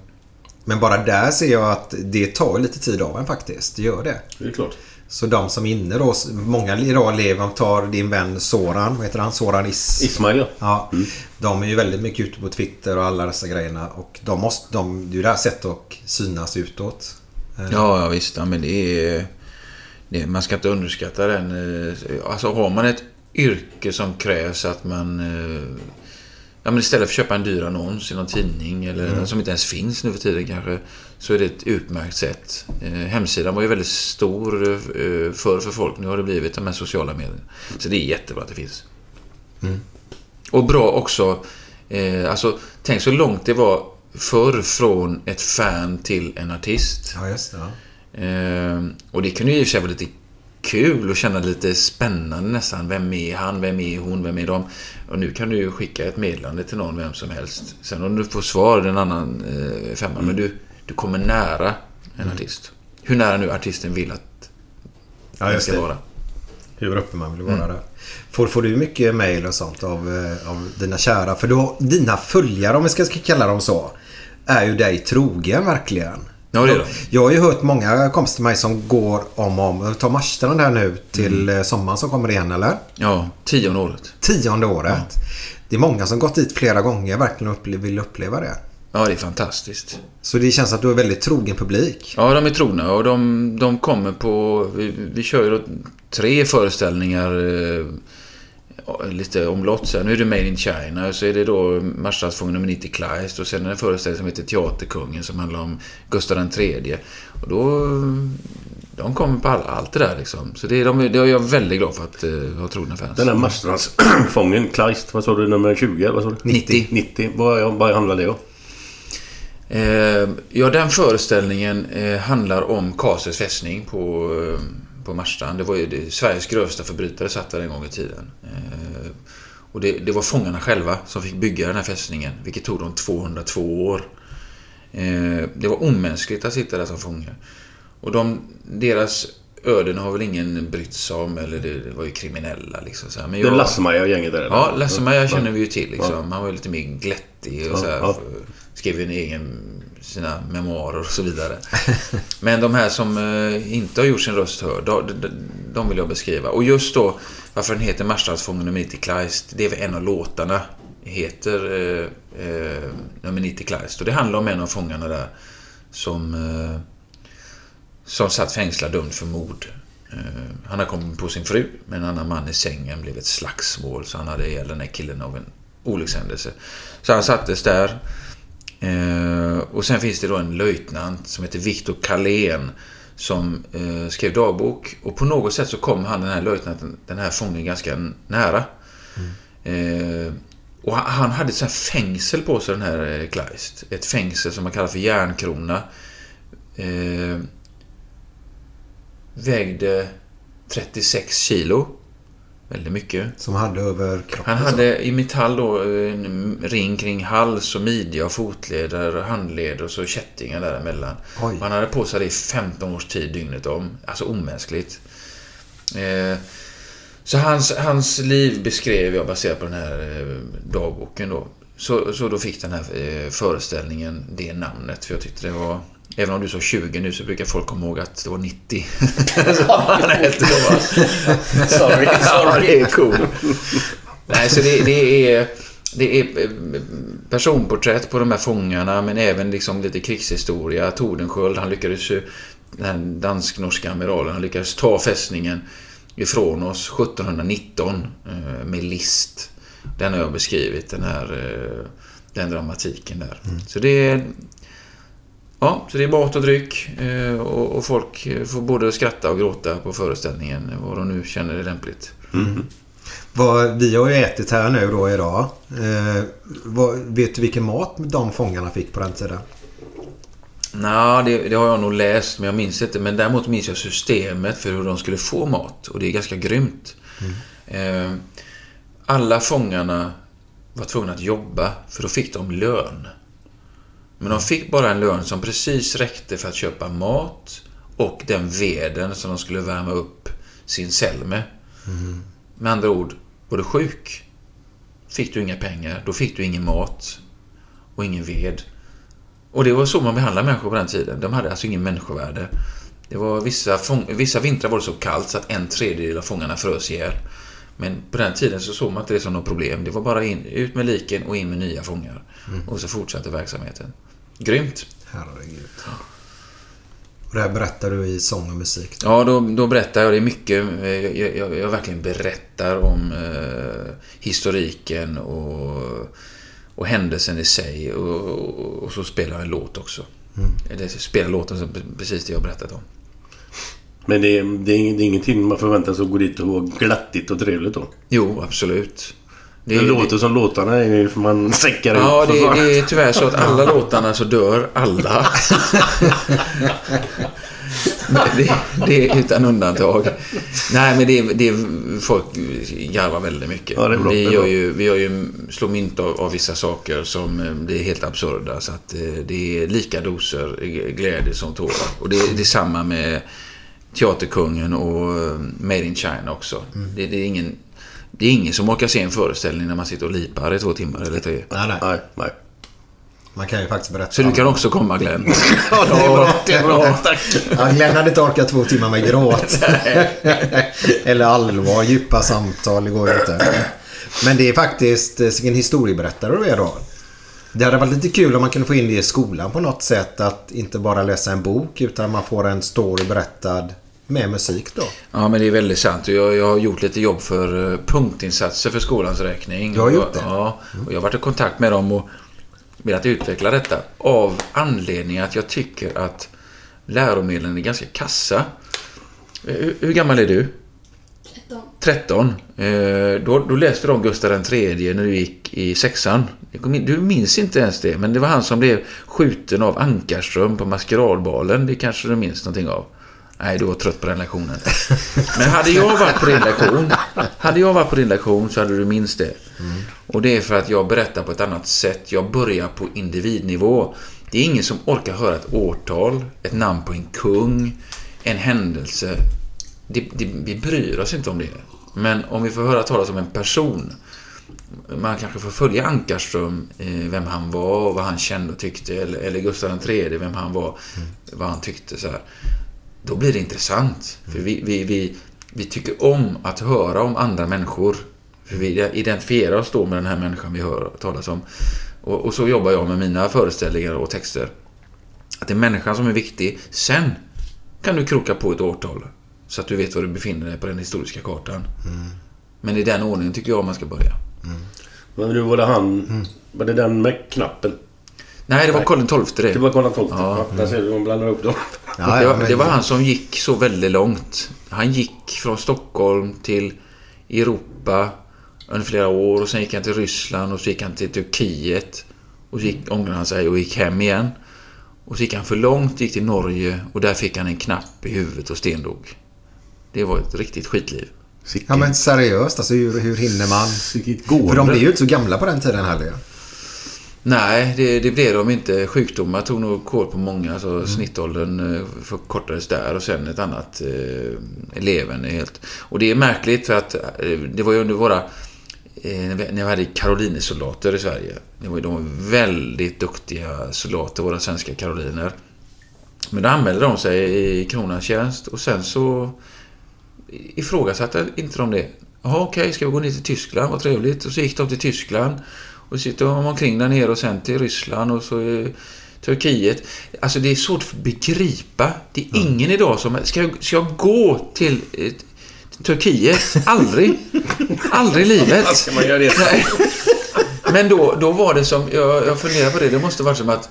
Men bara där ser jag att det tar lite tid av en faktiskt. Det gör det. Det är klart. Så de som är inne då, många idag lever, tar din vän Soran, vad heter han? Soran Is... Ismail ja. Ja, de är ju väldigt mycket ute på Twitter och alla dessa grejerna. Och de måste, de, det är ju det här sättet att synas utåt. Eh, Ja, ja visst. Ja, men det är, det, man ska inte underskatta den. eh, Alltså har man ett yrke som krävs att man... eh, Ja, men istället för att köpa en dyr annons i någon tidning eller som inte ens finns nu för tiden kanske. Så är det ett utmärkt sätt. Hemsidan var ju väldigt stor eh, förr för folk. Nu har det blivit de här sociala medierna. Så det är jättebra att det finns. Och bra också. Eh, alltså, tänk så långt det var förr från ett fan till en artist. Ja, just det. Ja. Eh, och det kunde ju i och för sig vara lite kul och känna lite spännande nästan. Vem är han? Vem är hon? Vem är de? Och nu kan du ju skicka ett meddelande till någon, vem som helst. Sen om du får svar, det är en annan eh, femma. Men du, du kommer nära en artist. Hur nära nu artisten vill att Ja, den ska vara. Hur uppe man vill vara där. Får, får du mycket mail och sånt av, eh, av dina kära? För då, dina följare, om vi ska, kalla dem så, är ju dig trogen verkligen. Ja, det är de. Jag har ju hört många kompisar till mig som går om och om. Ta Marstrand här nu till eh, sommaren som kommer igen, eller? Ja, tionde året. Tionde året. Det är många som gått dit flera gånger verkligen upple- vill uppleva det. Ja, det är fantastiskt. Så det känns att du är väldigt trogen publik. Ja, de är trogna och de, de kommer på... Vi, vi kör ju då tre föreställningar eh, lite omlott. Så. Nu är det Made in China och så är det då Marstrandsfången nummer 90 Kleist och sen är det en föreställning som heter Teaterkungen som handlar om Gustav III. Och då... De kommer på all, allt det där liksom. Så det, är de, det är jag väldigt glad för att uh, ha trogna fans. Den där Marstrandsfången, Kleist, vad sa du, nummer 20? Vad sa du? 90. 90. Vad, vad handlar det om? Eh, ja, den föreställningen eh, handlar om Karlsös fästning på, eh, på Marstrand. Det var ju det, Sveriges grövsta förbrytare satt där en gång i tiden. Och det, det var fångarna själva som fick bygga den här fästningen, vilket tog dem 202 år. Det var omänskligt att sitta där som fånge. Och de, deras öden har väl ingen brytt sig om, eller det, var ju kriminella liksom. Så här. Men Det är jag- Lasse-Maja och gänget där eller? Ja, Lasse-Maja känner vi ju till liksom. Han var ju lite mer glättig och så här, ja. Skrev ju en egen, sina memoarer och så vidare. Men de här som eh, inte har gjort sin röst hörd, de, de, de vill jag beskriva. Och just då, varför den heter Marstrandsfången nummer 90 Kleist, det är väl en av låtarna. Heter eh, eh, nummer 90 Kleist. Och det handlar om en av fångarna där som, eh, som satt fängslad dömd för mord. Eh, han har kommit på sin fru med en annan man i sängen. blev ett slagsmål så han hade ihjäl den här killen av en olyckshändelse. Så han sattes där. Eh, och sen finns det då en löjtnant som heter Viktor Kalén som eh, skrev dagbok. Och på något sätt så kom han, den här löjtnanten, den här fången ganska nära. Mm. och han, hade ett sånt här fängsel på sig, den här Kleist. Ett fängsel som man kallar för järnkrona. Eh, vägde 36 kilo. Väldigt mycket. Som hade över kroppen. Han så. hade i metall då en ring kring hals och midja och fotleder och handleder och så kättingar däremellan. Oj. Han hade på sig det i 15 års tid dygnet om. Alltså omänskligt. Eh, så hans, hans liv beskrev jag baserat på den här eh, dagboken då. Så, så då fick den här eh, föreställningen det namnet. För jag tyckte det var... Även om du sa 20 nu så brukar folk komma ihåg att det var 90. så han hette då. Sorry, Ja, det är cool. Nej, så det, det är... Det är eh, personporträtt på de här fångarna men även liksom lite krigshistoria. Tordenskjöld, han lyckades ju... Den dansk-norska amiralen, han lyckades ta fästningen ifrån oss 1719 eh, med list. Den har jag beskrivit, den här eh, den dramatiken där. Så det är... Ja, så det är mat och dryck eh, och, och folk eh, får både skratta och gråta på föreställningen, vad de nu känner är lämpligt. Vad, vi har ju ätit här nu då idag. Eh, vad, vet du vilken mat de fångarna fick på den tiden? Nå, det, det har jag nog läst, men jag minns inte. Men däremot minns jag systemet för hur de skulle få mat. Och det är ganska grymt. Eh, alla fångarna var tvungna att jobba, för då fick de lön. Men de fick bara en lön som precis räckte för att köpa mat och den veden som de skulle värma upp sin cell med. Med andra ord, var du sjuk fick du inga pengar, då fick du ingen mat och ingen ved. Och det var så man behandlade människor på den tiden. De hade alltså ingen människovärde. Det var vissa, vissa vintrar var det så kallt så att en tredjedel av fångarna frös ihjäl. Men på den tiden så såg man inte det som något problem. Det var bara in, ut med liken och in med nya fångar. Och så fortsatte verksamheten. Grymt. Herregud. Och det här berättar du i sång och musik. Ja, då, då berättar jag det mycket. Eh, Jag, jag, jag verkligen berättar om eh, historiken och, och händelsen i sig. Och, och, och så spelar jag en låt också. Eller spelar låten som precis det jag berättat om. Men det är, det, är, det är ingenting man förväntar sig att gå dit och vara glattigt och trevligt då. Jo, absolut. Det, låter som låtarna är man säckar Ja, ut. för det, det är tyvärr så att alla låtarna så dör alla. det, det är utan undantag. Nej, men det, är- det folk garvar väldigt mycket. Ja, det bra, vi, det gör ju, vi gör ju, slår mynt av, av vissa saker som eh, blir helt absurda. Så att eh, det är lika doser glädje som tårar. Och det, det är samma med Teaterkungen och eh, Made in China också. Mm. Det, det, är ingen, det är ingen som orkar se en föreställning när man sitter och lipar i två timmar eller tre. Nej, nej. Nej, nej. Man kan ju faktiskt berätta. Så du kan också komma Glenn. Ja, det är bra. Det är bra. Ja, Glenn hade inte orkat två timmar med gråt. Eller allvar, djupa samtal. Det går ju inte. Men det är faktiskt eh, vilken historieberättare du är då. Det hade varit lite kul om man kunde få in det i skolan på något sätt. Att inte bara läsa en bok utan man får en story berättad med musik då. Ja, men det är väldigt sant. Jag, jag har gjort lite jobb för eh, punktinsatser för skolans räkning. Du har gjort det? Ja, och jag har varit i kontakt med dem och velat utveckla detta av anledning att jag tycker att läromedlen är ganska kassa. Eh, Hur, hur gammal är du? 13. Eh, då, då läste de Gustav III när du gick i sexan. Du minns inte ens det, men det var han som blev skjuten av Ankarström på maskeradbalen. Det kanske du minns någonting av? Nej, du var trött på den lektionen. Men hade jag varit på din lektion, hade jag varit på din lektion så hade du minst det. Och det är för att jag berättar på ett annat sätt. Jag börjar på individnivå. Det är ingen som orkar höra ett årtal, ett namn på en kung, en händelse det, det, vi bryr oss inte om det. Men om vi får höra talas om en person man kanske får följa Ankarström, eh, vem han var och vad han kände och tyckte. Eller, eller Gustav III, vem han var, mm. vad han tyckte. Så här. Då blir det intressant. Mm. För vi, vi, vi, vi tycker om att höra om andra människor. För vi identifierar oss då med den här människan vi hör talas om. Och, och så jobbar jag med mina föreställningar och texter. Att det är människan som är viktig. Sen kan du kroka på ett årtal. Så att du vet var du befinner dig på den historiska kartan. Mm. Men i den ordningen tycker jag man ska börja. Mm. Men nu var det han... Mm. Var det den med knappen? Nej, det var Karl XII det. Det var Karl XII. Ja. ja. Där ser du, hon blandar upp dem. Ja, det, var, det var han som gick så väldigt långt. Han gick från Stockholm till Europa under flera år och sen gick han till Ryssland och så gick han till Turkiet. Och så gick, ångrade han sig och gick hem igen. Och så gick han för långt, gick till Norge och där fick han en knapp i huvudet och stendog. Det var ett riktigt skitliv. Sicket. Ja men seriöst, alltså hur, hur hinner man? För de blev ju inte så gamla på den tiden heller. Nej, det, det blev de inte. Sjukdomar tog nog kål på många. Alltså mm. Snittåldern eh, förkortades där och sen ett annat eh, leven helt. Och det är märkligt för att eh, det var ju under våra... Eh, när vi hade karolinersoldater i Sverige. Det var de väldigt duktiga soldater, våra svenska karoliner. Men då anmälde de sig i kronans tjänst och sen så ifrågasatte inte de det. Jaha, okej, okay, ska vi gå ner till Tyskland? Vad trevligt. Och så gick de till Tyskland. Och sitter de omkring där nere och sen till Ryssland och så Turkiet. Alltså det är svårt att begripa. Det är ingen mm. idag som... Ska jag, ska jag gå till, eh, Turkiet? Aldrig. Aldrig i livet. Men då, då var det som... Jag, jag funderar på det. Det måste varit som att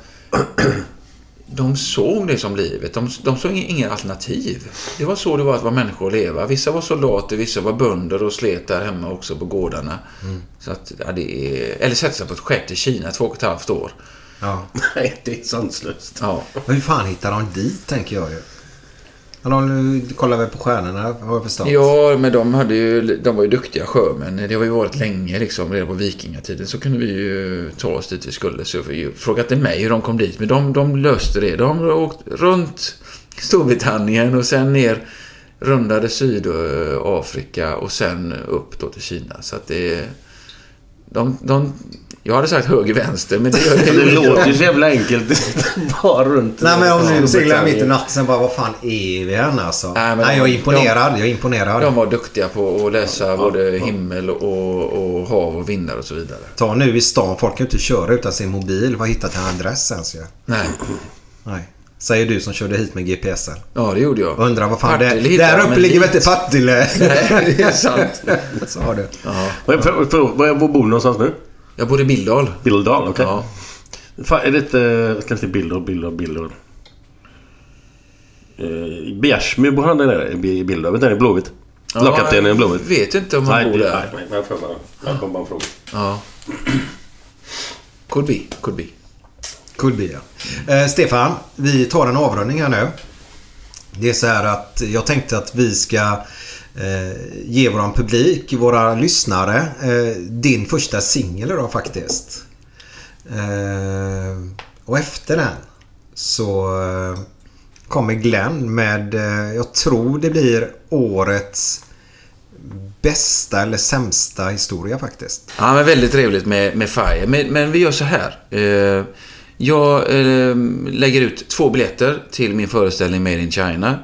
de såg det som livet. De, de såg inga alternativ. Det var så det var att vara människor och leva. Vissa var soldater, vissa var bönder och slet där hemma också på gårdarna. Mm. Så att, ja, det är, eller sätta sig på ett skepp till Kina två och ett halvt år. Ja. Nej, det är sanslöst. Ja. Men hur fan hittar de dit, tänker jag ju. Men de kollar väl på stjärnorna har jag förstått. Ja, men de, hade ju, de var ju duktiga sjömän. Det har ju varit länge liksom. Redan på vikingatiden så kunde vi ju ta oss dit vi skulle. Så fråga inte mig hur de kom dit. Men de, de löste det. De åkte runt Storbritannien och sen ner rundade Sydafrika och sen upp då till Kina. Så att det... De, de jag hade sagt höger-vänster, men det gör det Det låter ju så jävla enkelt. bara runt. Nej, men om du seglar mitt i natten bara, vad fan är vi än alltså? Nej, Nej jag är imponerad. De, jag är imponerad. De var duktiga på att läsa ja, både ja. himmel och, och hav och vindar och så vidare. Ta nu i stan. Folk kan ju inte köra utan sin mobil. Vad hittat en adress ens ju. Nej. Nej. Säger du som körde hit med GPSen. Ja, det gjorde jag. Undrar vad fan Partille det Där uppe ligger väl inte Partille? Nej, det är sant. Sa du. Ja. Var bor du någonstans nu? Jag bor i Bildal. Bildal, okej. Okay. Ja. Fan, är det inte... Jag kan inte Bildal, Bildal, Bildal. Eh, Bjärsmyr bor han där nere i Bildal? Vet du, i Blåvitt? Ja, Lagkaptenen i Blåvitt? Jag vet inte om han nej, bor där. Nej, nej, jag får bara... Jag kom bara en fråga. Ja. Could be, could be. Could be, ja. Eh, Stefan, vi tar en avrundning här nu. Det är så här att jag tänkte att vi ska eh, Eh, ge våran publik, våra lyssnare, eh, din första singel idag faktiskt. Eh, och efter den så eh, kommer Glenn med, eh, jag tror det blir årets bästa eller sämsta historia faktiskt. Ja, men väldigt trevligt med, med Fire. Men, men vi gör så här. Eh, jag eh, lägger ut två biljetter till min föreställning Made in China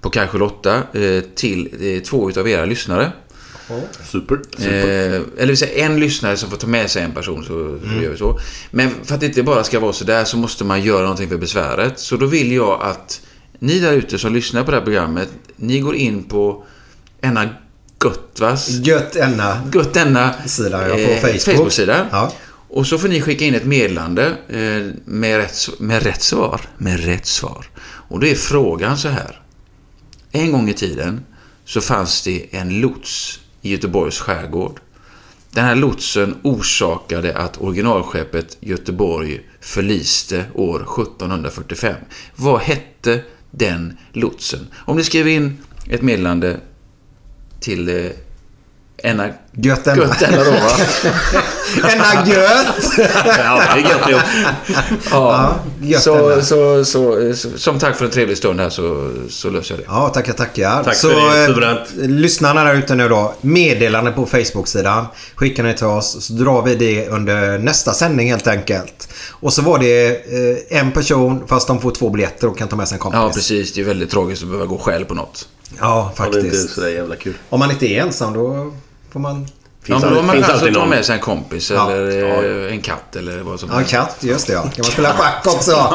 på kanske Lotta eh, till eh, två utav era lyssnare. Super. super. Eh, eller vill säga en lyssnare som får ta med sig en person så, mm. gör vi så. Men för att det inte bara ska vara så där så måste man göra någonting för besväret. Så då vill jag att ni där ute som lyssnar på det här programmet, ni går in på Enna Göttvas... Gött Enna. Gött Enna. Sida, ja, på Facebook. Facebook-sida. Ja. Och så får ni skicka in ett meddelande eh, med, rätt, med rätt svar. Med rätt svar. Och då är frågan så här. En gång i tiden så fanns det en lots i Göteborgs skärgård. Den här lotsen orsakade att originalskeppet Göteborg förliste år 1745. Vad hette den lotsen? Om ni skriver in ett meddelande till eh, Enna Gött ända. Gött ända då va? Enna gött! ja, det är gött ihop. Ja, Ja, gött så, så, så, så, som tack för en trevlig stund här så, så löser jag det. Ja, tackar, tackar. Tack så, för det, eh, suveränt. Lyssnarna där ute nu då. Meddelande på Facebook-sidan. Skickar ni till oss så drar vi det under nästa sändning helt enkelt. Och så var det eh, en person fast de får två biljetter och kan ta med sig en kompis. Ja, precis. Det är väldigt tragiskt att behöva gå själv på något. Ja, Ja, det är inte faktiskt. sådär jävla kul. Om man inte är ensam då får man... Ja, men då har man finns chans alltid att ta någon. med sig en kompis Ja. eller eh, en katt eller vad som Ja, en katt. Just det ja. Kan man spela schack också?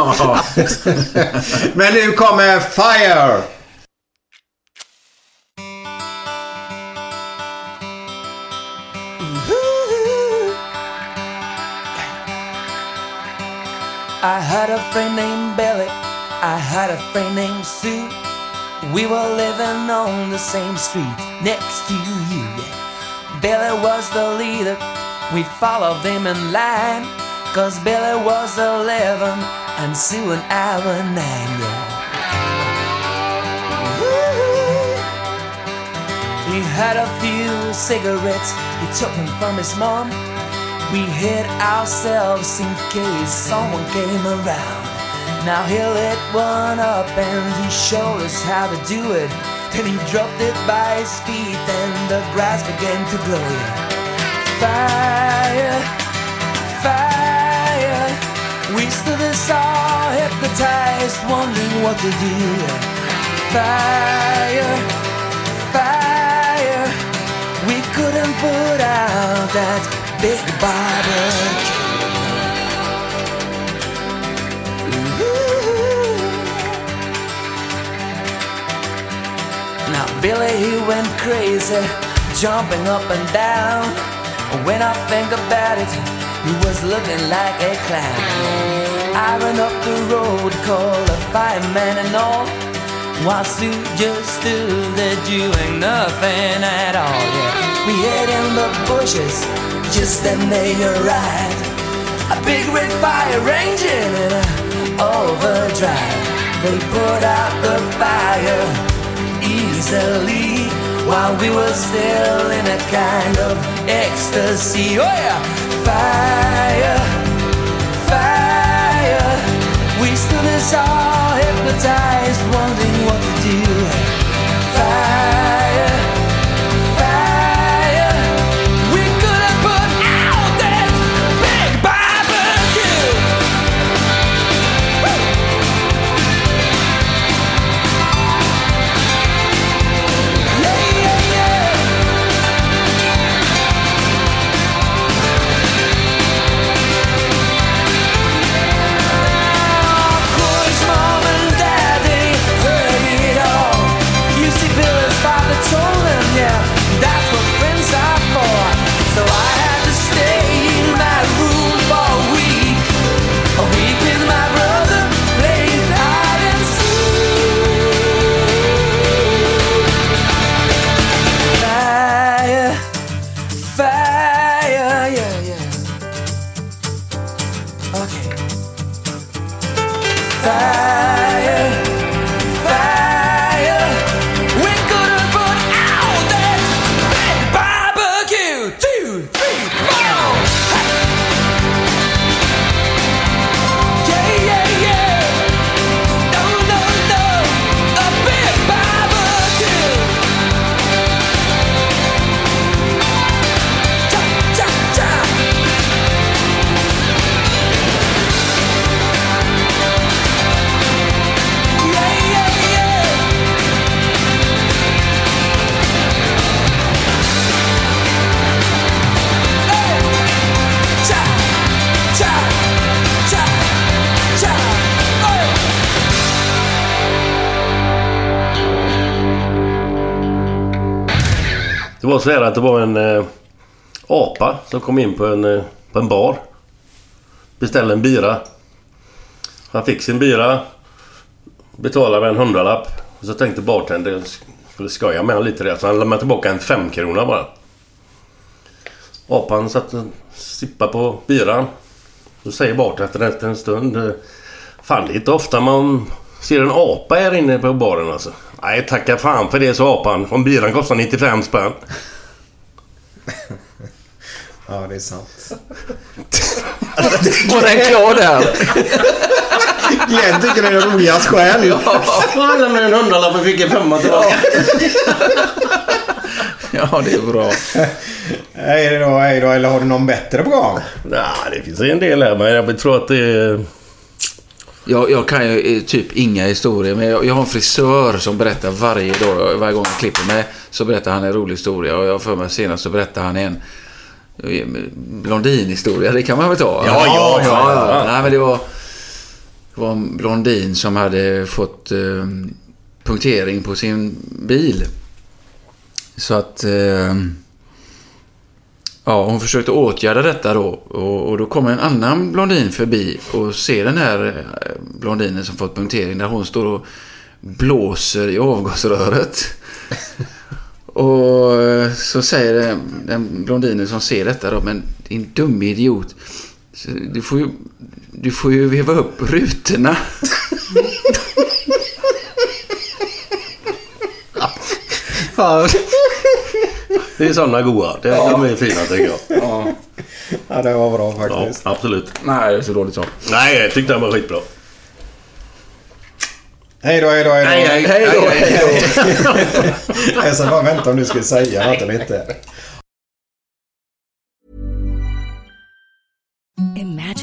Men nu kommer Fire! I had a friend named Billy. I had a friend named Sue. We were living on the same street next to you. Billy was the leader. We followed him in line. Cause Billy was 11 and Sue and I were 9. Yeah. He had a few cigarettes. He took them from his mom. We hid ourselves in case someone came around. Now he lit one up and he showed us how to do it. Then he dropped it by his feet and the grass began to glow. Fire, fire. We stood us all hypnotized, wondering what to do. Fire, fire. We couldn't put out that big barbecue. Billy he went crazy, jumping up and down. When I think about it, he was looking like a clown. I ran up the road, called a fireman and all. While Sue just stood there doing nothing at all. We hid in the bushes, just then they arrived. A big red fire engine in a overdrive. They put out the fire easily while we were still in a kind of ecstasy. Oh yeah, fire, fire. We stood as all hypnotized, wondering what to do. Det var så här att det var en eh, apa som kom in på en, eh, på en bar. Beställde en bira. Han fick sin bira. Betalade med en hundralapp. Och så tänkte bartendern skulle skoja med honom lite där. Så han lämnade tillbaka en femkrona bara. Apan satt och sippade på biran. Då säger bartendern efter en stund. Fan det är inte ofta man ser en apa här inne på baren alltså. Nej tacka fan för det sa apan. Om biran kostar 95 spänn. Ja, det är sant. Var den klar där? Glenn tycker det är roligast själv. Han lämnade en hundralapp och fick en femma tillbaka. Ja, det är bra. Hej då, hej då. Eller har du någon bättre på gång? Nej, det finns en del här, men jag tror att det är... Jag, jag kan ju eh, typ inga historier, men jag, jag har en frisör som berättar varje dag, varje gång jag klipper mig, så berättar han en rolig historia. Och jag för mig senast så berättade han en eh, blondinhistoria, det kan man väl ta? Ja, ja, ja, ja. Nej, men det var, det var en blondin som hade fått eh, punktering på sin bil. Så att... Eh, Ja, hon försökte åtgärda detta då och, och då kommer en annan blondin förbi och ser den här eh, blondinen som fått punktering där hon står och blåser i avgasröret. och eh, så säger den, den blondinen som ser detta då, men din dumme idiot. Du får ju, du får ju veva upp rutorna. Ja, Det är sådana goa. Det, De är fina tycker jag. ja. ja det var bra Ja, faktiskt. absolut. Nej, det är så dåligt så. Nej, jag tyckte den var skitbra. Hej då, hej då, hej då. Hej, hej. Hej då, hej då. Jag ska bara vänta om du skulle säga något eller inte. Imagine